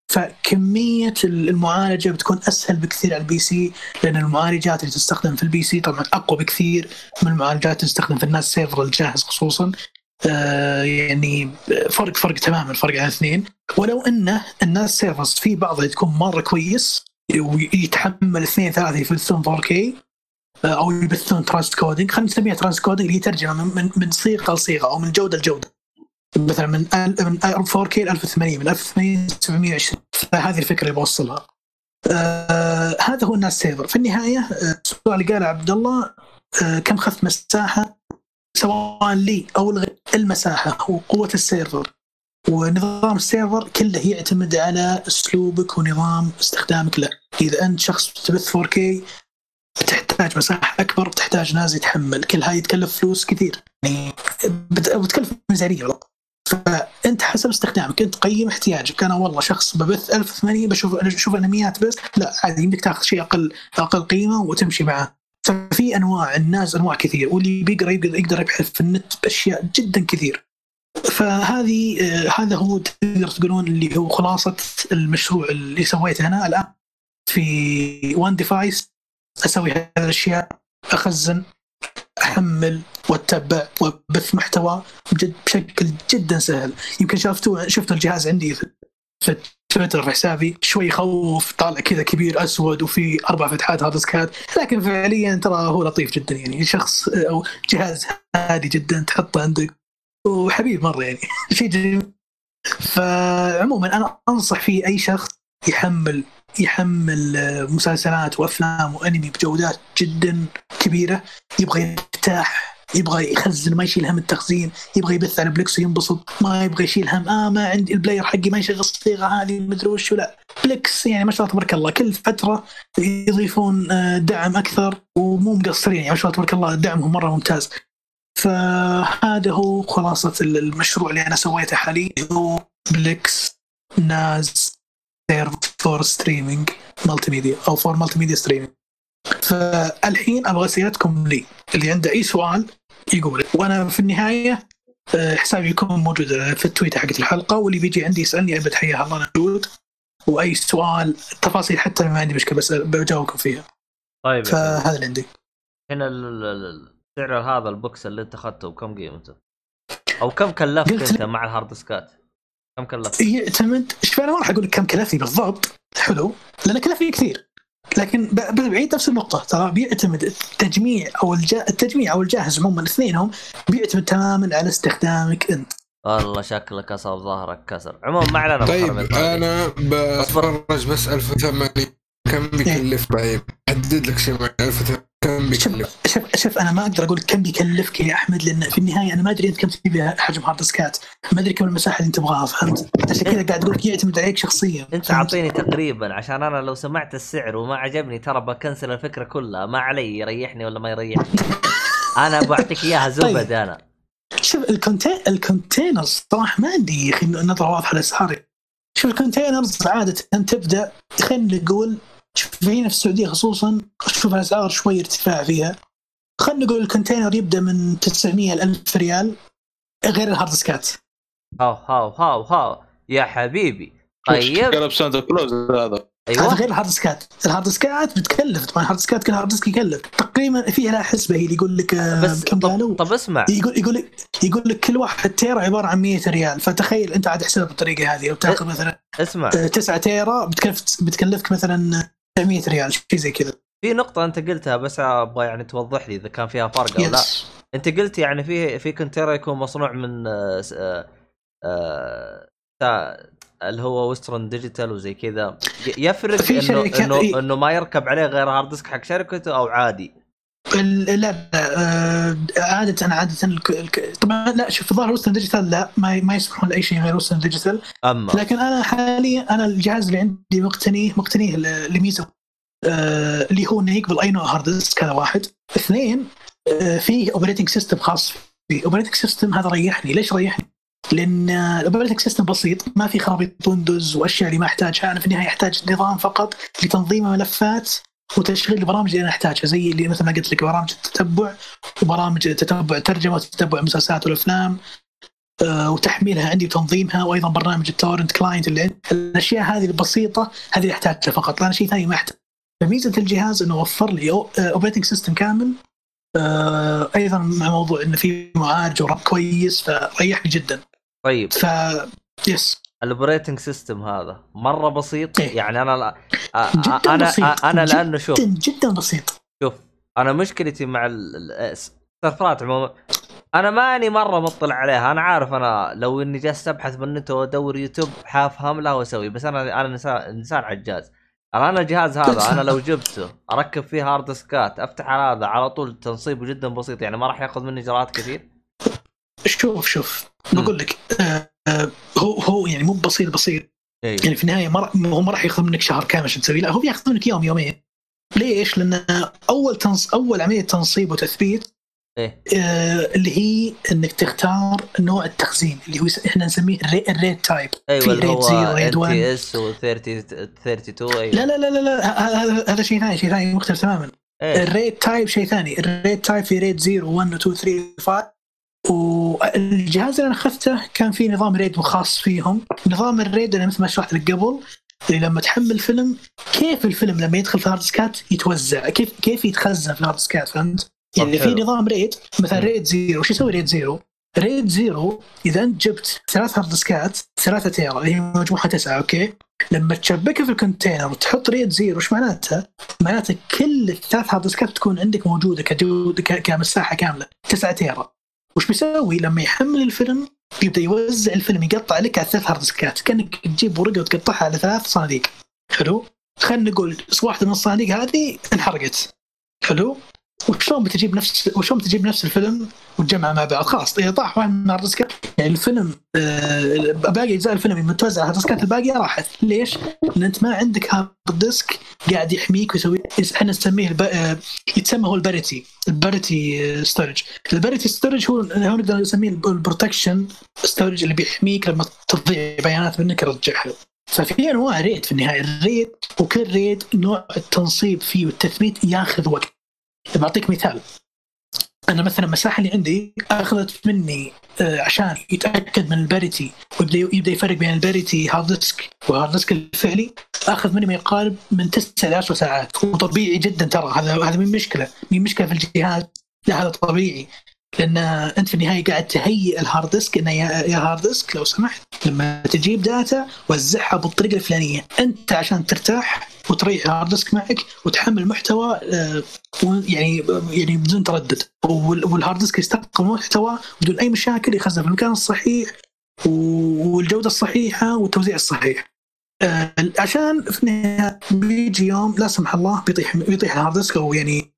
فكمية المعالجة بتكون أسهل بكثير على ال PC لأن المعالجات اللي تستخدم في ال PC طبعا أقوى بكثير من المعالجات اللي تستخدم في ال NAS server الجاهز خصوصا. آه يعني فرق فرق تماما فرق عن الاثنين ولو إنه ال NAS servers في بعضها تكون مرة كويس ويتحمل اثنين ثلاثة يبثون 4K آه، أو يبثون transcoding خلينا نسميها transcoding اللي هي ترجمة من, من صيغة لصيغة أو من جودة لجودة. مثلا من من 4K ل 1080 من 1080 ل 720 فهذه الفكرة اللي بوصلها. آه هذا هو ال NAS server في النهاية آه، السؤال اللي قاله عبد الله آه كم خذت مساحة؟ سواء لي أو الغير المساحة وقوه السيرفر ونظام السيرفر كله يعتمد على أسلوبك ونظام استخدامك له. إذا أنت شخص تبث 4K بتحتاج مساحة أكبر بتحتاج NAS يتحمل. كل هاي يتكلف فلوس كثير. يعني بت- بتكلف ميزانية والله. فأنت حسب استخدامك انت قيم احتياجك. أنا والله شخص ببث 1080 بشوف بشوف انميات بس لا عادي يمديك تاخذ شيء أقل أقل قيمة وتمشي معه. ففي أنواع الناس أنواع كثير واللي بيقرا يقدر يقدر يبحث في النت بأشياء جدا كثير. فهذه آه، هذا هو تقدر تقولون اللي هو خلاصة المشروع اللي سويته أنا الآن. في وان ديفايس أسوي هذه الأشياء أخزن. احمل واتبع وابث محتوى بشكل جدا سهل. يمكن شفتوا شفتوا الجهاز عندي في تويتر في حسابي. شوي يخوف طالع كذا كبير أسود وفي أربع فتحات هارد ديسكات لكن فعليا ترى هو لطيف جدا يعني. شخص أو جهاز هادي جدا تحطه عندك. وحبيب مرة يعني. شيء جميل. فعموما أنا أنصح فيه أي شخص يحمل يحمل مسلسلات وأفلام وأنمي بجودات جدا كبيرة يبغى يرتاح يبغى يخزن ما يشيل هم التخزين يبغى يبث على بلكس وينبسط ما يبغى يشيل هم آه ما عندي ال player حقي ما يشغل الصيغة هذه مدري وش لا بلكس يعني ما شاء الله تبارك الله كل فترة يضيفون آه، دعم أكثر ومو مقصرين يعني ما شاء الله تبارك الله دعمهم مرة ممتاز. فهذا هو خلاصة المشروع اللي أنا سويته حاليا هو Plex NAS serve for streaming multimedia أو for multimedia streaming فالحين أبغى أسئلتكم لي اللي عنده أي سؤال يقول. وأنا في النهاية آه، حسابي يكون موجود في التويتر حقت الحلقة واللي بيجي عندي يسألني أبد حياه الله أنا موجود؟ وأي سؤال تفاصيل حتى ما عندي مشكلة بس بجاوبكم فيها. طيب فهذا اللي عندي. هنا سعر هذا ال box اللي انت أخذته بكم قيمته؟ أو كم كلفت أنت مع ال hard disk ات؟ كم كلفت؟ يعتمد شوف أنا ما راح أقول لك كم كلفني بالضبط. حلو. لأن كلفني كثير. لكن بعيد نفس النقطة. ترى بيعتمد التجميع أو الجا... التجميع أو الجاهز عموما الاثنينهم بيعتمد تماما على استخدامك أنت. والله شكلك اصاب ظهرك كسر. عموما ما علينا طيب. أنا بتفرج بس 1080 كم بيكلف طيب حدد لك شيء معين 1080 كم بيكلف؟ شوف شوف أنا ما أقدر أقول كم بيكلفك يا أحمد لأن في النهاية أنا ما أدري أنت كم تبي حجم hard disk ات ما أدري كم المساحة اللي أنت تبغاها فهمت؟ عشان كذا قاعد أقول لك يعتمد عليك شخصيا أنت؟ أعطيني تقريبا عشان أنا لو سمعت السعر وما عجبني ترى ب cancel الفكرة كلها. ما علي يريحني ولا ما يريحني. أنا بعطيك إياها زبد أنا. شوف ال contain ال containers صراحة ما عندي نظره واضحه للاسعار شوف ال containers عادة تبدأ خلينا نقول شوف هنا في السعودية خصوصا شوف الاسعار شوي ارتفاع فيها. خلينا نقول ال container يبدأ من 900 ل 1000 ريال غير ال hard disk ات how how how how. يا حبيبي. طيب. قلب سانتا كلوز هذا. هذا أيوه غير ال hard disk ات الهارد ديسكات بتكلف طبعا الهارد ديسكات كل hard disk يكلف. تقريبا فيها لها حسبة هي اللي يقول لك آه، بس كم قالوا طب, طب اسمع. يقول يقول لك يقول لك كل واحد tera عبارة عن 100 ريال. فتخيل أنت عاد احسبها بالطريقة هذه لو تاخذ مثلا اسمع. 9 tera بتكلف بتكلفك مثلا 900 ريال شيء زي كذا. في نقطة أنت قلتها بس أبغى يعني توضح لي إذا كان فيها فرق أو لا. أنت قلت يعني في في container يكون مصنوع من آه، س- آه، آه، تا- اللي هو ويسترن ديجيتال وزي كذا. يفرق إنه إنه إنه ما يركب عليه غير hard disk حق شركته أو عادي. لا لا آه، عادة عادة الك- الك- طبعا لا شوف ظاهر وسترن ديجيتال لا ما ما يسمحون لأي شيء غير وسترن ديجيتال أما لكن أنا حاليا أنا الجهاز اللي عندي مقتنيه مقتنيه لميزة آه، اللي هو إنه يقبل أي نوع hard disk هذا واحد. اثنين آه، فيه operating system خاص فيه. operating system هذا ريحني. ليش ريحني؟ لأن ال operating system بسيط ما في خرابيط ويندوز وأشياء اللي ما أحتاجها. أنا في النهاية أحتاج نظام فقط لتنظيم ملفات وتشغيل البرامج اللي أنا أحتاجها زي اللي مثل ما قلت لك برامج التتبع وبرامج تتبع الترجمه وتتبع المسلسلات والأفلام آه، وتحميلها عندي وتنظيمها وأيضا برنامج ال torrent client اللي عندي. الأشياء هذه البسيطة هذه اللي أحتاجها فقط. لأن شيء ثاني ما احتاج فميزه الجهاز إنه وفر لي operating system كامل آه، أيضا مع موضوع انه في معالج ورام كويس فريحني جدا. طيب. ف yes ال operating system هذا مرة بسيط. إيه. يعني أنا لا جدا أنا بسيط. أنا لأنه شوف. جدا جدا بسيط. شوف أنا مشكلتي مع ال- ال- ال server ات عموما. أنا ماني مرة مطلع عليها. أنا عارف أنا لو إني جالس أبحث بالنت وادور يوتيوب حافهم لها واسوي بس أنا أنا إنسان عجاز. أنا الجهاز هذا أنا لو جبته أركب فيه hard disk ات أفتح على هذا على طول تنصيبه جدا بسيط. يعني ما راح يأخذ مني اجراءات كثير. شوف شوف. بقول لك آه، آه، هو هو يعني مو بسيط بسيط. اي يعني في النهاية ما هو ما راح ياخذ منك شهر كامل عشان تسوي؟ لا هو بياخذ منك يوم يومين. ليش؟ لأن أول تنص... أول عملية تنصيب وتثبيت إيه. آه، اللي هي إنك تختار نوع التخزين اللي هو إحنا نسميه الري- ال RAID type أيوه في اللي RAID هو zero ان RAID 1 تي اس و 30 32 أيوه. لا لا لا لا هذا شيء ثاني شيء ثاني مختلف تماما. إيه. ال RAID type شيء ثاني ال RAID type في RAID 0 1 2 3 5 والجهاز اللي أنا أخذته كان فيه نظام RAID خاص فيهم نظام ال RAID أنا مثل ما شرحت لك قبل اللي لما تحمل فيلم كيف الفيلم لما يدخل في ال hard disk ات يتوزع كيف كيف يتخزن في ال hard disk ات فهمت؟ يعني في. نظام RAID مثلا. RAID zero وش يسوي RAID zero؟ RAID zero إذا أنت جبت ثلاث hard disk ات ثلاثة tera اللي هي مجموعها تسعة okay؟ لما تشبكها في ال container وتحط RAID zero إيش معناتها؟ معناته كل الثلاث hard disk ات تكون عندك موجودة كجود ك- كمساحة كاملة 9 tera وش بيسوي لما يحمل الفيلم؟ يبدأ يوزع الفيلم يقطع لك على ثلاث hard disk ات كأنك تجيب ورقة وتقطعها على ثلاث صناديق. حلو؟ خلينا نقول واحدة من الصناديق هذه انحرقت. حلو؟ وشلون بتجيب نفس وشلون بتجيب نفس الفيلم وتجمع مع بعض؟ خلاص إذا طاح واحد من disk ات يعني الفيلم آه باقي أجزاء الفيلم ال hard disk ات الباقية راحت. ليش؟ لأن أنت ما عندك hard disk قاعد يحميك ويسوي إحنا نسميه الب... آه، يتسمى هو ال parity ال parity storage ال parity storage هو هو نقدر نسميه ال protection storage اللي بيحميك لما تضيع بيانات منك يرجعها. ففي أنواع RAID في النهاية. ال RAID وكل RAID نوع التنصيب فيه والتثبيت ياخذ وقت. بعطيك مثال. أنا مثلا المساحه اللي عندي أخذت مني آه، عشان يتأكد من ال parity ويبدأ يبدأ يفرق بين ال parity hard disk وال hard disk الفعلي. أخذ مني ما يقارب من 9 ل 10 ساعات. وطبيعي جدا ترى هذا هذا من مشكلة؟ من مشكلة في الجهاز؟ لا هذا طبيعي. لأن أنت في النهاية قاعد تهيئ ال hard disk إنه يا hard disk لو سمحت. لما تجيب data وزعها بالطريقة الفلانية. أنت عشان ترتاح وتريح ال hard disk معك وتحمل محتوى آه، يعني يعني بدون تردد. وال- وال hard disk يستقبل محتوى بدون أي مشاكل يخزن في المكان الصحيح والجودة الصحيحة والتوزيع الصحيح. آه، عشان في النهاية بيجي يوم لا سمح الله بيطيح بيطيح ال hard disk أو يعني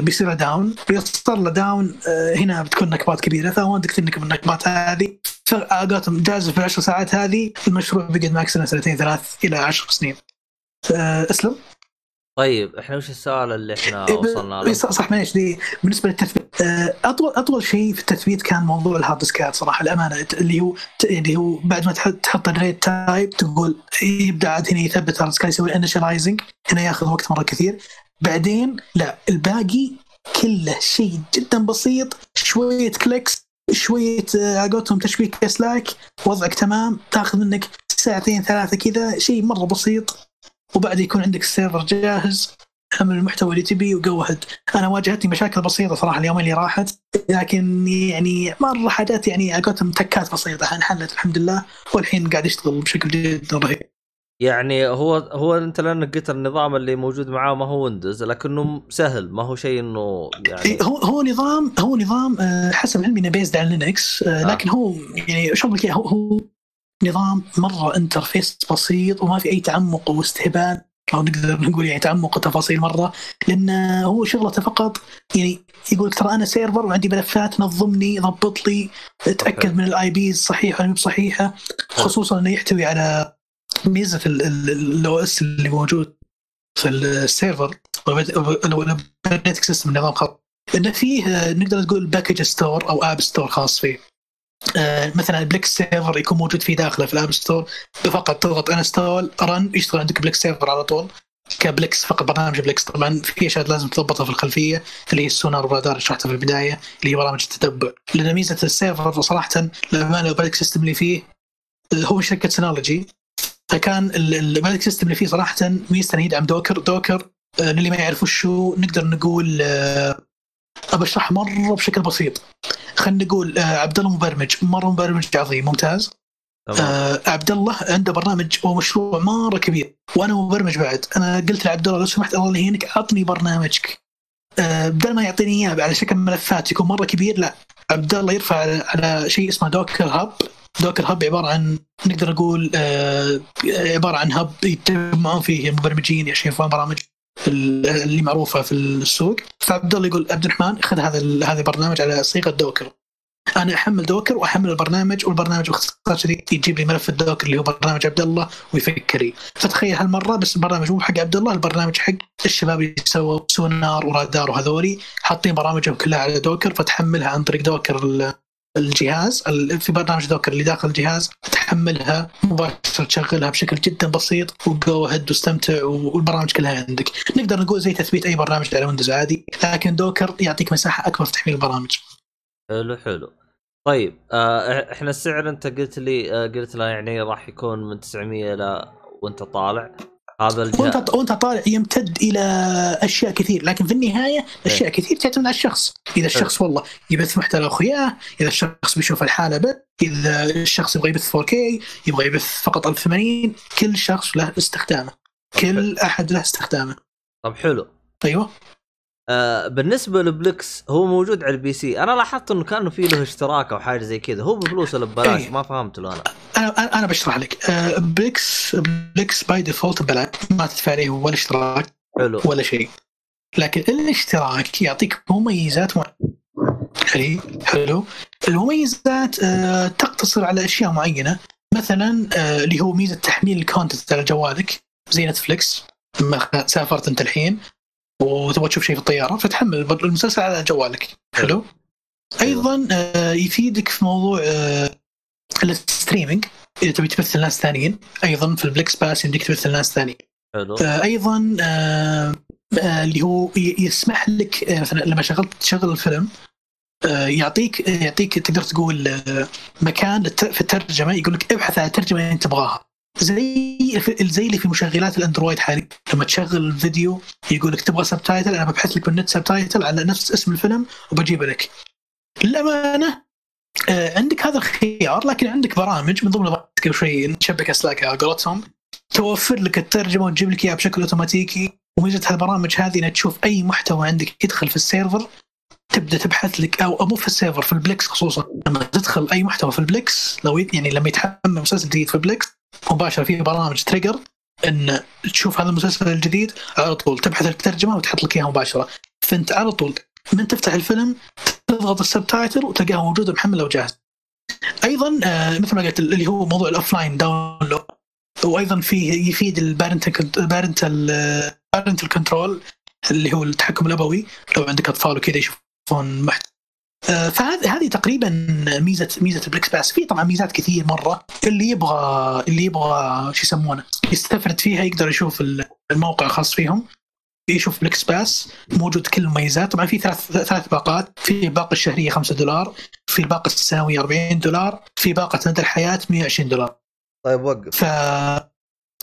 بيصير له down بيصير له down آه، هنا بتكون نكبات كبيرة. فودك تنكب النكبات هذه. فقاتم جاز في العشر ساعات هذه. المشروع بيقعد معك سنة سنتين ثلاث إلى عشر سنين. آه، أسلم. طيب إحنا وش السؤال اللي إحنا إيه، وصلنا إيه، له؟ صح صح معليش دي بالنسبة للتثبيت. آه، اطول أطول شيء في التثبيت كان موضوع ال hard disk ات صراحة الامانه اللي هو اللي هو بعد ما تحط ال RAID type تقول يبدأ عاد هنا يثبت ال hard disk ات يسوي initializing هنا ياخذ وقت مرة كثير. بعدين لا الباقي كله شيء جدا بسيط شوية clicks شوية آه، على قولتهم تشبيك أسلاك وضعك تمام تاخذ منك ساعتين ثلاثة كذا شيء مرة بسيط. وبعد يكون عندك ال server جاهز حمل المحتوى اللي تبيه و go ahead أنا واجهتني مشاكل بسيطة صراحة اليومين اللي راحت لكن يعني مرة حاجات يعني على تكات بسيطة انحلت الحمد لله والحين قاعد يشتغل بشكل جدا رهيب. يعني هو هو انت لانك قلت النظام اللي موجود معاه ما هو Windows لكنه سهل ما هو شيء إنه يعني إيه، هو هو نظام هو نظام آه، حسب علمي إنه based على Linux آه، لكن هو يعني شو إياه، هو هو نظام مرة interface بسيط وما في أي تعمق واستهبال أو نقدر نقول يعني تعمق وتفاصيل مرة لأن هو شغلته فقط يعني يقول ترى أنا server وعندي ملفات نظمني ضبط لي okay. من ال IP صحيحة ولا مو صحيحه خصوصا إنه يحتوي على ميزة ال OS اللي موجود في ال server ال operating system نظام خاص إنه فيه آه، نقدر نقول package store أو app store خاص فيه. آه، مثلا ال Plex server يكون موجود فيه داخله في ال app store فقط تضغط install run يشتغل عندك Plex server على طول. ك Plex فقط برنامج Plex طبعا في أشياء لازم تضبطها في الخلفية اللي هي ال Sonarr وال Radarr اللي شرحتها في البداية اللي هي برامج التتبع. لأن ميزة ال server صراحة لما ال operating system اللي فيه آه، هو شركة Synology فكان ال operating system اللي فيه صراحة ميزته انه يدعم Docker. Docker آه، للي ما يعرف وشو نقدر نقول آه، أبى أشرح مرة بشكل بسيط. خلينا نقول آه، عبد الله مبرمج. مرة مبرمج عظيم ممتاز. آه عبد الله عنده برنامج ومشروع مرة كبير. وأنا مبرمج بعد. أنا قلت لعبد الله لو سمحت الله يهينك عطني برنامجك. آه بدل ما يعطيني إياه على شكل ملفات يكون مرة كبير لا. عبد الله يرفع على, على شيء اسمه دوكر هاب. دوكر هاب عبارة عن نقدر نقول آه عبارة عن هب يجتمعون فيه المبرمجين عشان يفهمون برامج اللي معروفة في السوق. فعبد الله يقول عبد الرحمن خذ هذا هذا البرنامج على صيغة دوكر أنا أحمل دوكر وأحمل البرنامج والبرنامج باختصار شديد يجيب لي ملف الدوكر اللي هو برنامج عبد الله ويفكري. فتخيل هالمرة بس البرنامج مو حق عبد الله البرنامج حق الشباب اللي سووا سونار ورادار وهذولي حاطين برامجهم كلها على دوكر فتحملها عن طريق دوكر الجهاز ال- في برنامج دوكر اللي داخل الجهاز تحملها مباشرة تشغلها بشكل جدا بسيط وجو هيد واستمتع والبرامج كلها عندك. نقدر نقول زي تثبيت أي برنامج على ويندوز عادي لكن دوكر يعطيك مساحة أكبر في تحميل البرامج. حلو حلو. طيب آه إحنا السعر أنت قلت لي آه قلت له يعني راح يكون من 900 إلى وأنت طالع. هذا وانت وانت طالع يمتد إلى أشياء كثير لكن في النهاية أشياء كثير تعتمد على الشخص. إذا الشخص والله يبث محتوى اخوياه إذا الشخص بيشوف الحالة بس إذا الشخص يبغى يبث 4K يبغى يبث فقط 1080 كل شخص له استخدامه. كل أحد له استخدامه. طب حلو. أيوه. آه بالنسبة ل Plex هو موجود على ال PC. أنا لاحظت إنه كانه في له اشتراك أو حاجة زي كذا. هو بفلوس ولا ببلاش؟ إيه. ما فهمت له أنا أنا أنا أنا بشرح لك. آه، Plex Plex by default ببلاش. ما تدفع عليه ولا اشتراك حلو. ولا شيء. لكن الاشتراك يعطيك مميزات معينة حلو. المميزات آه، تقتصر على أشياء معينة. مثلا آه، اللي هو ميزة تحميل ال content على جوالك. زي Netflix لما سافرت أنت الحين. وتبغى تشوف شيء في الطيارة فتحمل المسلسل على جوالك. حلو. أيضا آه، يفيدك في موضوع آه، ال streaming إذا تبي تبث لناس ثانيين. أيضا في ال Plex Pass يمديك تبث لناس ثانيين. حلو. آه، أيضا اللي هو يسمح لك مثلا لما شغلت تشغل الفيلم يعطيك يعطيك تقدر تقول مكان في الترجمة يقول لك ابحث عن الترجمة اللي أنت تبغاها. زي زي اللي في مشغلات ال Android حاليا. لما تشغل الفيديو يقول لك تبغى subtitle أنا ببحث لك بال net subtitle على نفس اسم الفيلم وبجيبه لك. للأمانة آه، عندك هذا الخيار لكن عندك برامج من ضمن قبل شوي نشبك أسلاك على قولتهم. توفر لك الترجمة وتجيب لك إياها بشكل أوتوماتيكي. وميزة هالبرامج هذه إنها تشوف أي محتوى عندك يدخل في ال server تبدأ تبحث لك أو مو في ال server في ال Plex خصوصا. لما تدخل أي محتوى في ال Plex لو يعني لما يتحمل مسلسل جديد في ال Plex مباشرة في برامج trigger إن تشوف هذا المسلسل الجديد على طول. تبحث الترجمة وتحط لك إياها مباشرة. فأنت على طول من تفتح الفيلم تضغط ال subtitle وتلقاها موجوده محمله وجاهزه. أيضا آه، مثل ما قلت اللي هو موضوع ال offline download وأيضا فيه يفيد ال parental ال parental parental control اللي هو التحكم الأبوي. لو عندك أطفال وكذا يشوفون محتوى فهذه هذه تقريبا ميزه ميزة ال Plex Pass في طبعا ميزات كثير مرة. اللي يبغى اللي يبغى شو يسمونه يستفرد فيها يقدر يشوف الموقع الخاص فيهم. يشوف Plex Pass موجود كل المميزات. طبعا في ثلاث ثلاث باقات. في الباقة الشهرية 5 دولار. في الباقة السنوية 40 دولار. في باقة مدى الحياة 120 دولار. طيب وقف. ف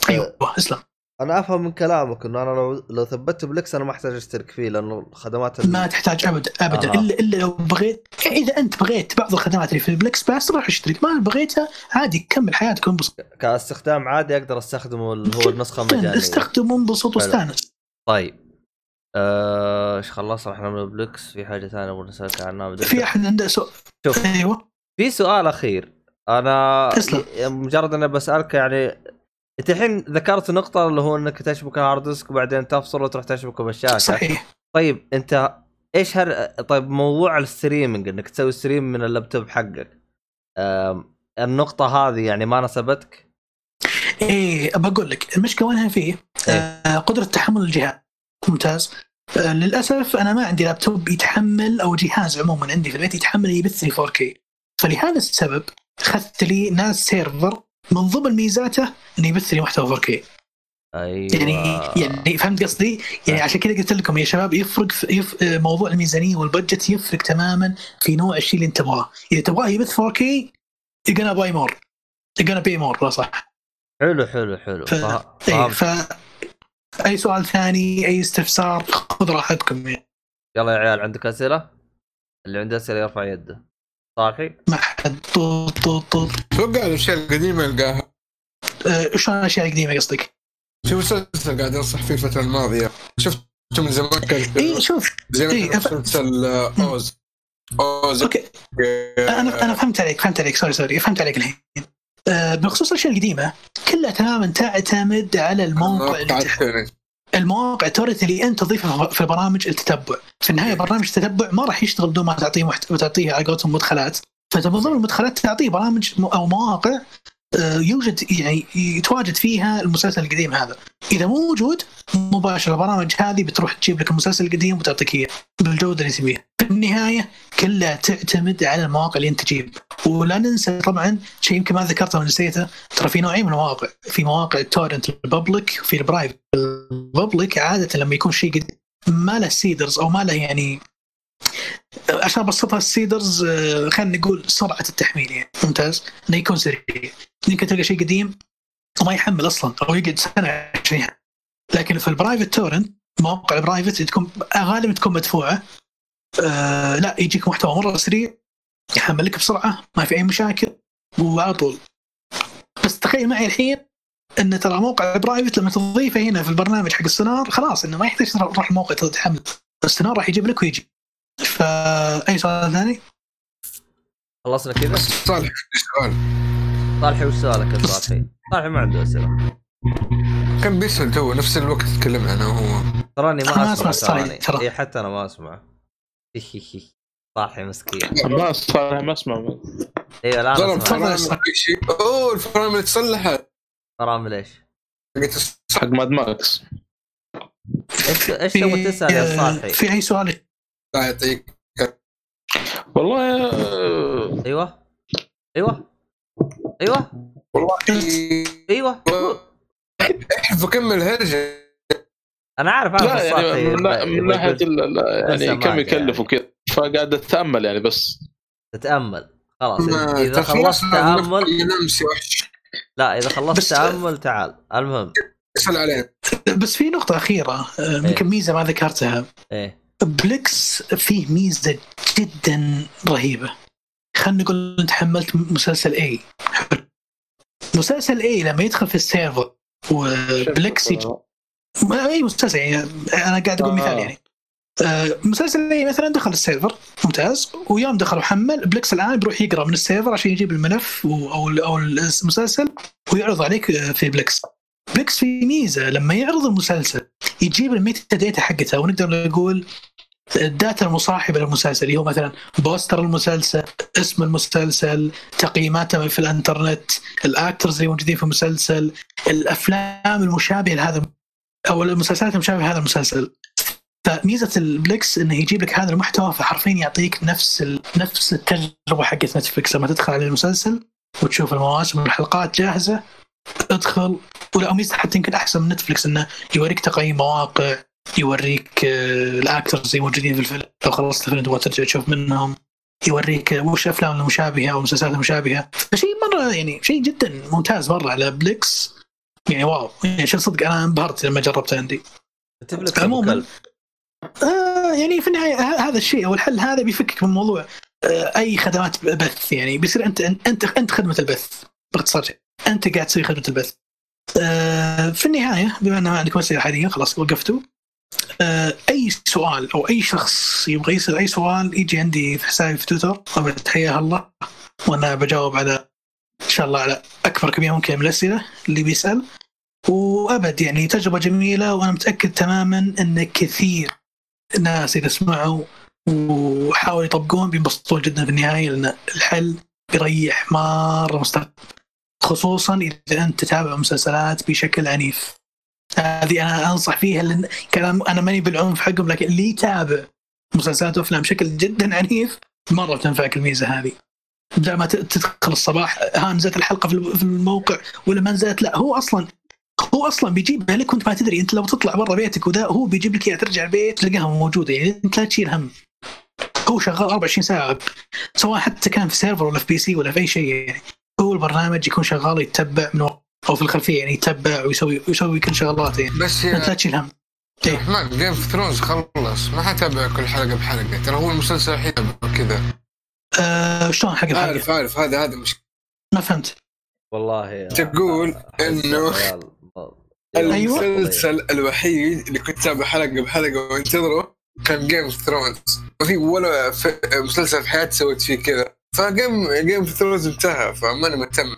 أيوه اسلم أنا أفهم من كلامك إنه أنا لو لو ثبت Plex أنا ما أحتاج أشترك فيه لأنه الخدمات ال- ما تحتاج ابدا ابدا آه. الا إلا لو بغيت إذا أنت بغيت بعض الخدمات اللي في ال Plex Pass روح اشترك. ما بغيتها عادي كمل حياتك وانبسط. كاستخدام عادي أقدر أستخدمه اللي هو النسخة المجانية. استخدم وانبسط واستانس. طيب. آه، إيش خلصنا إحنا من Plex في حاجة ثانية أبغى نسالك عنها. في أحد عنده سؤال شوف. أيوه. في سؤال أخير. أنا تسلم. مجرد أني بسألك يعني انت الحين ذكرت نقطة اللي هو انك تشبك ال hard disk وبعدين تفصل وتروح تشبكه بالشاشه صحيح. طيب انت إيش هر طيب موضوع ال streaming انك تسوي stream من اللابتوب حقك آم، النقطة هذه يعني ما ناسبتك إيه بقول لك المشكلة وينها فيه؟ إيه. آه قدرة تحمل الجهاز. ممتاز. آه للأسف أنا ما عندي لابتوب يتحمل أو جهاز عموما عندي في البيت يتحمل يبث لي 4K فلهذا السبب اخذت لي ناس سيرفر من ضمن ميزاته انه يبث لي محتوى 4K أيوه يعني يعني فهمت قصدي؟ يعني عشان كذا قلت لكم يا شباب يفرق يف... آه، موضوع الميزانية والبجت يفرق تماما في نوع الشيء اللي أنت تبغاه، إذا تبغاه يبث 4K you're gonna buy more. You're gonna pay more لا صح. حلو حلو حلو. ف... فهمت. ف أي سؤال ثاني أي استفسار خذ راحتكم يعني. يلا يا عيال عندك أسئلة؟ اللي عنده أسئلة يرفع يده. صالحي؟ ما حد طوط طوط طوط أتوقع الاشياء القديمه يلقاها آه، شلون الاشياء القديمه قصدك؟ في مسلسل قاعد انصح فيه الفترة الماضية. شفته من زمان كان اي شوف. زي إيه، مسلسل آه، Oz. Oz. okay. أنا أنا فهمت عليك فهمت عليك. sorry sorry. فهمت عليك الحين. آه، بخصوص الأشياء القديمة كلها تماما تعتمد على الموقع اللي المواقع تورث اللي انت تضيفها في برامج التتبع. في النهاية برنامج التتبع ما راح يشتغل بدون ما تعطيه محت... تعطيه على قولتهم مدخلات. فانت من ضمن المدخلات تعطيه برامج أو مواقع يوجد يعني يتواجد فيها المسلسل القديم هذا. إذا مو موجود مباشرة البرامج هذه بتروح تجيب لك المسلسل القديم وتعطيك إياه بالجودة اللي تبيها. في النهاية كلها تعتمد على المواقع اللي أنت تجيب. ولا ننسى طبعا شيء يمكن ما ذكرته ونسيته ترى في نوعين من المواقع. في مواقع ال torrent ال public وفي ال private ال public عادة لما يكون شيء قديم ما له seeders أو ما له يعني عشان أبسطها ال seeders آه، خلينا نقول سرعة التحميل يعني. ممتاز. انه يكون سريع. يمكن تلقى شيء قديم وما يحمل أصلا أو يقعد سنة عشان يحمل لكن في ال private torrent مواقع ال private تكون غالبا تكون مدفوعة. آه لا يجيك محتوى مرة سريع يحمل لك بسرعة ما في أي مشاكل وعلى طول. بس تخيل معي الحين إن ترى موقع ال private لما تضيفه هنا في البرنامج حق ال Sonarr خلاص إنه ما يحتاج تروح الموقع تحمل. ال Sonarr راح يجيب لك ويجي فاي سؤال ثاني؟ خلصنا كذا؟ صالح عندي سؤال. صالحي وش سؤالك يا صالحي؟ صالحي ما عنده أسئلة. كان بيسأل تو؟ نفس الوقت تكلمنا أنا وهو. تراني ما أسمع أسمع تراني. إي حتى أنا ما أسمع. صالحي مسكين. ما صالح ما أسمع. أيوه الآن أسمع. أوه الفرامل تصلحت فرامل إيش؟ حق Mad Max. إيش إيش تبغى تسأل يا صالحي؟ في أي سؤال؟ يعطيك والله أيوه. أيوه. أيوه. والله أيوه. احذف وكمل هرجة. أنا عارف عارف لا يعني من, من ناحية يعني كم يكلف يعني. وكذا. فقاعد أتأمل يعني بس. تتأمل. خلاص اذا خلصت تامل لا إذا خلصت تأمل تعال. المهم. اسأل عليه. بس في نقطة أخيرة آه، يمكن ميزة ما ذكرتها. إيه. Plex فيه ميزة جدا رهيبة. خلينا نقول انت حملت مسلسل اي مسلسل اي لما يدخل في ال server و Plex ما- أي مسلسل يعني أنا قاعد أقول آه. مثال يعني. آه، مسلسل اي مثلا دخل ال server ممتاز ويوم دخل وحمل Plex الآن بيروح يقرأ من ال server عشان يجيب الملف أو أو المسلسل ويعرض عليك آه، في Plex. Plex في ميزة لما يعرض المسلسل يجيب ال metadata حقتها ونقدر نقول ال data المصاحبه للمسلسل اللي هو مثلا poster المسلسل اسم المسلسل تقييماته في الانترنت ال actors اللي موجودين في المسلسل الأفلام المشابهة لهذا أو المسلسلات المشابهة لهذا المسلسل. فميزة ال Plex إنه يجيب لك هذا المحتوى فحرفيا يعطيك نفس ال... نفس التجربة حقت Netflix لما تدخل على المسلسل وتشوف المواسم والحلقات جاهزة أدخل ولا ميزه حتى يمكن أحسن من Netflix إنه يوريك تقييم مواقع يوريك آه، ال actors اللي موجودين في الفيلم. لو خلصت الفيلم تبغى ترجع تشوف منهم يوريك آه، وش الافلام المشابهة أو المسلسلات المشابهة. فشيء مرة يعني شيء جدا ممتاز مرة على Plex. يعني wow يعني شيء صدق أنا انبهرت لما جربته عندي. عموماً. آه يعني في النهاية هذا الشيء أو الحل هذا بيفكك من موضوع آه أي خدمات بث يعني. بيصير أنت أنت أنت خدمة البث باختصار شيء. أنت قاعد تسوي خدمة البث. آه في النهاية بما ان ما عندكم أسئلة حاليا خلاص وقفتوا. آه أي سؤال أو أي شخص يبغى يسأل أي سؤال يجي عندي في حسابي في تويتر طبعا حياه الله وأنا بجاوب على إن شاء الله على أكبر كمية ممكنة من الأسئلة اللي بيسأل. وأبد يعني تجربة جميلة وأنا متأكد تماما إن كثير ناس إذا سمعوا وحاولوا يطبقون بينبسطون جدا في النهاية لأن الحل بيريح مرة مستقبل. خصوصا إذا أنت تتابع مسلسلات بشكل عنيف. هذه أنا أنصح فيها لأن كلام أنا ماني بالعنف حقهم لكن اللي يتابع مسلسلات وأفلام بشكل جدا عنيف مرة بتنفعك الميزة هذه. بدل ما تدخل الصباح ها نزلت الحلقة في الم- في الموقع ولا ما نزلت لا هو أصلا هو أصلا بيجيبها لك وأنت ما تدري أنت لو تطلع برا بيتك وده هو بيجيب لك اياها ترجع البيت تلقاها موجودة. يعني أنت لا تشيل هم. هو شغال 24 ساعة سواء حتى كان في server ولا في PC ولا في أي شيء يعني. هو البرنامج يكون شغال يتبع من أو في الخلفية يعني يتبع ويسوي ويسوي كل شغلاته يعني. بس انت لا يا تشيل هم إيه. رحمن Game of Thrones خلص. ما حتابع كل حلقة بحلقة. ترى هو المسلسل الوحيد كذا. آه شلون حق الحلقة؟ عارف عارف. هذا هذا مش ما فهمت. والله تقول عيال. أيوة. المسلسل الوحيد اللي كنت اتابع حلقة بحلقة وانتظره كان Game of Thrones ما في ولا في مسلسل في حياتي سويت فيه كذا. ف Game Game of Thrones انتهى فماني مهتم.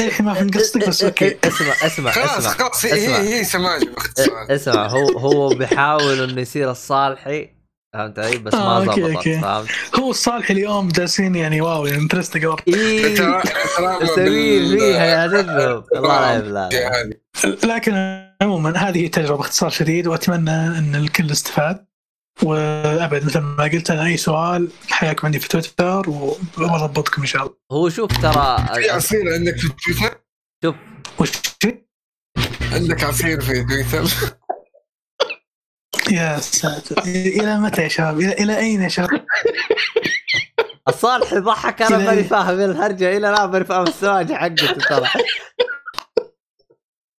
الحين ما فهمت قصدك بس okay. اسمع اسمع خلاص اسمع خلاص هي اسمع. هي, هي سماجه باختصار اسمع هو هو بيحاول إنه يصير الصالحي فهمت علي؟ بس آه، ما أوكي، زبطت أوكي. فهمت؟ هو الصالح اليوم جالسين يعني واو يعني انترست قبل اي ترى- ترى سمير بال- فيها يا الله لا يبلى هذه. لكن عموما هذه تجربه باختصار شديد وأتمنى إن الكل استفاد. وأبد مثل ما قلت أنا أي سؤال حياكم عندي في تويتر واربطكم إن شاء الله. هو شوف ترى في عصير عندك في تويتر؟ شوف. وش عندك عصير في تويتر؟ يا ساتر. إلى متى يا شباب؟ إلى, إلى أين يا شباب؟ الصالح يضحك أنا ماني. فاهم الهرجة إلى الآن ماني فاهم السؤال حقته ترى.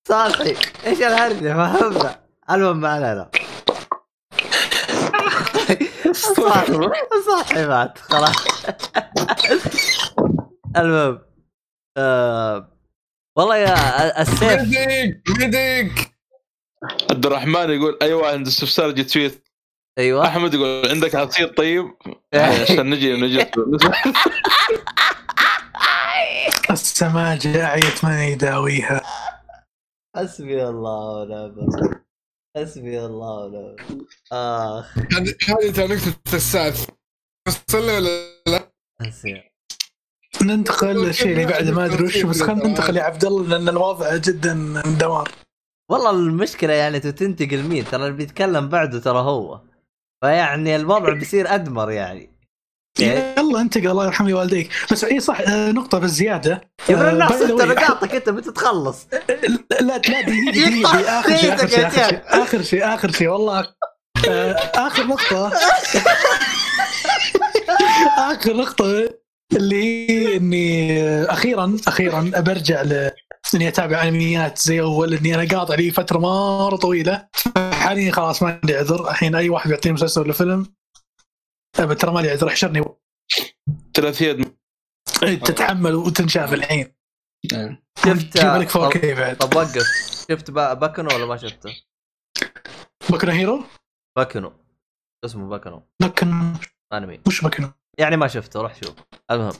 صالحي إيش الهرجة؟ فهمنا المهم ما علينا. صالحي مات خلاص. المهم آه والله يا السيف. medic medic. عبد الرحمن يقول اي واحد عنده استفسار يجي تويت أيوه. أحمد يقول عندك عصير طيب؟ عشان نجي نجي. السماجة اعيت من يداويها. حسبي الله ونعم الوكيل. حسبي الله ونعم. الوكيل. آخ. هذه هذه ترى نكتة الساعة وصلنا ولا لا؟ ننتقل للشيء اللي بعده ما أدري وش بس خلينا ننتقل يا عبد الله لأن الوضع جدا دمار والله المشكلة يعني تنتقل مين؟ ترى اللي بيتكلم بعده ترى هو. فيعني الوضع بيصير أدمر يعني؟ يلا انتقل الله يرحم والديك. بس اي صح آه، نقطة بالزياده يا ابن آه، الناس انت نقاطك انت متى تخلص لا لا يقطع دقيقة آخر شيء خيطك شيء يا آخر شيء آخر شيء والله. آه، آخر نقطة. آخر نقطة اللي هي إني آه، أخيرا أخيرا برجع ل إني أتابع أنميات زي أول إني أنا قاطع لي فترة مرة طويلة. حاليا خلاص ما عندي عذر. الحين أي واحد يعطيني مسلسل ولا فيلم ترى ما لي عذر احشرني ثلاثية تتحمل وتنشاف الحين. شفت جيب لك 4 طب, كي بعد. طب وقف شفت با- باكنو ولا ما شفته؟ بكنا هيرو؟ باكنو اسمه باكنو بكن أنمي. وش بكنا يعني ما شفته روح شوف. المهم.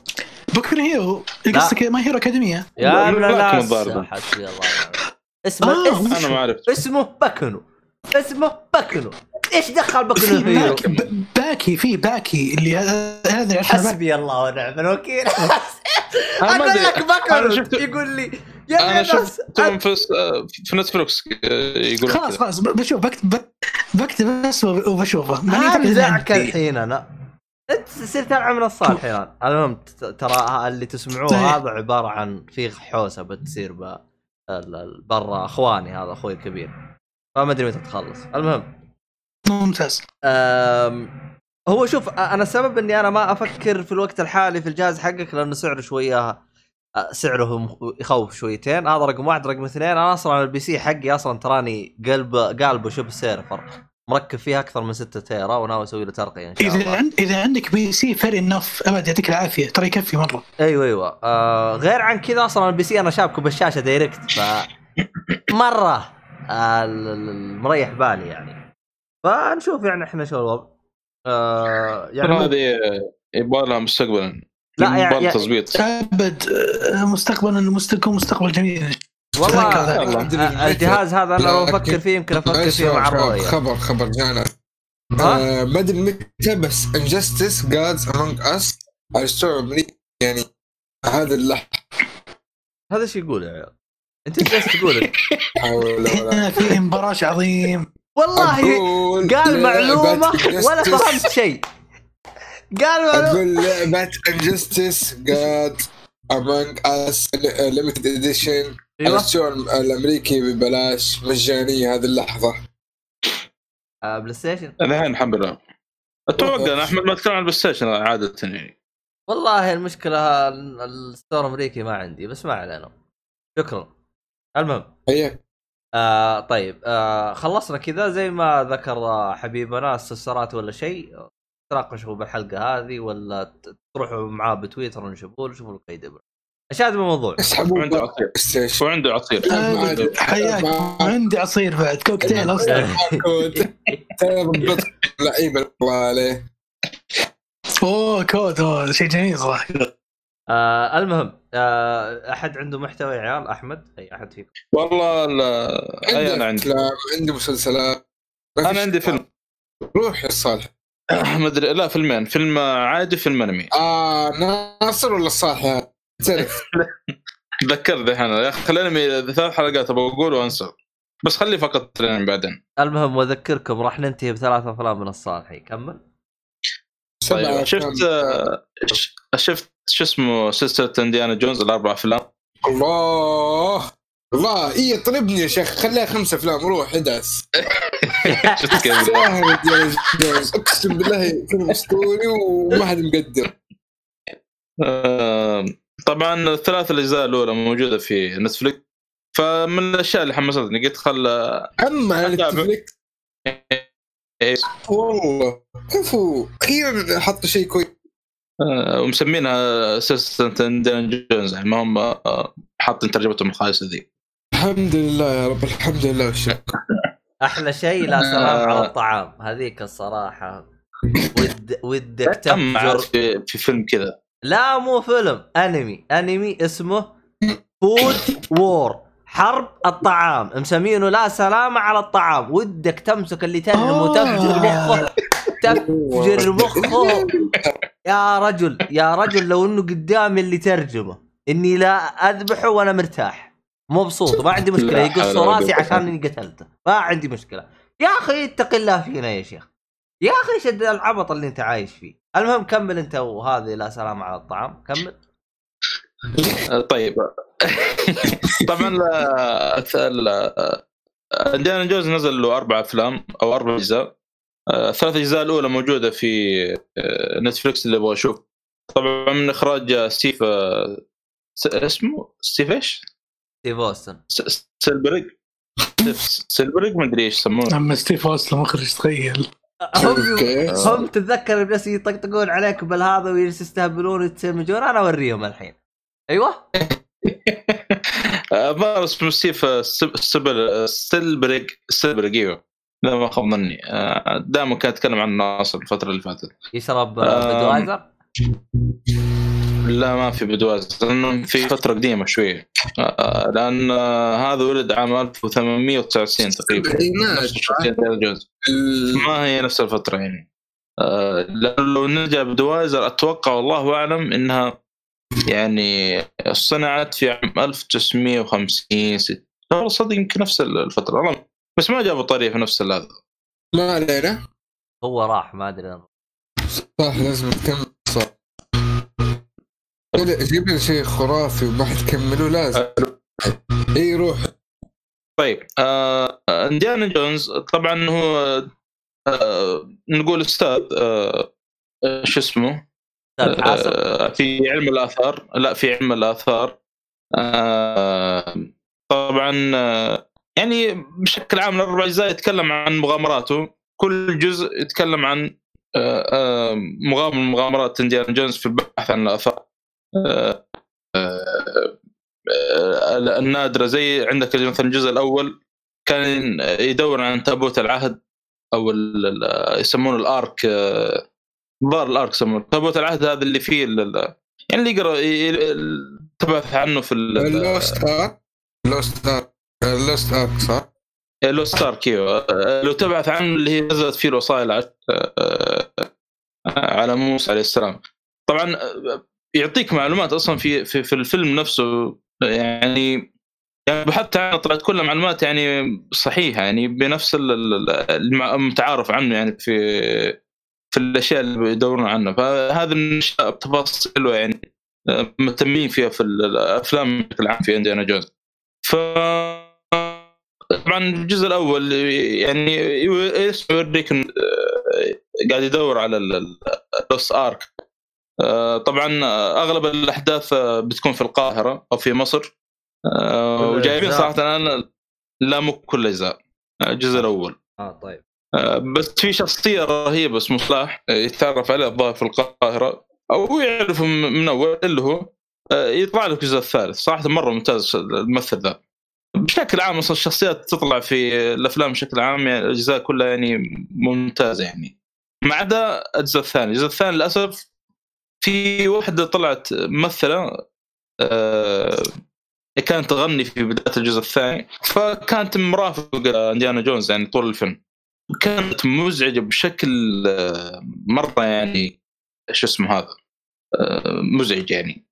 بكنا هيرو؟ قصدك My Hero Academia؟ يا ابن الناس. حسبي الله. اسمه آه، اسم أنا ما عرفت. اسمه باكنو اسمه باكنو إيش دخل باكنو في هيرو؟ باك ب- باكي في باكي اللي هذا. حسبي الله ونعم الوكيل أقول. لك شفت- يقول لي أنا شفتهم في في نتفلكس يقول خلاص خلاص ب- بشوف بكتب بك- بكتب بس وب- وبشوفه ماني عندي. الحين أنا أنت صرت العب من الصالح الآن المهم ت- ترى اللي تسمعوه طيب. هذا عبارة عن في حوسة بتصير ب ال- ال- برا أخواني هذا أخوي الكبير فما أدري متى تخلص المهم ممتاز. أم هو شوف أنا السبب إني أنا ما أفكر في الوقت الحالي في الجهاز حقك لأنه سعره شوية سعره يخوف شويتين. هذا رقم واحد. رقم اثنين أنا أصلا ال PC حقي أصلا تراني قلب قالبه شبه server. مركب فيه أكثر من 6 tera وناوي أسوي له ترقية إن شاء إذا الله. عند إذا عندك PC fair enough أبد يعطيك العافية. ترى يكفي مرة. أيوه أيوه. آه غير عن كذا أصلا ال PC أنا شابكه بالشاشة direct ف مرة آه ال- ال- مريح بالي يعني. فنشوف يعني إحنا شو الوضع. آه يعني هذه يبغى لها مستقبلا. لا، يبغى يعني- لها تظبيط ابد آه، مستقبلا مستقبل مستقبل جميل. والله الجهاز هذا أنا لو أفكر فيه يمكن أفكر فيه مع الرؤية. خبر خبر جانا؟ آه، ما أدري متى بس Injustice Gods Among Us الامريكي يعني هذا اللحظه هذا إيش يقول يا عيال؟ أنت إيش تقول هنا في مباراة عظيم. والله قال معلومة ولا فهمت شيء. قال معلومة. أقول لعبة Injustice Gods Among Us Limited Edition أيوه. ال store الأمريكي ببلاش مجانية هذه اللحظة. آه بلاي ستيشن. الحين نحملها أتوقع ان أحمد ما تكلم عن البلاي ستيشن عادة يعني. والله المشكلة ال- ال store الأمريكي ما عندي بس ما علينا. شكرا. المهم. هي. آه طيب آه خلصنا كذا. زي ما ذكر حبيبنا استفسارات ولا شيء تناقشوا بالحلقة هذه ولا تروحوا معاه بتويتر ونشوفوا له شوفوا له كي دبر إيش هذا الموضوع؟ اسحبوا بلاي عصير. وعنده عصير. حياك عندي عصير بعد. كوكتيل أصلا. لعيبه الله عليه أوه كود. شيء جميل صراحة. آه المهم آه أحد عنده محتوى يا عيال؟ أحمد؟ أي أحد فيكم؟ والله لا- أي أنا عندي. افلام عندي مسلسلات. أنا عندي. فيلم. روح يا صالح. ما أدري لا فيلمين. فيلم عادي فيلم أنمي. آه ناصر ولا الصالح تذكرت الحين يا أخي الأنمي ثلاث حلقات أبغى أقول وأنسى. بس خلي فقط الأنمي بعدين. المهم وأذكركم راح ننتهي بثلاث أفلام من الصالحي كمل طيب شفت شفت شو اسمه سلسله انديانا جونز الأربع أفلام. الله! الله اي طلبني يا شيخ خليها خمسة أفلام روح ادعس شفت كيف؟ جونز. أقسم بالله فيلم أسطوري وما حد مقدر. آه، طبعا الثلاث الأجزاء الأولى موجودة في نتفلكس فمن الأشياء اللي حمستني قلت خل أما. نتفليكس إيه، والله كفو أخيرا حطوا شيء كويس. ومسمينها سلسله إنديانا جونز. يعني ما هم آه، حاطين ترجمتهم الخايسة ذي. الحمد لله يا رب الحمد لله والشكر. أحلى شيء لا سلام على الطعام هذيك الصراحة. ود ودك تفجر في, في فيلم كذا. لا مو فيلم أنمي. أنمي اسمه Food War حرب الطعام. مسمينه لا سلامة على الطعام. ودك تمسك اللي آه. وتفجر مخه. تفجر مخه. يا رجل يا رجل لو إنه قدامي اللي ترجمه. إني لا أذبحه وأنا مرتاح. مبسوط ما عندي مشكلة. يقص راسي. عشان إني قتلته. ما عندي مشكلة. يا أخي اتق الله فينا يا شيخ. يا أخي شد العبط اللي أنت عايش فيه. المهم كمل أنت وهذه لا سلام على الطعام. كمل. آه، طيب. طبعا آه، آه، إنديانا جونز نزل له أربع أفلام أو أربع أجزاء. آه، الثلاث أجزاء الأولى موجودة في آه، نتفلكس اللي أبغى أشوف. طبعا من إخراج ستيف آه، اسمه؟ ستيف إيش؟ ستيف أوستن. س- سيلبريج. ستيف سيلبريج ما أدري إيش يسمونه. أما ستيف أوستن مخرج تخيل. هم؟ هم تتذكر بس يطقطقون عليك بالهذا ويجلس يستهبلون ويتسمجون أنا أوريهم الحين. أيوه. الظاهر اسمه ستيف آه، سب- سبل سيلبريج سيلبريج أيوه. لا ما خاب ظني آه، دائما كان يتكلم عن ناصر الفترة اللي فاتت. يشرب آم. بدوايزر لا ما في بدواز لأنه في فترة قديمة شوية آه، لأن هذا ولد عام 1899 تقريبا. ال- ما هي نفس الفترة يعني. لو نرجع بدوايزر أتوقع والله أعلم إنها يعني صنعت في عام 1950 ست- والله صدق يمكن نفس الفترة والله بس ما جابوا طريقه في نفس هذا. ما علينا. هو راح ما أدري. صح لازم تكمل صح. لا، جيب لنا شيء خرافي وما حتكمله لازم. إي روح. طيب آه إنديانا جونز طبعا هو آه نقول أستاذ آه آه، شو اسمه؟ آه في علم الآثار. لا في علم الآثار. آه طبعا آه يعني بشكل عام الاربع اجزاء يتكلم عن مغامراته. كل جزء يتكلم عن آه آه مغامر من مغامرات إنديانا جونز في البحث عن الآثار. آه آه آه، النادرة. زي عندك مثلا الجزء الأول كان يدور عن تابوت العهد أو يسمونه ال Ark ظهر ال Ark يسمونه تابوت العهد هذا اللي فيه ال- يعني اللي يقرا تبحث عنه في ال- ال Lost Ark Lost Ark ال Lost Ark صح؟ Lost Ark إيوه. لو تبحث عنه اللي هي نزلت فيه الوصايا آه، على موسى عليه السلام. طبعا آه، يعطيك معلومات أصلا في في, في الفيلم نفسه. يعني يعني بحثت عنها طلعت كلها معلومات يعني صحيحة يعني بنفس المتعارف عنه يعني في في الأشياء اللي يدورون عنها. فهذا من الاشياء تفاصيل يعني آه، مهتمين فيها في الأفلام بشكل عام في إنديانا جونز. ف طبعا الجزء الأول يعني يوريك آه، قاعد يدور على اللوس آرك. طبعا آه، أغلب الأحداث بتكون في القاهرة أو في مصر. آه، وجايبين. صراحة أنا لا مو كل الأجزاء آه، الجزء الأول. آه طيب. بس في شخصية رهيبة اسمه صلاح آه، يتعرف عليه الظاهر في القاهرة أو يعرفه من أول اللي هو آه، يطلع له الجزء الثالث. صراحة مرة ممتاز الممثل ذا. بشكل عام أصلا الشخصيات تطلع في الأفلام بشكل عام يعني الأجزاء كلها يعني ممتازة يعني. ما عدا الجزء الثاني، الجزء الثاني للأسف في واحدة طلعت ممثلة آه، كانت تغني في بداية الجزء الثاني فكانت مرافقة انديانا جونز يعني طول الفيلم. كانت مزعجة بشكل آه، مرة يعني شو اسمه هذا آه، مزعج يعني.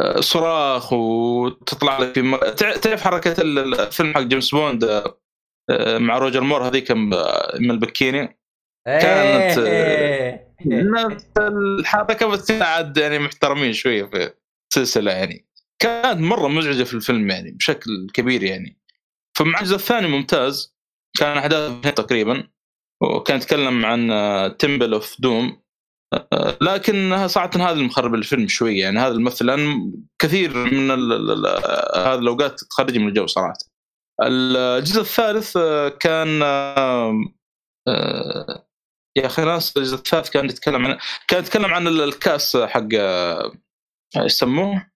آه، صراخ وتطلع لك في م... تع- تعرف حركة ال- الفيلم حق جيمس بوند مع روجر مور هذيك من البكيني؟ كانت- إيه. نفس الحركة بس عاد يعني محترمين شوية في السلسلة يعني. كانت مرة مزعجة في الفيلم يعني بشكل كبير يعني. فمع الجزء الثاني ممتاز. كان احداثه تقريبا وكان يتكلم عن Temple of Doom لكن صراحة هذا اللي مخرب الفيلم شوية يعني هذا الممثل لأن كثير من هذه الأوقات تخرج من الجو صراحة الجزء الثالث آه، كان آه، يا أخي ناس الجزء الثالث كان يتكلم عن كان يتكلم عن ال- الكاس حق آه، إيش يسموه؟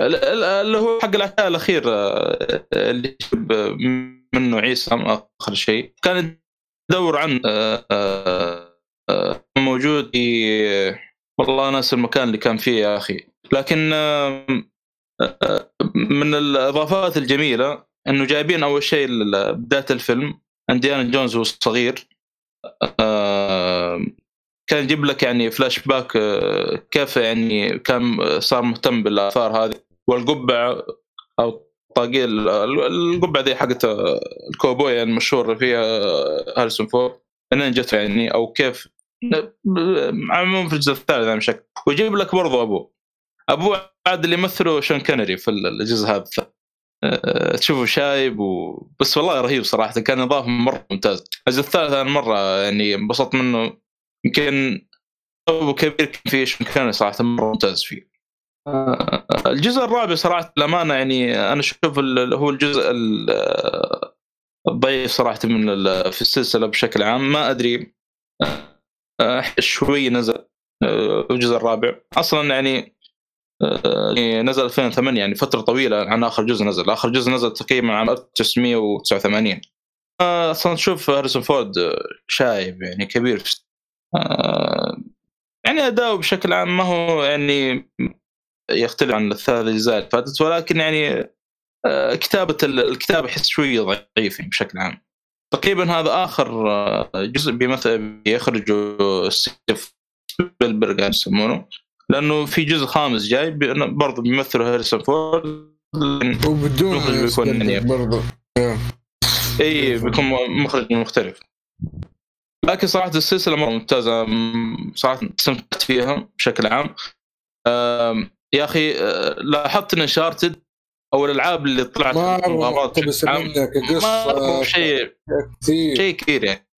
ال- ال- اللي هو حق العشاء الأخير آه، اللي منه عيسى أخر شيء. كان يدور عن آه، آه، موجود في والله ناس المكان اللي كان فيه يا أخي. لكن من الإضافات الجميلة إنه جايبين أول شيء بداية الفيلم إنديانا جونز وهو صغير. كان يجيب لك يعني فلاش باك كيف يعني كان صار مهتم بالآثار هذه. والقبعة أو طاقية ال- القبعة ذي حقت الكوبوي المشهور فيها آه، هاريسون فورد. منين جت يعني أو كيف؟ عموما في الجزء الثالث يعني بشكل ويجيب لك برضو أبوه. أبوه عاد اللي يمثله شون كونري في الجزء هذا. آه، تشوفه شايب و... بس والله رهيب صراحة. كان إضافة مرة ممتاز. الجزء الثالث أنا مرة يعني انبسطت منه. يمكن ابو كبير كان فيه شون كونري صراحة مرة ممتاز فيه. الجزء الرابع صراحة للامانه يعني أنا أشوف هو الجزء ال- الضعيف صراحة من في السلسلة بشكل عام. ما أدري آه، شوي نزل آه، الجزء الرابع. أصلا يعني آه، يعني نزل 2008 يعني فترة طويلة عن آخر جزء نزل. آخر جزء نزل تقريبا عام 1989 آه، أصلا تشوف هاريسون فورد شايب يعني كبير يعني أداؤه بشكل عام ما هو يعني يختلف عن الثلاث اجزاء اللي فاتت ولكن يعني آه، كتابة ال- الكتابة احس شوية ضعيف يعني بشكل عام. تقريبا هذا آخر آه، جزء بيمثل بيخرجوا ستيفن سبيلبرغ يسمونه لأنه في جزء خامس جاي برضه بيمثله هاريسون فورد وبدون بيكون يعني. برضه اي بيكون مخرج مختلف. لكن صراحة السلسلة مرة ممتازة صراحة استمتعت فيها بشكل عام. يا أخي آه، لاحظت إن Uncharted أو الألعاب اللي طلعت مغامرات قصه شيء شيء كثير يعني.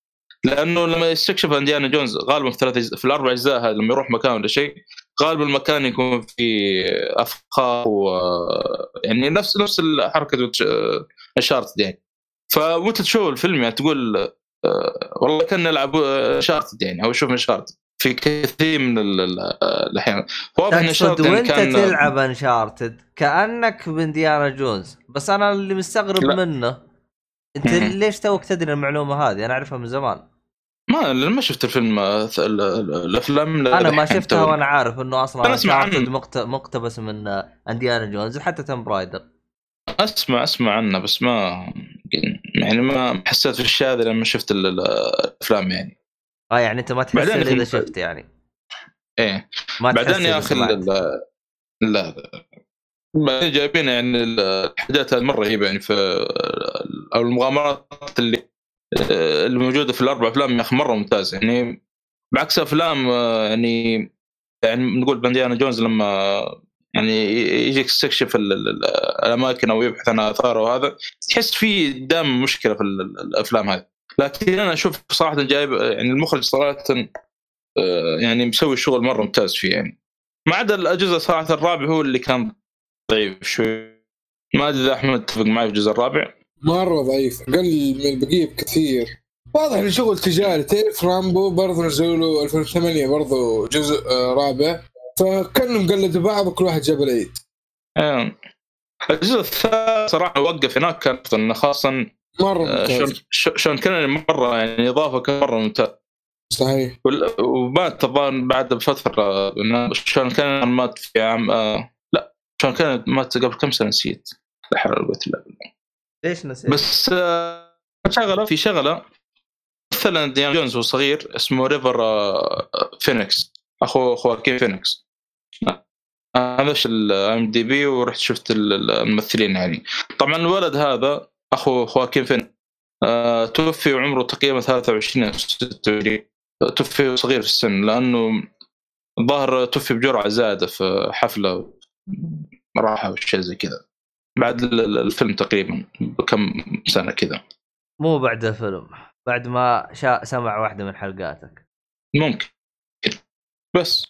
لأنه لما يستكشف إنديانا جونز غالبا في ثلاث في الأربع أجزاء هذه لما يروح مكان ولا شيء غالبا المكان يكون في افخار و يعني نفس نفس حركه انشارتد يعني. فوانت تشوف الفيلم يعني تقول آه، والله كان نلعب انشارتد يعني أو أشوف انشارتد في كثير من ال- ال- الأحيان واضح ان يعني وأنت كان تلعب انشارتد كأنك بانديانا جونز بس أنا اللي مستغرب لا. منه أنت. ليش توك تدري المعلومة هذه أنا أعرفها من زمان ما ما شفت الفيلم ال- ال- الأفلام أنا ما شفتها. وأنا عارف إنه أصلا عنه. مقت- مقتبس من انديانا جونز وحتى تم برايدر اسمع أسمع عنه بس ما يعني ما حسيت في الشيء هذا لما شفت ال- ال- الأفلام يعني آه يعني أنت ما تحس إلا إذا شفت يعني. إيه. ما تحس بعدين يا أخي لا لا بعدين جايبين يعني ال- الحاجات هذه مرة رهيبه يعني في أو المغامرات اللي اللي موجودة في الأربع أفلام يا أخي مرة ممتازة. يعني بعكس أفلام آه، يعني يعني نقول بانديانا جونز لما يعني يجي يستكشف ال- ال- الأماكن أو يبحث عن اثار وهذا تحس في دائما مشكلة في ال- ال- الأفلام هذه. لكن أنا أشوف صراحة جايب يعني المخرج صراحة آه، يعني مسوي شغل مرة ممتاز فيه يعني. ما عدا الاجزاء صراحة الرابع هو اللي كان ضعيف شوي. ما أدري إذا أحمد تتفق معي في الجزء الرابع. مرة ضعيف أقل من البقية بكثير. واضح إنه شغل تجاري تعرف رامبو برضه نزلوا له 2008 برضه جزء آه، رابع. فكأنهم قلدوا بعض وكل واحد جاب العيد. آه. الجزء الثالث صراحة وقف هناك كان خاصه مرة آه، ممتاز. شون كان مرة يعني إضافة كان مرة ممتاز. صحيح. ومات الظاهر بعد بفترة شون كان مات في عام آه لا شون كان مات قبل كم سنة نسيت. لا حول ولا قوة إلا بالله. ليش نسيت؟ بس آه، شغلة في شغلة. مثلا انديانا جونز وهو صغير اسمه ريفر آه، فينيكس. أخو خواكين فينيكس. هذا إيش الام دي بي ورحت شفت ال- ال- الممثلين يعني طبعا الولد هذا أخو خواكين فين؟ آه توفي وعمره تقريبا 23 أو 26 توفي صغير في السن لأنه الظاهر توفي بجرعة زايدة في حفلة راحه وشيء زي كذا. بعد ال- ال- الفيلم تقريبا بكم سنة كذا. مو بعد الفيلم بعد ما شا... سمع واحدة من حلقاتك. ممكن. بس.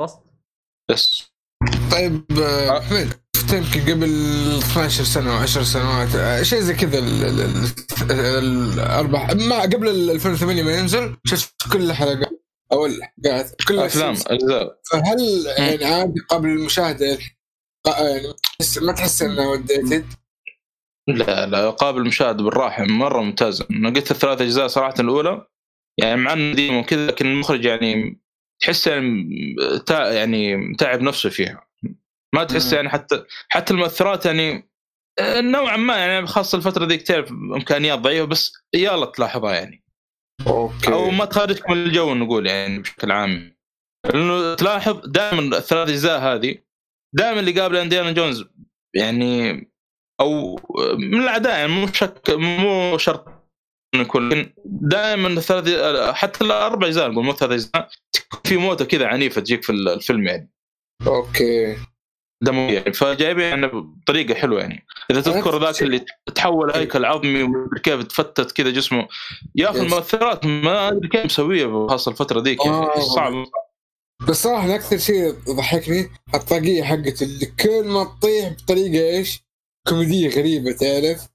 وسط بس. طيب آه، حميد يمكن قبل 12 سنة أو 10 سنوات آه، شيء زي كذا ال- ال- ال- الاربع ما قبل ال 2008 ما ينزل شفت كل الحلقات أو الحلقات كل أفلام. أجزاء. فهل يعني عادي قبل المشاهدة؟ آه، يعني ما تحس انه وديتد؟ لا لا قابل المشاهد بالراحة مرة ممتازه أنا قلت الثلاث أجزاء صراحة الأولى يعني مع إنه قديم وكذا لكن المخرج يعني تحس يعني يعني تعب نفسه فيها. ما تحس. يعني حتى حتى المؤثرات يعني آه، نوعا ما يعني خاصة الفترة ذيك تعرف إمكانيات ضعيفة بس يلا تلاحظها يعني. أوكي. أو ما تخرجك من الجو نقول يعني بشكل عام. لأنه تلاحظ دائما الثلاث اجزاء هذه دائما اللي قابل إنديانا جونز يعني أو من الأعداء يعني مو شك مو شرط إنه يكون لكن دائما الثلاث حتى الأربع أجزاء نقول مو ثلاث أجزاء في موتة كذا عنيفة تجيك في الفيلم يعني. أوكي. دموية. يعني فجايبين يعني بطريقة حلوة يعني. إذا تذكر ذاك اللي تحول هيكل عظمي ومدري كيف تفتت كذا جسمه. يا أخي. المؤثرات ما أدري كيف مسوية خاصه الفترة ذيك. يعني آه. صعب. بس صراحة أكثر شيء ضحكني الطاقية حقته اللي كل ما تطيح بطريقة إيش؟ كوميدية غريبة تعرف؟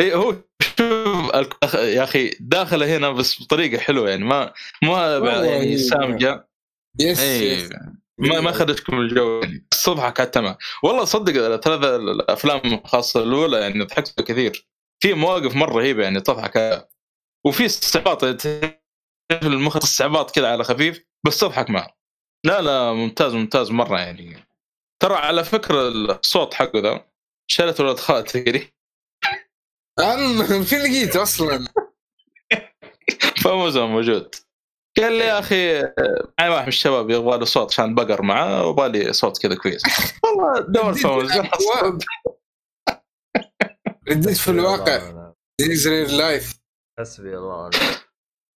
اي هو شوف يا أخي داخله هنا بس بطريقة حلوة يعني. ما ما يعني سامجة. يس اي يس ما ما من الجو. الصبح كانت تمام. والله صدق الثلاث الأفلام خاصة الأولى يعني ضحكت كثير. في مواقف مرة رهيبة يعني تضحك وفي استعباط المخ استعباط كذا على خفيف بس تضحك معه. لا لا ممتاز ممتاز مرة يعني. ترى على فكرة الصوت حقه ذا شالت ولد خالتي عم في لقيته أصلا؟ فموزة موجود. قال لي يا أخي معي واحد من الشباب يبغى له صوت عشان بقر معاه وبالي صوت كذا كويس. والله دور فوز رديت في الواقع. ريل لايف حسبي الله ونعم.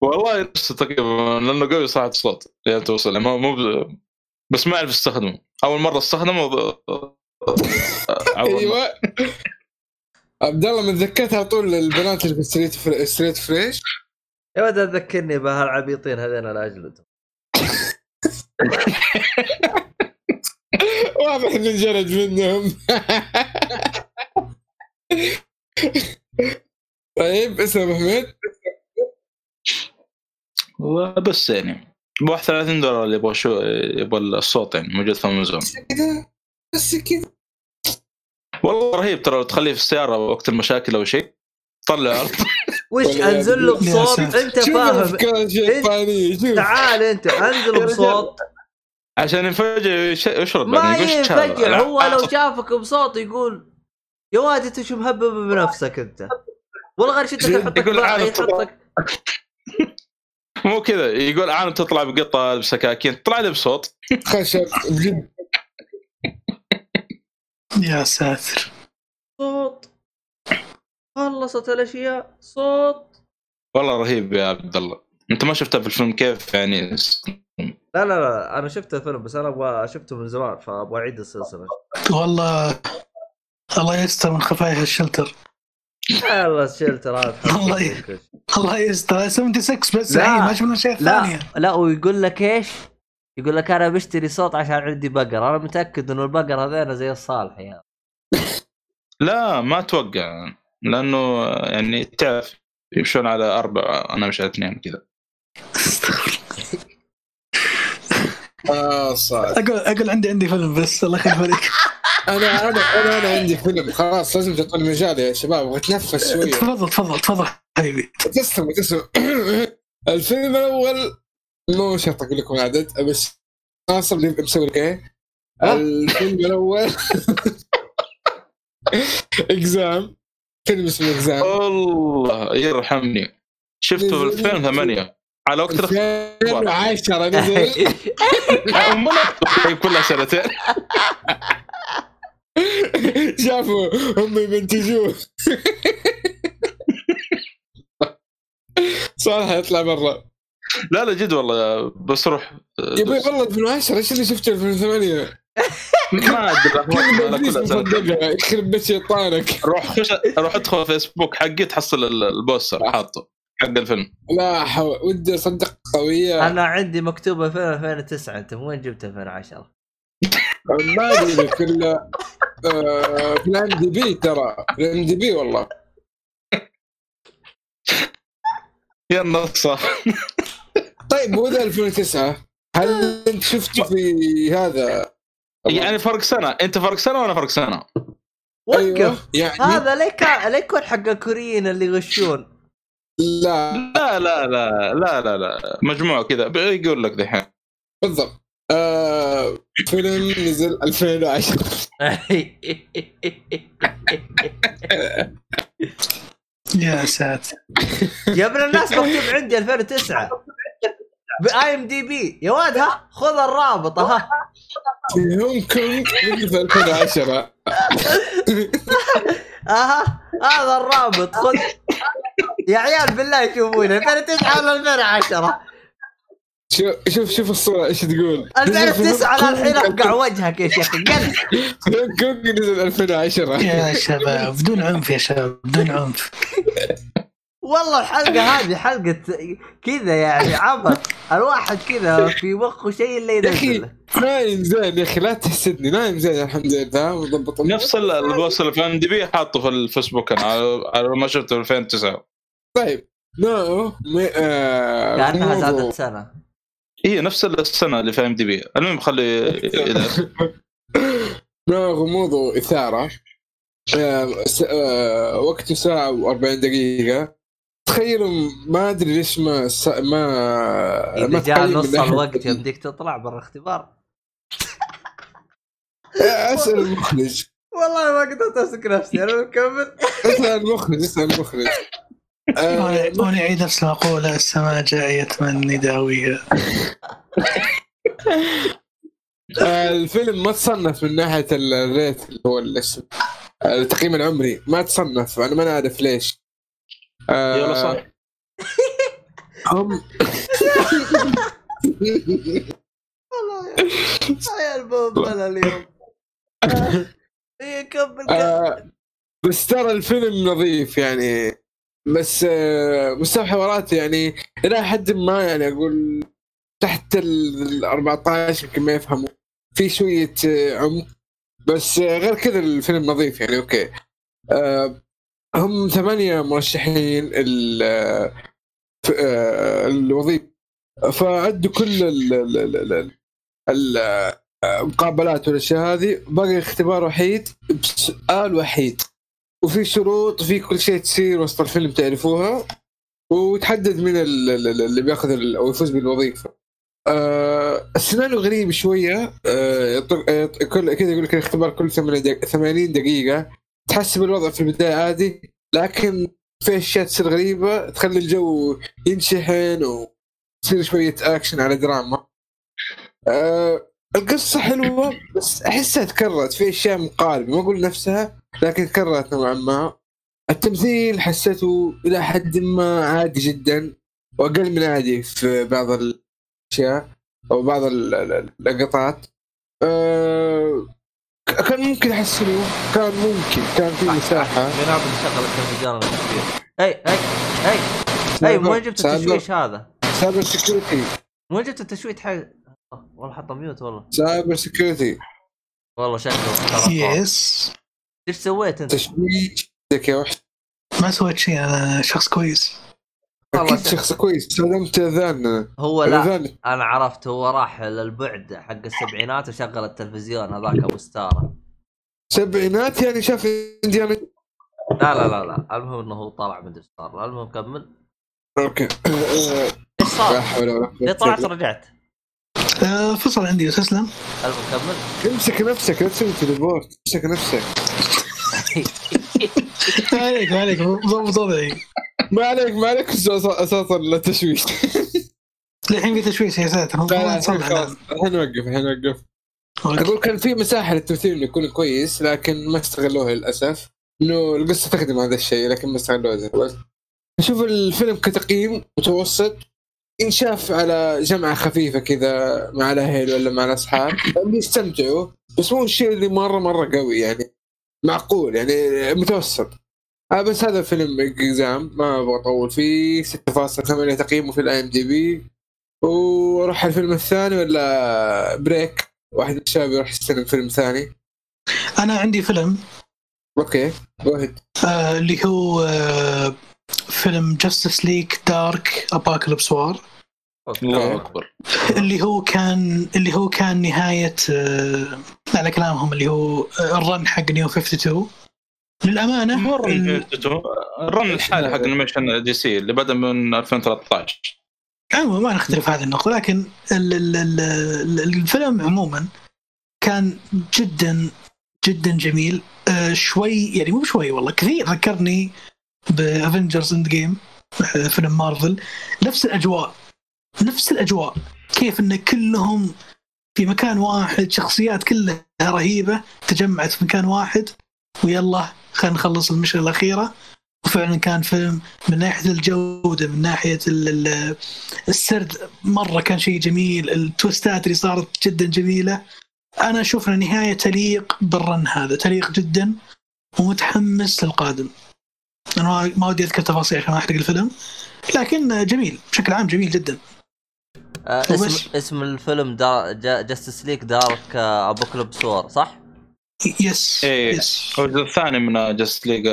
والله نفسه تقريبا لأنه قوي صراحة الصوت. يا توصل. مو مو ب- بس ما أعرف استخدمه. أول مرة استخدمه عوض. أيوه. عبد الله من ذكرت على طول البنات اللي في ستريت فري... ستريت فريش يا ولد تذكرني بهالعبيطين هذين الاجلد واضح إنه انجلد منهم. طيب اسم أبو حميد. وبس يعني ب 31 دولار اللي يبغى شو يبغى الصوت يعني موجود في أمازون. كذا بس كذا. والله رهيب ترى لو تخليه في السيارة وقت المشاكل أو شيء طلع. وش انزل له بصوت. انت فاهم. تعال انت انزل. بصوت عشان ينفجر يش- يشرب ما؟ ينفجر هو لا. لو شافك بصوت يقول يا واد انت شو مهبب بنفسك انت؟ والله غير شدك يحطك. يحطك مو كذا. يقول عالم تطلع بقطة بسكاكين. طلع لي بصوت. خشب. بجد يا ساتر. صوت. خلصت الأشياء صوت. والله رهيب يا عبد الله. أنت ما شفتها في الفيلم كيف يعني؟ لا لا لا أنا شفت الفيلم بس أنا أبغى شفته من زمان فأبغى أعيد السلسلة. والله الله يستر من خفايا الشلتر يلا الشلتر هذا. الله ي- الله يستر. 76 بس لا. ما شفنا شيء لا. ثانية لا ويقول لك إيش؟ يقول لك أنا بشتري صوت عشان عندي بقر. أنا متأكد إنه البقر هذين زي الصالح يا لا ما أتوقع. لأنه يعني تعرف يمشون على أربع أنا مش على اثنين كذا. آه صار أقول أقول عندي عندي فيلم بس الله يخليك عليك أنا أنا أنا أنا عندي فيلم. خلاص لازم تعطوني مجال يا شباب أبغى اتنفس شوية. تفضل تفضل تفضل حبيبي. تسلم تسلم. الفيلم الأول مو شرط أقول لكم العدد بس ناصر اللي مسوي لك إيه؟ الفيلم الأول. إكزام. اسمه اكزام الله يرحمني. شفته في نزل- 2008 على وقت الاختبار 2010 نزل. أمنا كلها سنتين شافوا هم يمنتجوه صالح يطلع برا. لا لا جد والله بس روح. يبي والله 2010 إيش اللي شفته 2008 ما أدري مصدقها يخرب بيت شيطانك. روح خش روح ادخل فيسبوك حقي تحصل ال- البوستر حاطه حق الفيلم. لا حول ودي أصدق قوية. أنا عندي مكتوب 2000 2009 أنت من وين جبت 2010 ما أدري في ال آه، في الام دي بي ترى. في الام دي بي والله. يا النصة طيب مو ذا 2009 هل أنت شفته في هذا يعني فرق سنة. أنت فرق سنة وأنا فرق سنة. وقف يعني هذا ليه يكون حق الكوريين اللي يغشون. لا. لا لا لا لا لا لا مجموعة كذا. يقول لك دحين. بالضبط. آه فيلم نزل 2010 يا ساتر. يا ابن الناس مكتوب عندي 2009 ب IMDb يا واد ها خذ الرابط ها. في هونغ كونغ نزل في 2010 أها هذا الرابط. خذ. يا عيال بالله يشوفونه 2009 ولا 2010 شوف شوف شوف الصورة إيش تقول؟ 2009 للحين افقع وجهك يا شيخ. قل. هونغ كونغ نزل 2010 يا شباب بدون عنف يا شباب بدون عنف. والله الحلقة هذه حلقة كذا يعني عبط. الواحد كذا في مخه شيء اللي ينزله نايم زين يا أخي لا تحسدني نايم زين الحمد لله. وضبط نفس ال- ال poster اللي في IMDb حاطه في الفيسبوك أنا على على ما شفته في 2009 طيب نو م- آه كانها موضوع- زادت سنة. هي نفس السنة اللي في IMDb. المهم خلي إذا- نوع غموض واثاره آه س- آه وقته ساعة و40 دقيقة. تخيلوا ما أدري ليش ما س- ما ما اذا جاء نص من ناحية- الوقت يمديك تطلع برا اختبار. أسأل المخرج. والله ما قدرت أمسك نفسي أنا مكمل. أسأل المخرج أسأل المخرج. آه، اعيد نفس المقولة السماء جاية من نداويها آه، الفيلم ما تصنف من ناحية ال- الريت اللي هو الاسم. التقييم العمري ما تصنف أنا ما نعرف ليش. آه، يلا صح. هم. والله يا عيال بوبنا اليوم. إيه، كمل كمل. آه، بس ترى الفيلم نظيف يعني. بس آه، مستوى حواراته يعني إلى حد ما يعني أقول تحت ال 14 يمكن ما يفهموا. في شوية آه، عمق. بس آه، غير كذا الفيلم نظيف يعني أوكي. آه، هم ثمانية مرشحين آه، ف- الوظيفة. فأدوا كل ال- ال- ال- ال- ال- المقابلات والأشياء هذه. باقي اختبار وحيد بسؤال وحيد. وفي شروط وفي كل شيء تصير وسط الفيلم تعرفوها. وتحدد من ال- ال- ال- اللي بيأخذ أو يفوز بالوظيفة. آه السيناريو غريب شوية. آه كل كذا يقول لك الاختبار كل 80 دقيقة. تحسب الوضع في البداية عادي لكن في أشياء تصير غريبة تخلي الجو ينشحن وتصير شوية اكشن على دراما. آه القصة حلوة بس أحسها تكررت في أشياء مقاربة ما أقول نفسها لكن تكررت نوعا ما التمثيل حسيته إلى حد ما عادي جدا وأقل من عادي في بعض الأشياء أو بعض ال- ال- اللقطات أه كان ممكن يحسنوا كان ممكن كان في مساحة. من عبد شغل التلفزيون التشويش أي أي أي. أي وين جبت التشويش هذا؟ cyber security من وين جبت التشويش حق؟ والله حطه mute والله. cyber security والله شكله. yes. إيش سويت أنت؟ تشويش. يا وحش. ما سويت شيء أنا شخص كويس. أكيد شخص كويس. استخدمت أذان. هو لا الاذان أنا عرفت هو راح للبعد حق السبعينات وشغل التلفزيون هذاك أبو ستارة. سبعينات يعني شاف إنديانا؟ لا لا لا لا. المهم إنه هو طلع من ستار المهم كمل. okay. إيش لا صار؟ حول ولا قوة. ليه طلعت. ورجعت؟ آه، فصل عندي تسلم المهم كمل. امسك نفسك لا تسوي تليبورت امسك نفسك. ما عليك ما عليك ضبط وضعي ما عليك ما عليك أساسا التشويش الحين في تشويش يا ساتر الحين نوقف الحين نوقف. أقول كان في مساحة للتمثيل إنه يكون كويس لكن ما استغلوها للأسف. إنه القصة تخدم هذا الشيء لكن ما استغلوها. زي بس أشوف الفيلم كتقييم متوسط انشاف على جمعة خفيفة كذا مع الأهل ولا مع الأصحاب. بيستمتعوا بس مو الشيء اللي مرة مرة قوي يعني. معقول يعني متوسط. آه بس هذا فيلم Exam ما أبغى أطول فيه. 6.8 تقييمه في ال IMDb وراح الفيلم الثاني ولا break؟ واحد من الشباب يروح يستلم فيلم ثاني. أنا عندي فيلم. okay واحد. آه اللي هو آه فيلم Justice League Dark Apokolips War الله أكبر. اللي هو كان اللي هو كان نهاية آه على كلامهم اللي هو آه ال run حق New 52 للأمانة ال- ال run الحالي حق animation DC اللي بدا من 2013 عموما ما نختلف هذه النقطة لكن ال ال ال ال الفيلم عموما كان جدا جدا جميل. آه شوي يعني مو شوي والله كثير ذكرني ب Avengers Endgame فيلم مارفل نفس الأجواء. نفس الأجواء. كيف إن كلهم في مكان واحد شخصيات كلها رهيبة تجمعت في مكان واحد ويلا خلينا نخلص المشكلة الأخيرة. وفعلا كان فيلم من ناحية الجودة من ناحية ال- ال- السرد مرة كان شيء جميل ال twistات اللي صارت جدا جميلة. أنا أشوف إن النهايه تليق بال run هذا تليق جدا ومتحمس للقادم. أنا ما ودي أذكر تفاصيل عشان ما أحرق الفيلم لكن جميل بشكل عام جميل جدا. آه. اسم اسم الفيلم دا Justice League Dark Apokolips War صح؟ yes إيه. yes هو الجزء الثاني من Justice League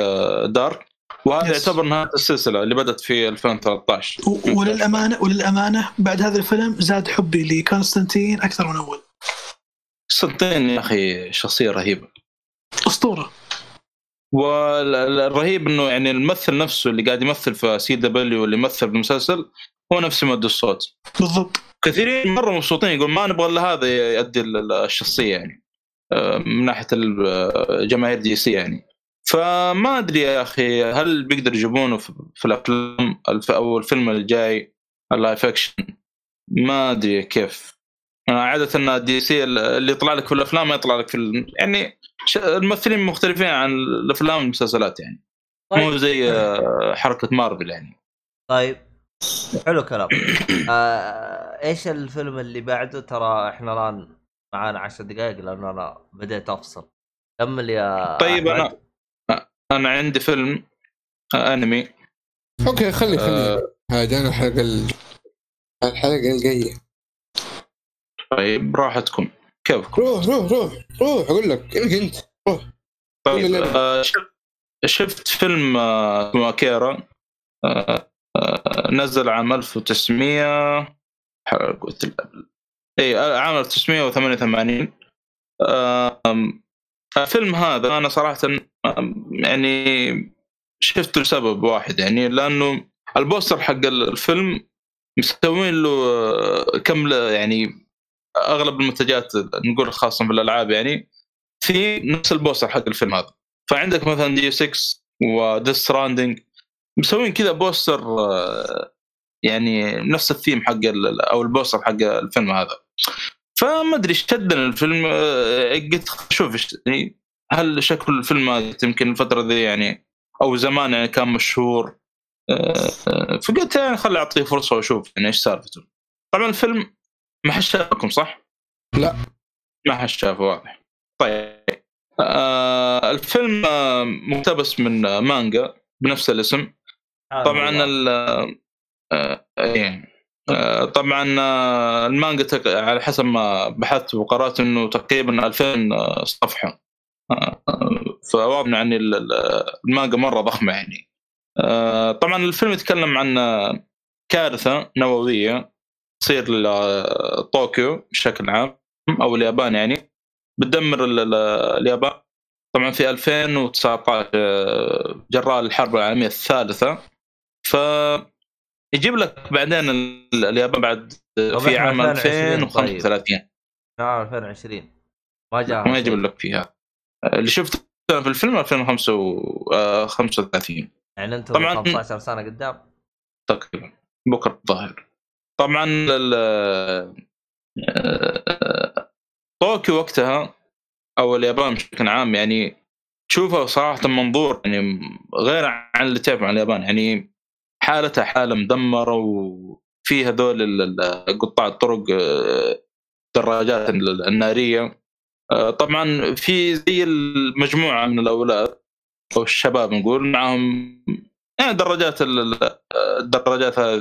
Dark وهذا yes. يعتبر نهاية السلسلة اللي بدأت في 2013 و- وللامانه وللأمانة بعد هذا الفيلم زاد حبي لكونستانتين أكثر من أول صدقني يا أخي شخصية رهيبة أسطورة والرهيب إنه يعني الممثل نفسه اللي قاعد يمثل في CW اللي يمثل بالمسلسل هو نفسه مؤدي الصوت. بالضبط. كثيرين مرة مبسوطين يقول ما نبغى إلا هذا يؤدي ال- ال- الشخصية يعني. آه، من ناحية ال- جماهير DC يعني. فما أدري يا أخي هل بيقدر يجيبونه في في الأفلام أو الفيلم الجاي ال live action؟ ما أدري كيف. آه، عادة ان دي سي اللي يطلع لك في الأفلام ما يطلع لك في يعني الممثلين مختلفين عن الأفلام والمسلسلات يعني. مو زي آه، حركة مارفل يعني. طيب. حلو كلام. آه إيش الفيلم اللي بعده؟ ترى إحنا الآن معانا عشر دقائق لأنه أنا بديت أفصل. كمل يا طيب. أنا أنا عندي فيلم أنمي. أوكي خلي خلي. آه، هذا أنا الحلقة ال- الحلقة الجاية. طيب راحتكم. كيفكم؟ روح روح روح روح أقول لك. إنك أنت. روح. طيب. آه، شفت- شفت فيلم آه، اسمه اكيرا آه، آه، نزل عام 1900 ح- قلت اي آه، عام 1988 آم، الفيلم هذا أنا صراحة يعني شفته لسبب واحد يعني لأنه ال poster حق الفيلم مسوين له آه، كم يعني أغلب المنتجات نقول خاصة بالألعاب يعني في نفس ال poster حق الفيلم هذا. فعندك مثلا D 6 و Death Stranding مسوين كذا poster آه، يعني نفس الثيم حق أو ال poster حق الفيلم هذا فما أدري شدني الفيلم آه، قلت شوف يعني هل شكل الفيلم هذا يمكن الفترة ذي يعني أو زمان يعني كان مشهور آه، فقلت يعني خلي أعطيه فرصة وأشوف يعني إيش سالفته طبعا الفيلم ما حد شافكم صح؟ لا. ما حد شافه واضح طيب آه الفيلم مقتبس من مانجا بنفس الاسم طبعا ال آه، إيه. آه، طبعا آه، المانجا تق- على حسب ما بحثت وقرأت إنه تقريبا 2000 صفحة. فواضح يعني ال- ال- المانجا مرة ضخمة يعني. طبعا الفيلم يتكلم عن كارثة نووية تصير لطوكيو بشكل عام أو اليابان يعني بتدمر ال- ال- اليابان. طبعا في 2019 آه، جراء الحرب العالمية الثالثة. ف يجيب لك بعدين ال- اليابان بعد طب في عام 2020 2035 نعم 2020 ما جاء ما يجيب لك فيها. اللي شفته في الفيلم 2035 يعني أنتم طبعاً- 15 سنة قدام. تقريبا. بكرة الظاهر. طبعا ال- آه، طوكيو وقتها أو اليابان بشكل عام يعني تشوفها صراحة منظور يعني غير عن اللي تعرف عن اليابان. يعني حالتها حالة مدمرة وفي هذول قطاع الطرق آه، الدراجات ال- النارية. آه، طبعا في زي المجموعة من الأولاد أو الشباب نقول معهم يعني دراجات ال- ال- الدراجات هذه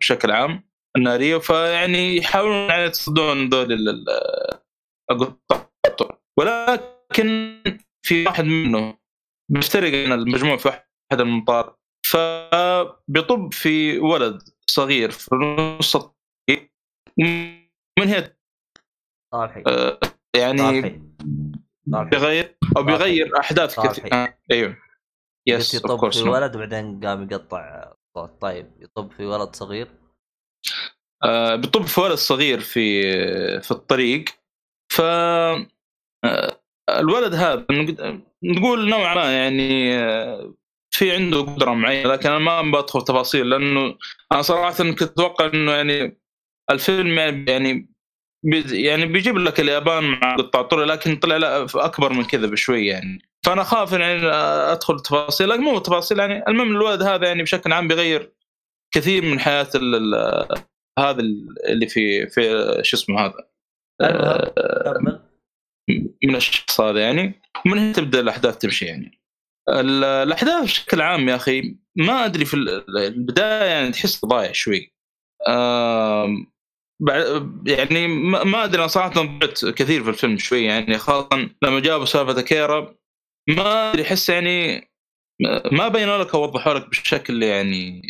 بشكل عام النارية فيعني يحاولون يعني يتصدون ذول ال- ال- قطاع الطرق. ولكن في واحد منهم عن المجموع في واحد المطار فبيطب في ولد صغير في نص الطريق. من هنا صالحي آه، يعني بيغير أو بيغير أحداث. كثير. آه، أيوه. يس يطب في ولد وبعدين قام يقطع صوت طيب يطب في ولد صغير؟ آه، بيطب في ولد صغير في في الطريق. ف آه، الولد هذا نق- نقول نوعا ما يعني آه، في عنده قدرة معينة لكن أنا ما بدخل تفاصيل لأنه أنا صراحة كنت أتوقع إنه يعني الفيلم يعني يعني يعني بيجيب لك اليابان مع قطاع طرق لكن طلع لا أكبر من كذا بشوي يعني. فأنا خاف يعني أدخل تفاصيل لكن مو تفاصيل يعني المهم الولد هذا يعني بشكل عام بيغير كثير من حياة هذا اللي في في شو اسمه هذا؟ المهم آه، كمل من الشخص هذا يعني ومن هنا تبدأ الأحداث تمشي يعني. الأحداث بشكل عام يا أخي ما أدري في ال- البداية يعني تحس ضايع شوي. يعني ما أدري أنا صراحة ضعت كثير في الفيلم شوي يعني خاصة لما جابوا سالفة كيرا ما أدري أحس يعني ما بينوا لك أو وضحوا لك بالشكل يعني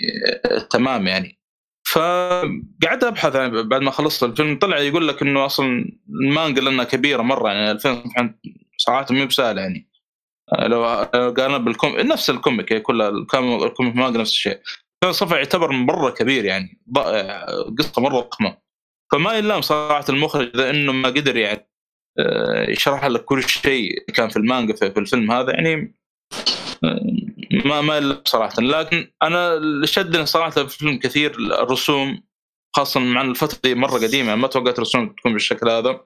آه، تمام يعني. فقعدت أبحث عن- بعد ما خلصت الفيلم طلع يقول لك إنه أصلا المانجا لأنها كبيرة مرة يعني 2000 صفحه صراحة مو بسهله يعني. لو قارنا بال com- نفس ال comic كلها ال com- ال comic مانجا نفس الشيء. 2000 صفحة يعتبر مرة كبير يعني آه، قصة مرة ضخمة. فما يلام صراحة المخرج إذا إنه ما قدر يعني آه، يشرح لك كل شيء كان في المانجا في في الفيلم هذا يعني آه، ما ما يلام صراحة. لكن أنا اللي شدني صراحة في الفيلم كثير الرسوم خاصة مع الفترة دي مرة قديمة يعني ما توقعت الرسوم تكون بالشكل هذا.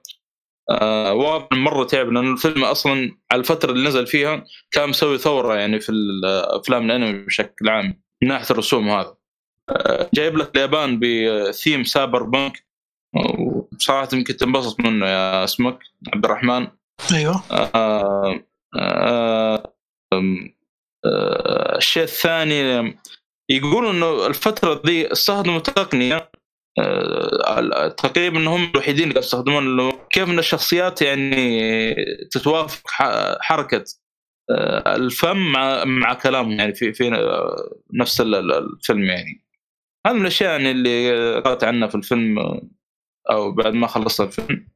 آه واضح مرة تعب لأن الفيلم أصلا على الفترة اللي نزل فيها كان مسوي ثورة يعني في الافلام الأنمي بشكل عام من ناحية الرسوم هذا. آه جايب لك اليابان بثيم سايبر بانك. وصراحة يمكن تنبسط منه يا اسمك عبد الرحمن. أيوه. آه آه آه الشيء الثاني يقولوا إنه الفترة ذي استخدموا تقنية تقريبا انهم الوحيدين اللي يستخدمون كيف إن الشخصيات يعني تتوافق حركة آه، الفم مع مع كلامهم يعني في في نفس ال- ال- الفيلم يعني. هذا من الأشياء يعني اللي قرأت عنها في الفيلم آه، أو بعد ما خلصت الفيلم.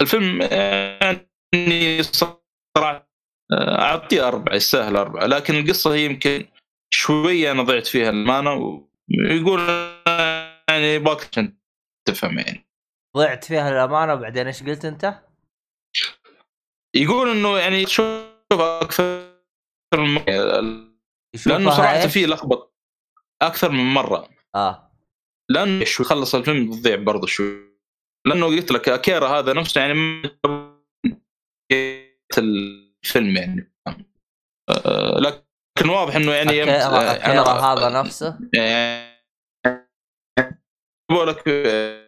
الفيلم يعني صراحة آه، أعطيه أربعة يستاهل أربعة. لكن القصة هي يمكن شوية أنا ضعت فيها الأمانة ويقول يعني يبغاك عشان تفهم يعني. ضعت فيها الأمانة وبعدين إيش قلت أنت؟ يقول إنه يعني شوف أكثر من مرة. لأنه صراحة؟ فيه لخبط أكثر من مرة. آه. لأنه شو خلص الفيلم تضيع برضه شوي. لأنه قلت لك أكيرا هذا نفسه يعني الفيلم يعني. آه، لكن واضح إنه يعني أكيرا, آه، أكيرا أنا- هذا نفسه. يعني بقول لك آه،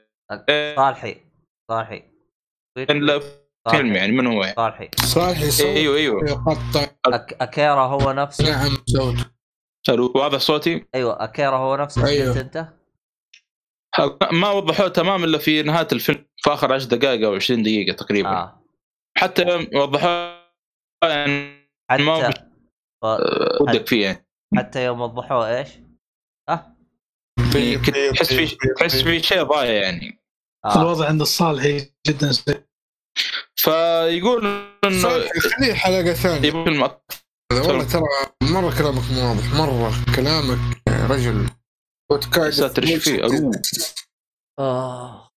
صالحي صالحي. صالحي. يعني من هو يعني؟ صالحي. صالح يصوت أيوه أيوه. يقطع أك... أكيرا هو نفسه. نعم صوت. واضح صوتي؟ أيوه أكيرا هو نفسه. أيوه. أنت؟ ما وضحوه تمام إلا في نهاية الفيلم في آخر 10 دقائق أو 20 دقيقة تقريبا. آه. حتى وضحوه يعني ما حتى ف... ودك فيه يعني. حتى يوم وضحوه إيش؟ آه كنت تحس في تحس في شيء ضايع يعني. آه. الوضع عند الصالحي جدا سيء. فيقول انه خليه حلقة ثانية. أكثر. والله ترى مرة كلامك مو واضح مرة كلامك يا رجل. بودكاست ساتر إيش فيه؟ ألو. آه.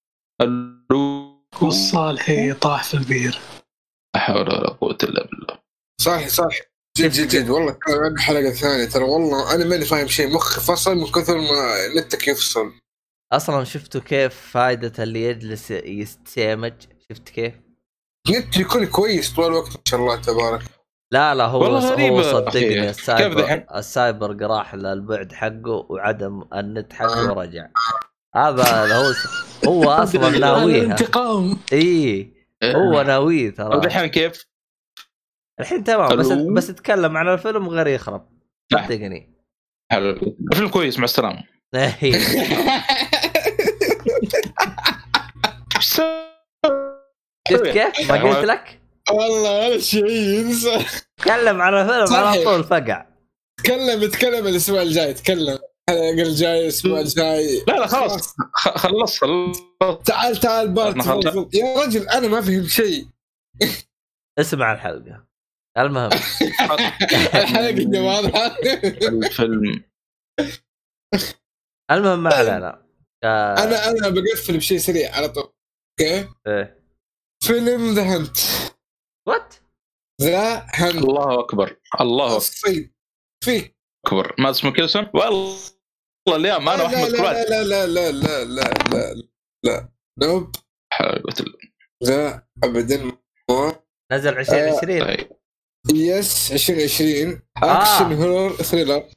ألو. والصالحي طاح في البير. لا حول ولا قوة إلا بالله. صالح صالح. جد جد جد. والله حلقة ثانية ترى والله أنا ماني فاهم شيء. مخي فصل من كثر ما نتك يفصل. أصلا شفتوا كيف فائده اللي يجلس يستسمج شفت كيف؟ نت يكون كويس طول الوقت ما شاء الله تبارك لا لا هو والله هو صدقني؟ ال cyber ال cyber راح للبعد حقه وعدم النت حقه ورجع هذا هو هو أصلا ناويها الانتقام إي هو ناويه ترى ودحين كيف؟ الحين تمام بس ألو؟ بس أتكلم عن الفيلم غير يخرب. صدقني حلو الفيلم كويس مع السلامة إيه. شفت كيف؟ ما قلت لك؟ والله ولا شيء ينسى تكلم عن الفيلم على. طول فقع. تكلم تكلم الأسبوع الجاي تكلم. الحلقة الجاي الأسبوع الجاي. لا لا خلاص. خلص خلص. تعال تعال بارت. يا رجل أنا ما فهمت شيء. اسمع الحلقة. المهم. الحلقة واضحه الفيلم. المهم ما علينا. آه، أنا أنا بقفل بشيء سريع على طول. okay؟ إيه. فيلم The Hunt what؟ The Hunt الله أكبر. الله الصيد في. أكبر. ما اسمه كيلسون والله اليوم أنا لا وأحمد لا كراد لا لا لا لا لا لا لا nope. حلقة ال- ذا ابدا نزل 2020 طيب. yes 2020 آه. action horror thriller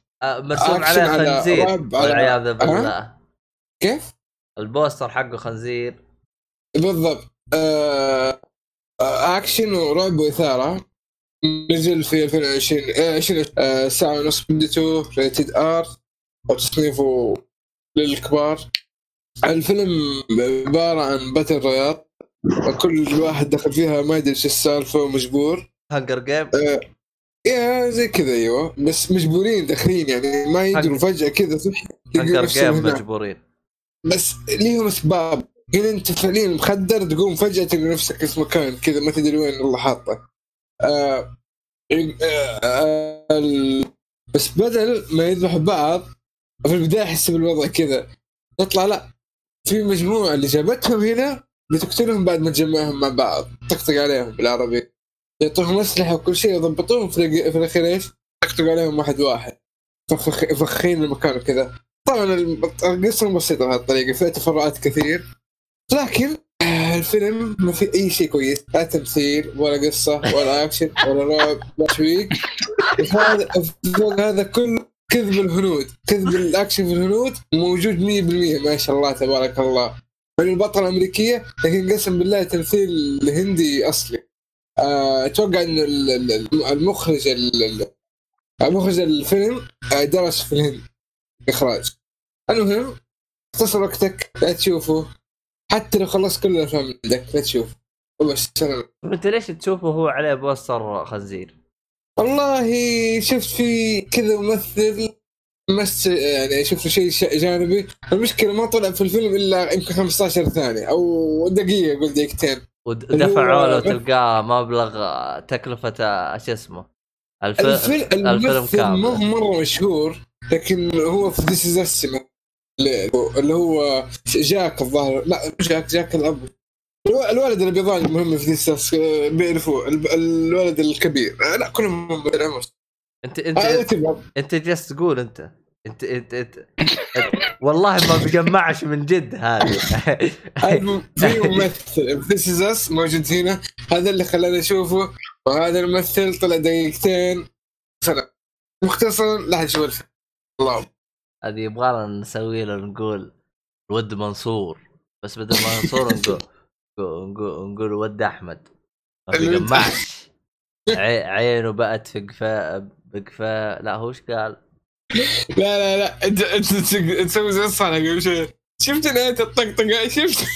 مرسوم أكشن عليه على خنزير والعياذ بالله. كيف؟ ال poster حقه خنزير. بالضبط. آه آه، أكشن ورعب وإثارة. نزل في 2020 آه، 20 آه، ساعة ونص مدته rated R وتصنيفه للكبار. الفيلم عبارة عن battle royale كل واحد دخل فيها ما يدري إيش السالفة ومجبور Hunger Game آه، يا زي كذا أيوه. بس مجبورين داخلين يعني ما يدروا فجأة كذا صح. مجبورين. بس ليهم اسباب هنا أنت فعليا مخدر تقوم فجأة تلقى نفسك في مكان كذا ما تدري وين الله حاطه. آه آه آه ال- بس بدل ما يذبحوا بعض في البداية احس بالوضع كذا. تطلع لا في مجموعة اللي جابتهم هنا بتقتلهم بعد ما تجمعهم مع بعض. طقطق عليهم بالعربي يعطوهم اسلحه وكل شيء يضبطوهم في الأخير إيش؟ طقطق عليهم واحد واحد. فخ- فخين المكان وكذا. طبعا القصة بسيطة بهالطريقه فيها تفرعات كثير. لكن آه، الفيلم ما في أي شيء كويس. لا تمثيل ولا قصة ولا أكشن ولا رعب ولا تشويق وهذا فوق هذا كله كذب الهنود. كذب الأكشن في الهنود موجود 100% ما شاء الله تبارك الله. من البطلة الأمريكية لكن قسم بالله تمثيل هندي أصلي. أتوقع إن ال- ال- المخرج ال- ال- مخرج الفيلم آه، درس في الهند. إخراج. المهم اختصر وقتك لا تشوفه. حتى لو خلصت كل الأفلام عندك لا تشوف وبس سلام. أنت ليش تشوفه هو عليه بوستر خنزير؟ والله شفت في كذا ممثل مس يعني شفت شيء جانبي. المشكلة ما طلع في الفيلم إلا يمكن 15 ثانية أو دقيقة قول دقيقتين. ودفعوا له تلقاه مبلغ آه، تكلفة آه، شو اسمه الف... الفيلم الفيلم الممثل مو كامل. مرة مشهور لكن هو في ذيس از اللي هو جاك الظاهر. لا جاك جاك الاب الو- الولد اللي بيضان المهم في ذيس بيعرفوه. الب- الولد الكبير. آه، لا كلهم هم بالعمر انت انت آه،. انت جالس تقول انت. انت انت, انت, والله ما بجمعش من جد هذه. المهم، في ممثل. This Is Us موجود هنا هذا اللي خلاني أشوفه. وهذا الممثل طلع دقيقتين. سلام مختصرا لا حد يشوف الفيلم. الله. هذه يبغى نسوي له نقول الود منصور. بس بدل ما منصور نقول نقول نقول, ود أحمد. ما بيجمعش. عي- عينه بقت في قفاء بقفاء لا هو إيش قال؟ لا لا لا. انت انت تسوي- زي الصالح قبل شوي شفت نهايه الطقطقه شفت؟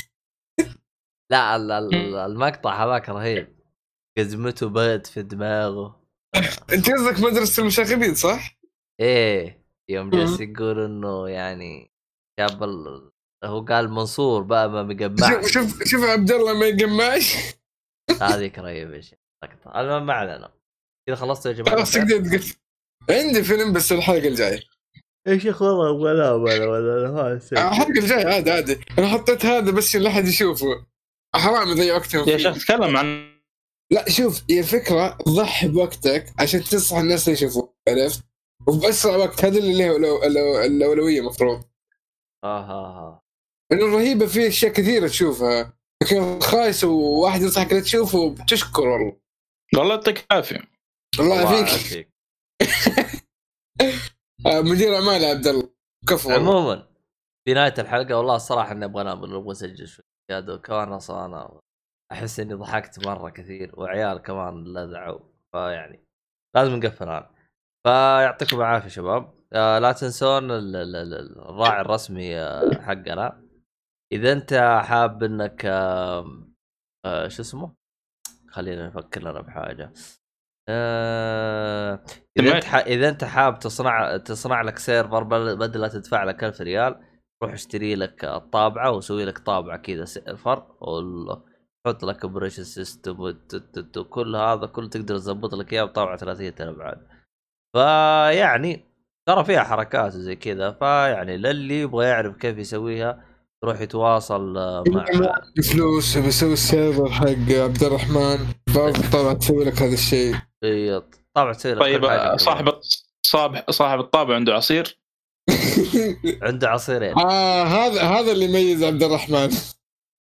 لا ال- ال- المقطع هذاك رهيب. قزمته بقت في دماغه. انت قصدك مدرسة المشاغبين صح؟ إيه. يوم جالس يقول إنه يعني جاب ال... هو قال منصور بقى ما مجمعش شوف شوف عبد الله ما يجمعش هذيك رهيبة يا شيخ لقطة. المهم ما علينا. كذا خلصتوا يا جماعة. خلاص تقدر تقفل عندي فيلم بس الحلقة الجاية. يا شيخ والله ولا ولا ولا الحلقة الجاية عادي عادي. أنا حطيت هذا بس لا أحد يشوفه. حرام يضيع وقتهم يا فيه. شيخ تكلم عن لا شوف هي الفكرة ضحي بوقتك عشان تنصح الناس اللي يشوفوك عرفت؟ وبأسرع وقت. هذا اللي له الأولوية المفروض آه آه آه. إنه الرهيبة في أشياء كثيرة تشوفها. لكن خايس وواحد ينصحك لا تشوفه بتشكر والله. والله يعطيك العافية. الله يعافيك. آه، مدير أعمال يا عبد الله. كفو. عموما في نهاية الحلقة والله الصراحه إني أبغى أنام نبغى نسجل شوي. زياده وكمان أصلا أنا أحس إني ضحكت مرة كثير وعيال كمان لذعوا فيعني لازم نقفل الان فيعطيكم العافية شباب. آه لا تنسون ال- ال- ال- الراعي الرسمي آه، حقنا. إذا أنت حاب إنك آه آه شو اسمه؟ خلينا نفكر لنا بحاجة. آه إذا انت ح... إذا انت حاب تصنع تصنع لك server بدل لا تدفع لك 1000 ريال روح اشتري لك الطابعة وسوي لك طابعة كذا server حط لك operation system وكل هذا كله تقدر تظبط لك إياه بطابعة ثلاثية الابعاد فيعني ترى فيها حركات وزي كذا فيعني للي يبغى يعرف كيف يسويها يروح يتواصل آه، مع فلوس بسوي ال server حق عبد الرحمن طبعا تسوي لك هذا الشيء. طبعا تسوي لك طيب حاجة. صاحب صاحب صاحب الطابع عنده عصير؟ عنده عصيرين. آه هذا هذا اللي يميز عبد الرحمن.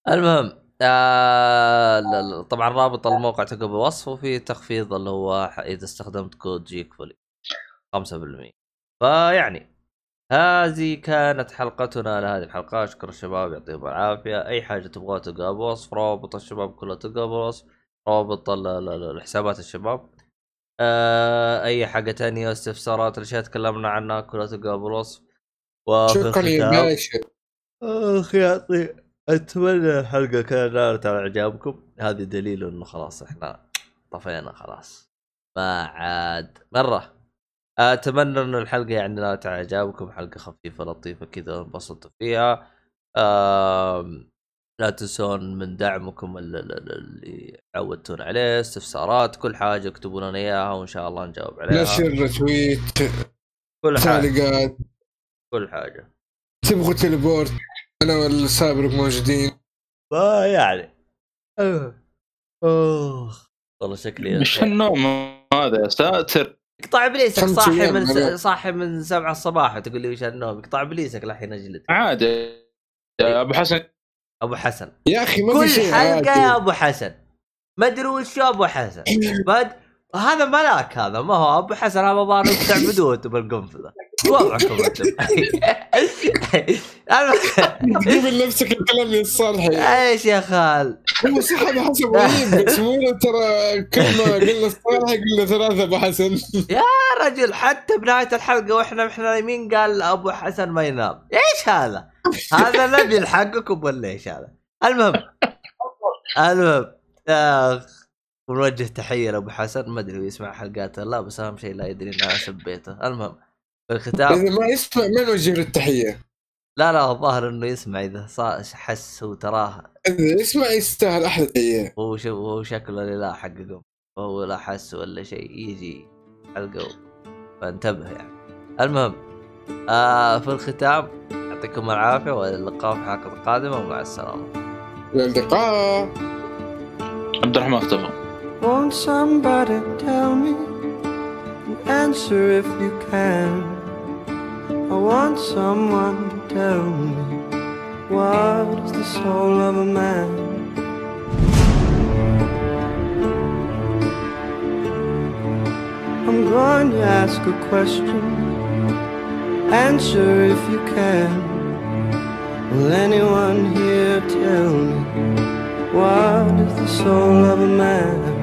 المهم آه طبعا رابط الموقع تلقاه بالوصف وفي تخفيض اللي هو إذا استخدمت code GeekFully 5% فيعني هذه كانت حلقتنا لهذه الحلقة. أشكر الشباب يعطيهم العافية. أي حاجة تبغوها تلقاها بالوصف روابط الشباب كلها تلقاها ال- ال- الحسابات الشباب. آه أي حاجة تانية استفسارات الاشياء تكلمنا عنها كلها تلقاها بالوصف وفي شكرا يا باشا. اخ يعطي أتمنى الحلقة كانت نالت على إعجابكم. هذا دليل إنه خلاص إحنا طفينا خلاص. ما عاد مرة. أتمنى انه الحلقة يعني نالت على إعجابكم حلقة خفيفة لطيفة كذا انبسطوا فيها. لا تنسون من دعمكم ال- ال- ال- اللي عودتونا عليه استفسارات كل حاجة اكتبوا لنا إياها وإن شاء الله نجاوب عليها. نشر تويت كل حاجة. تعليقات. كل حاجة. تبغوا تليبورت أنا والسابرك موجودين. فيعني أوه. اوه والله شكلي إيش النوم هذا يا ساتر. اقطع إبليسك صاحي من. صاحي من 7 الصباح وتقول لي وش النوم اقطع إبليسك لحين اجلد عادي. يا أبو حسن أبو حسن. يا أخي ما كل حلقة يا أبو حسن. ما أدري وش أبو حسن. بعد هذا ملاك هذا ما هو أبو حسن هذا ظاهر تعبدوه بالقنفذة. وضعكم أنتم تجيب لنفسك الكلام يا الصالحي إيش يا خال؟ هو صح ابو حسن رهيب بس مو ترى كل ما قلنا الصالحي قلنا ثلاثة ابو حسن يا رجل حتى بنهاية الحلقة وإحنا إحنا نايمين قال أبو حسن ما ينام؟ إيش هذا؟ هذا نبي نحققكم ولا إيش هذا؟ المهم المهم أخ ونوجه تحية لأبو حسن ما أدري هو يسمع حلقات لا بس أهم شيء لا يدري ان أنا سبيته المهم الختام. إذا ما يسمع ما نوجه له التحية. لا لا الظاهر إنه يسمع إذا صار حس وتراه إذا يسمع يستاهل أحلى تحية. هو شو هو شكله اللي لا حققه. هو لا حس ولا شيء يجي حلقة فانتبه يعني. المهم آه في الختام يعطيكم العافية والى اللقاء في حلقه قادمه ومع السلامة. إلى اللقاء. عبد الرحمن اختفى. Won't somebody tell me an answer if you can? I want someone to tell me what is the soul of a man? I'm going to ask a question. Answer if you can. Will anyone here tell me what is the soul of a man?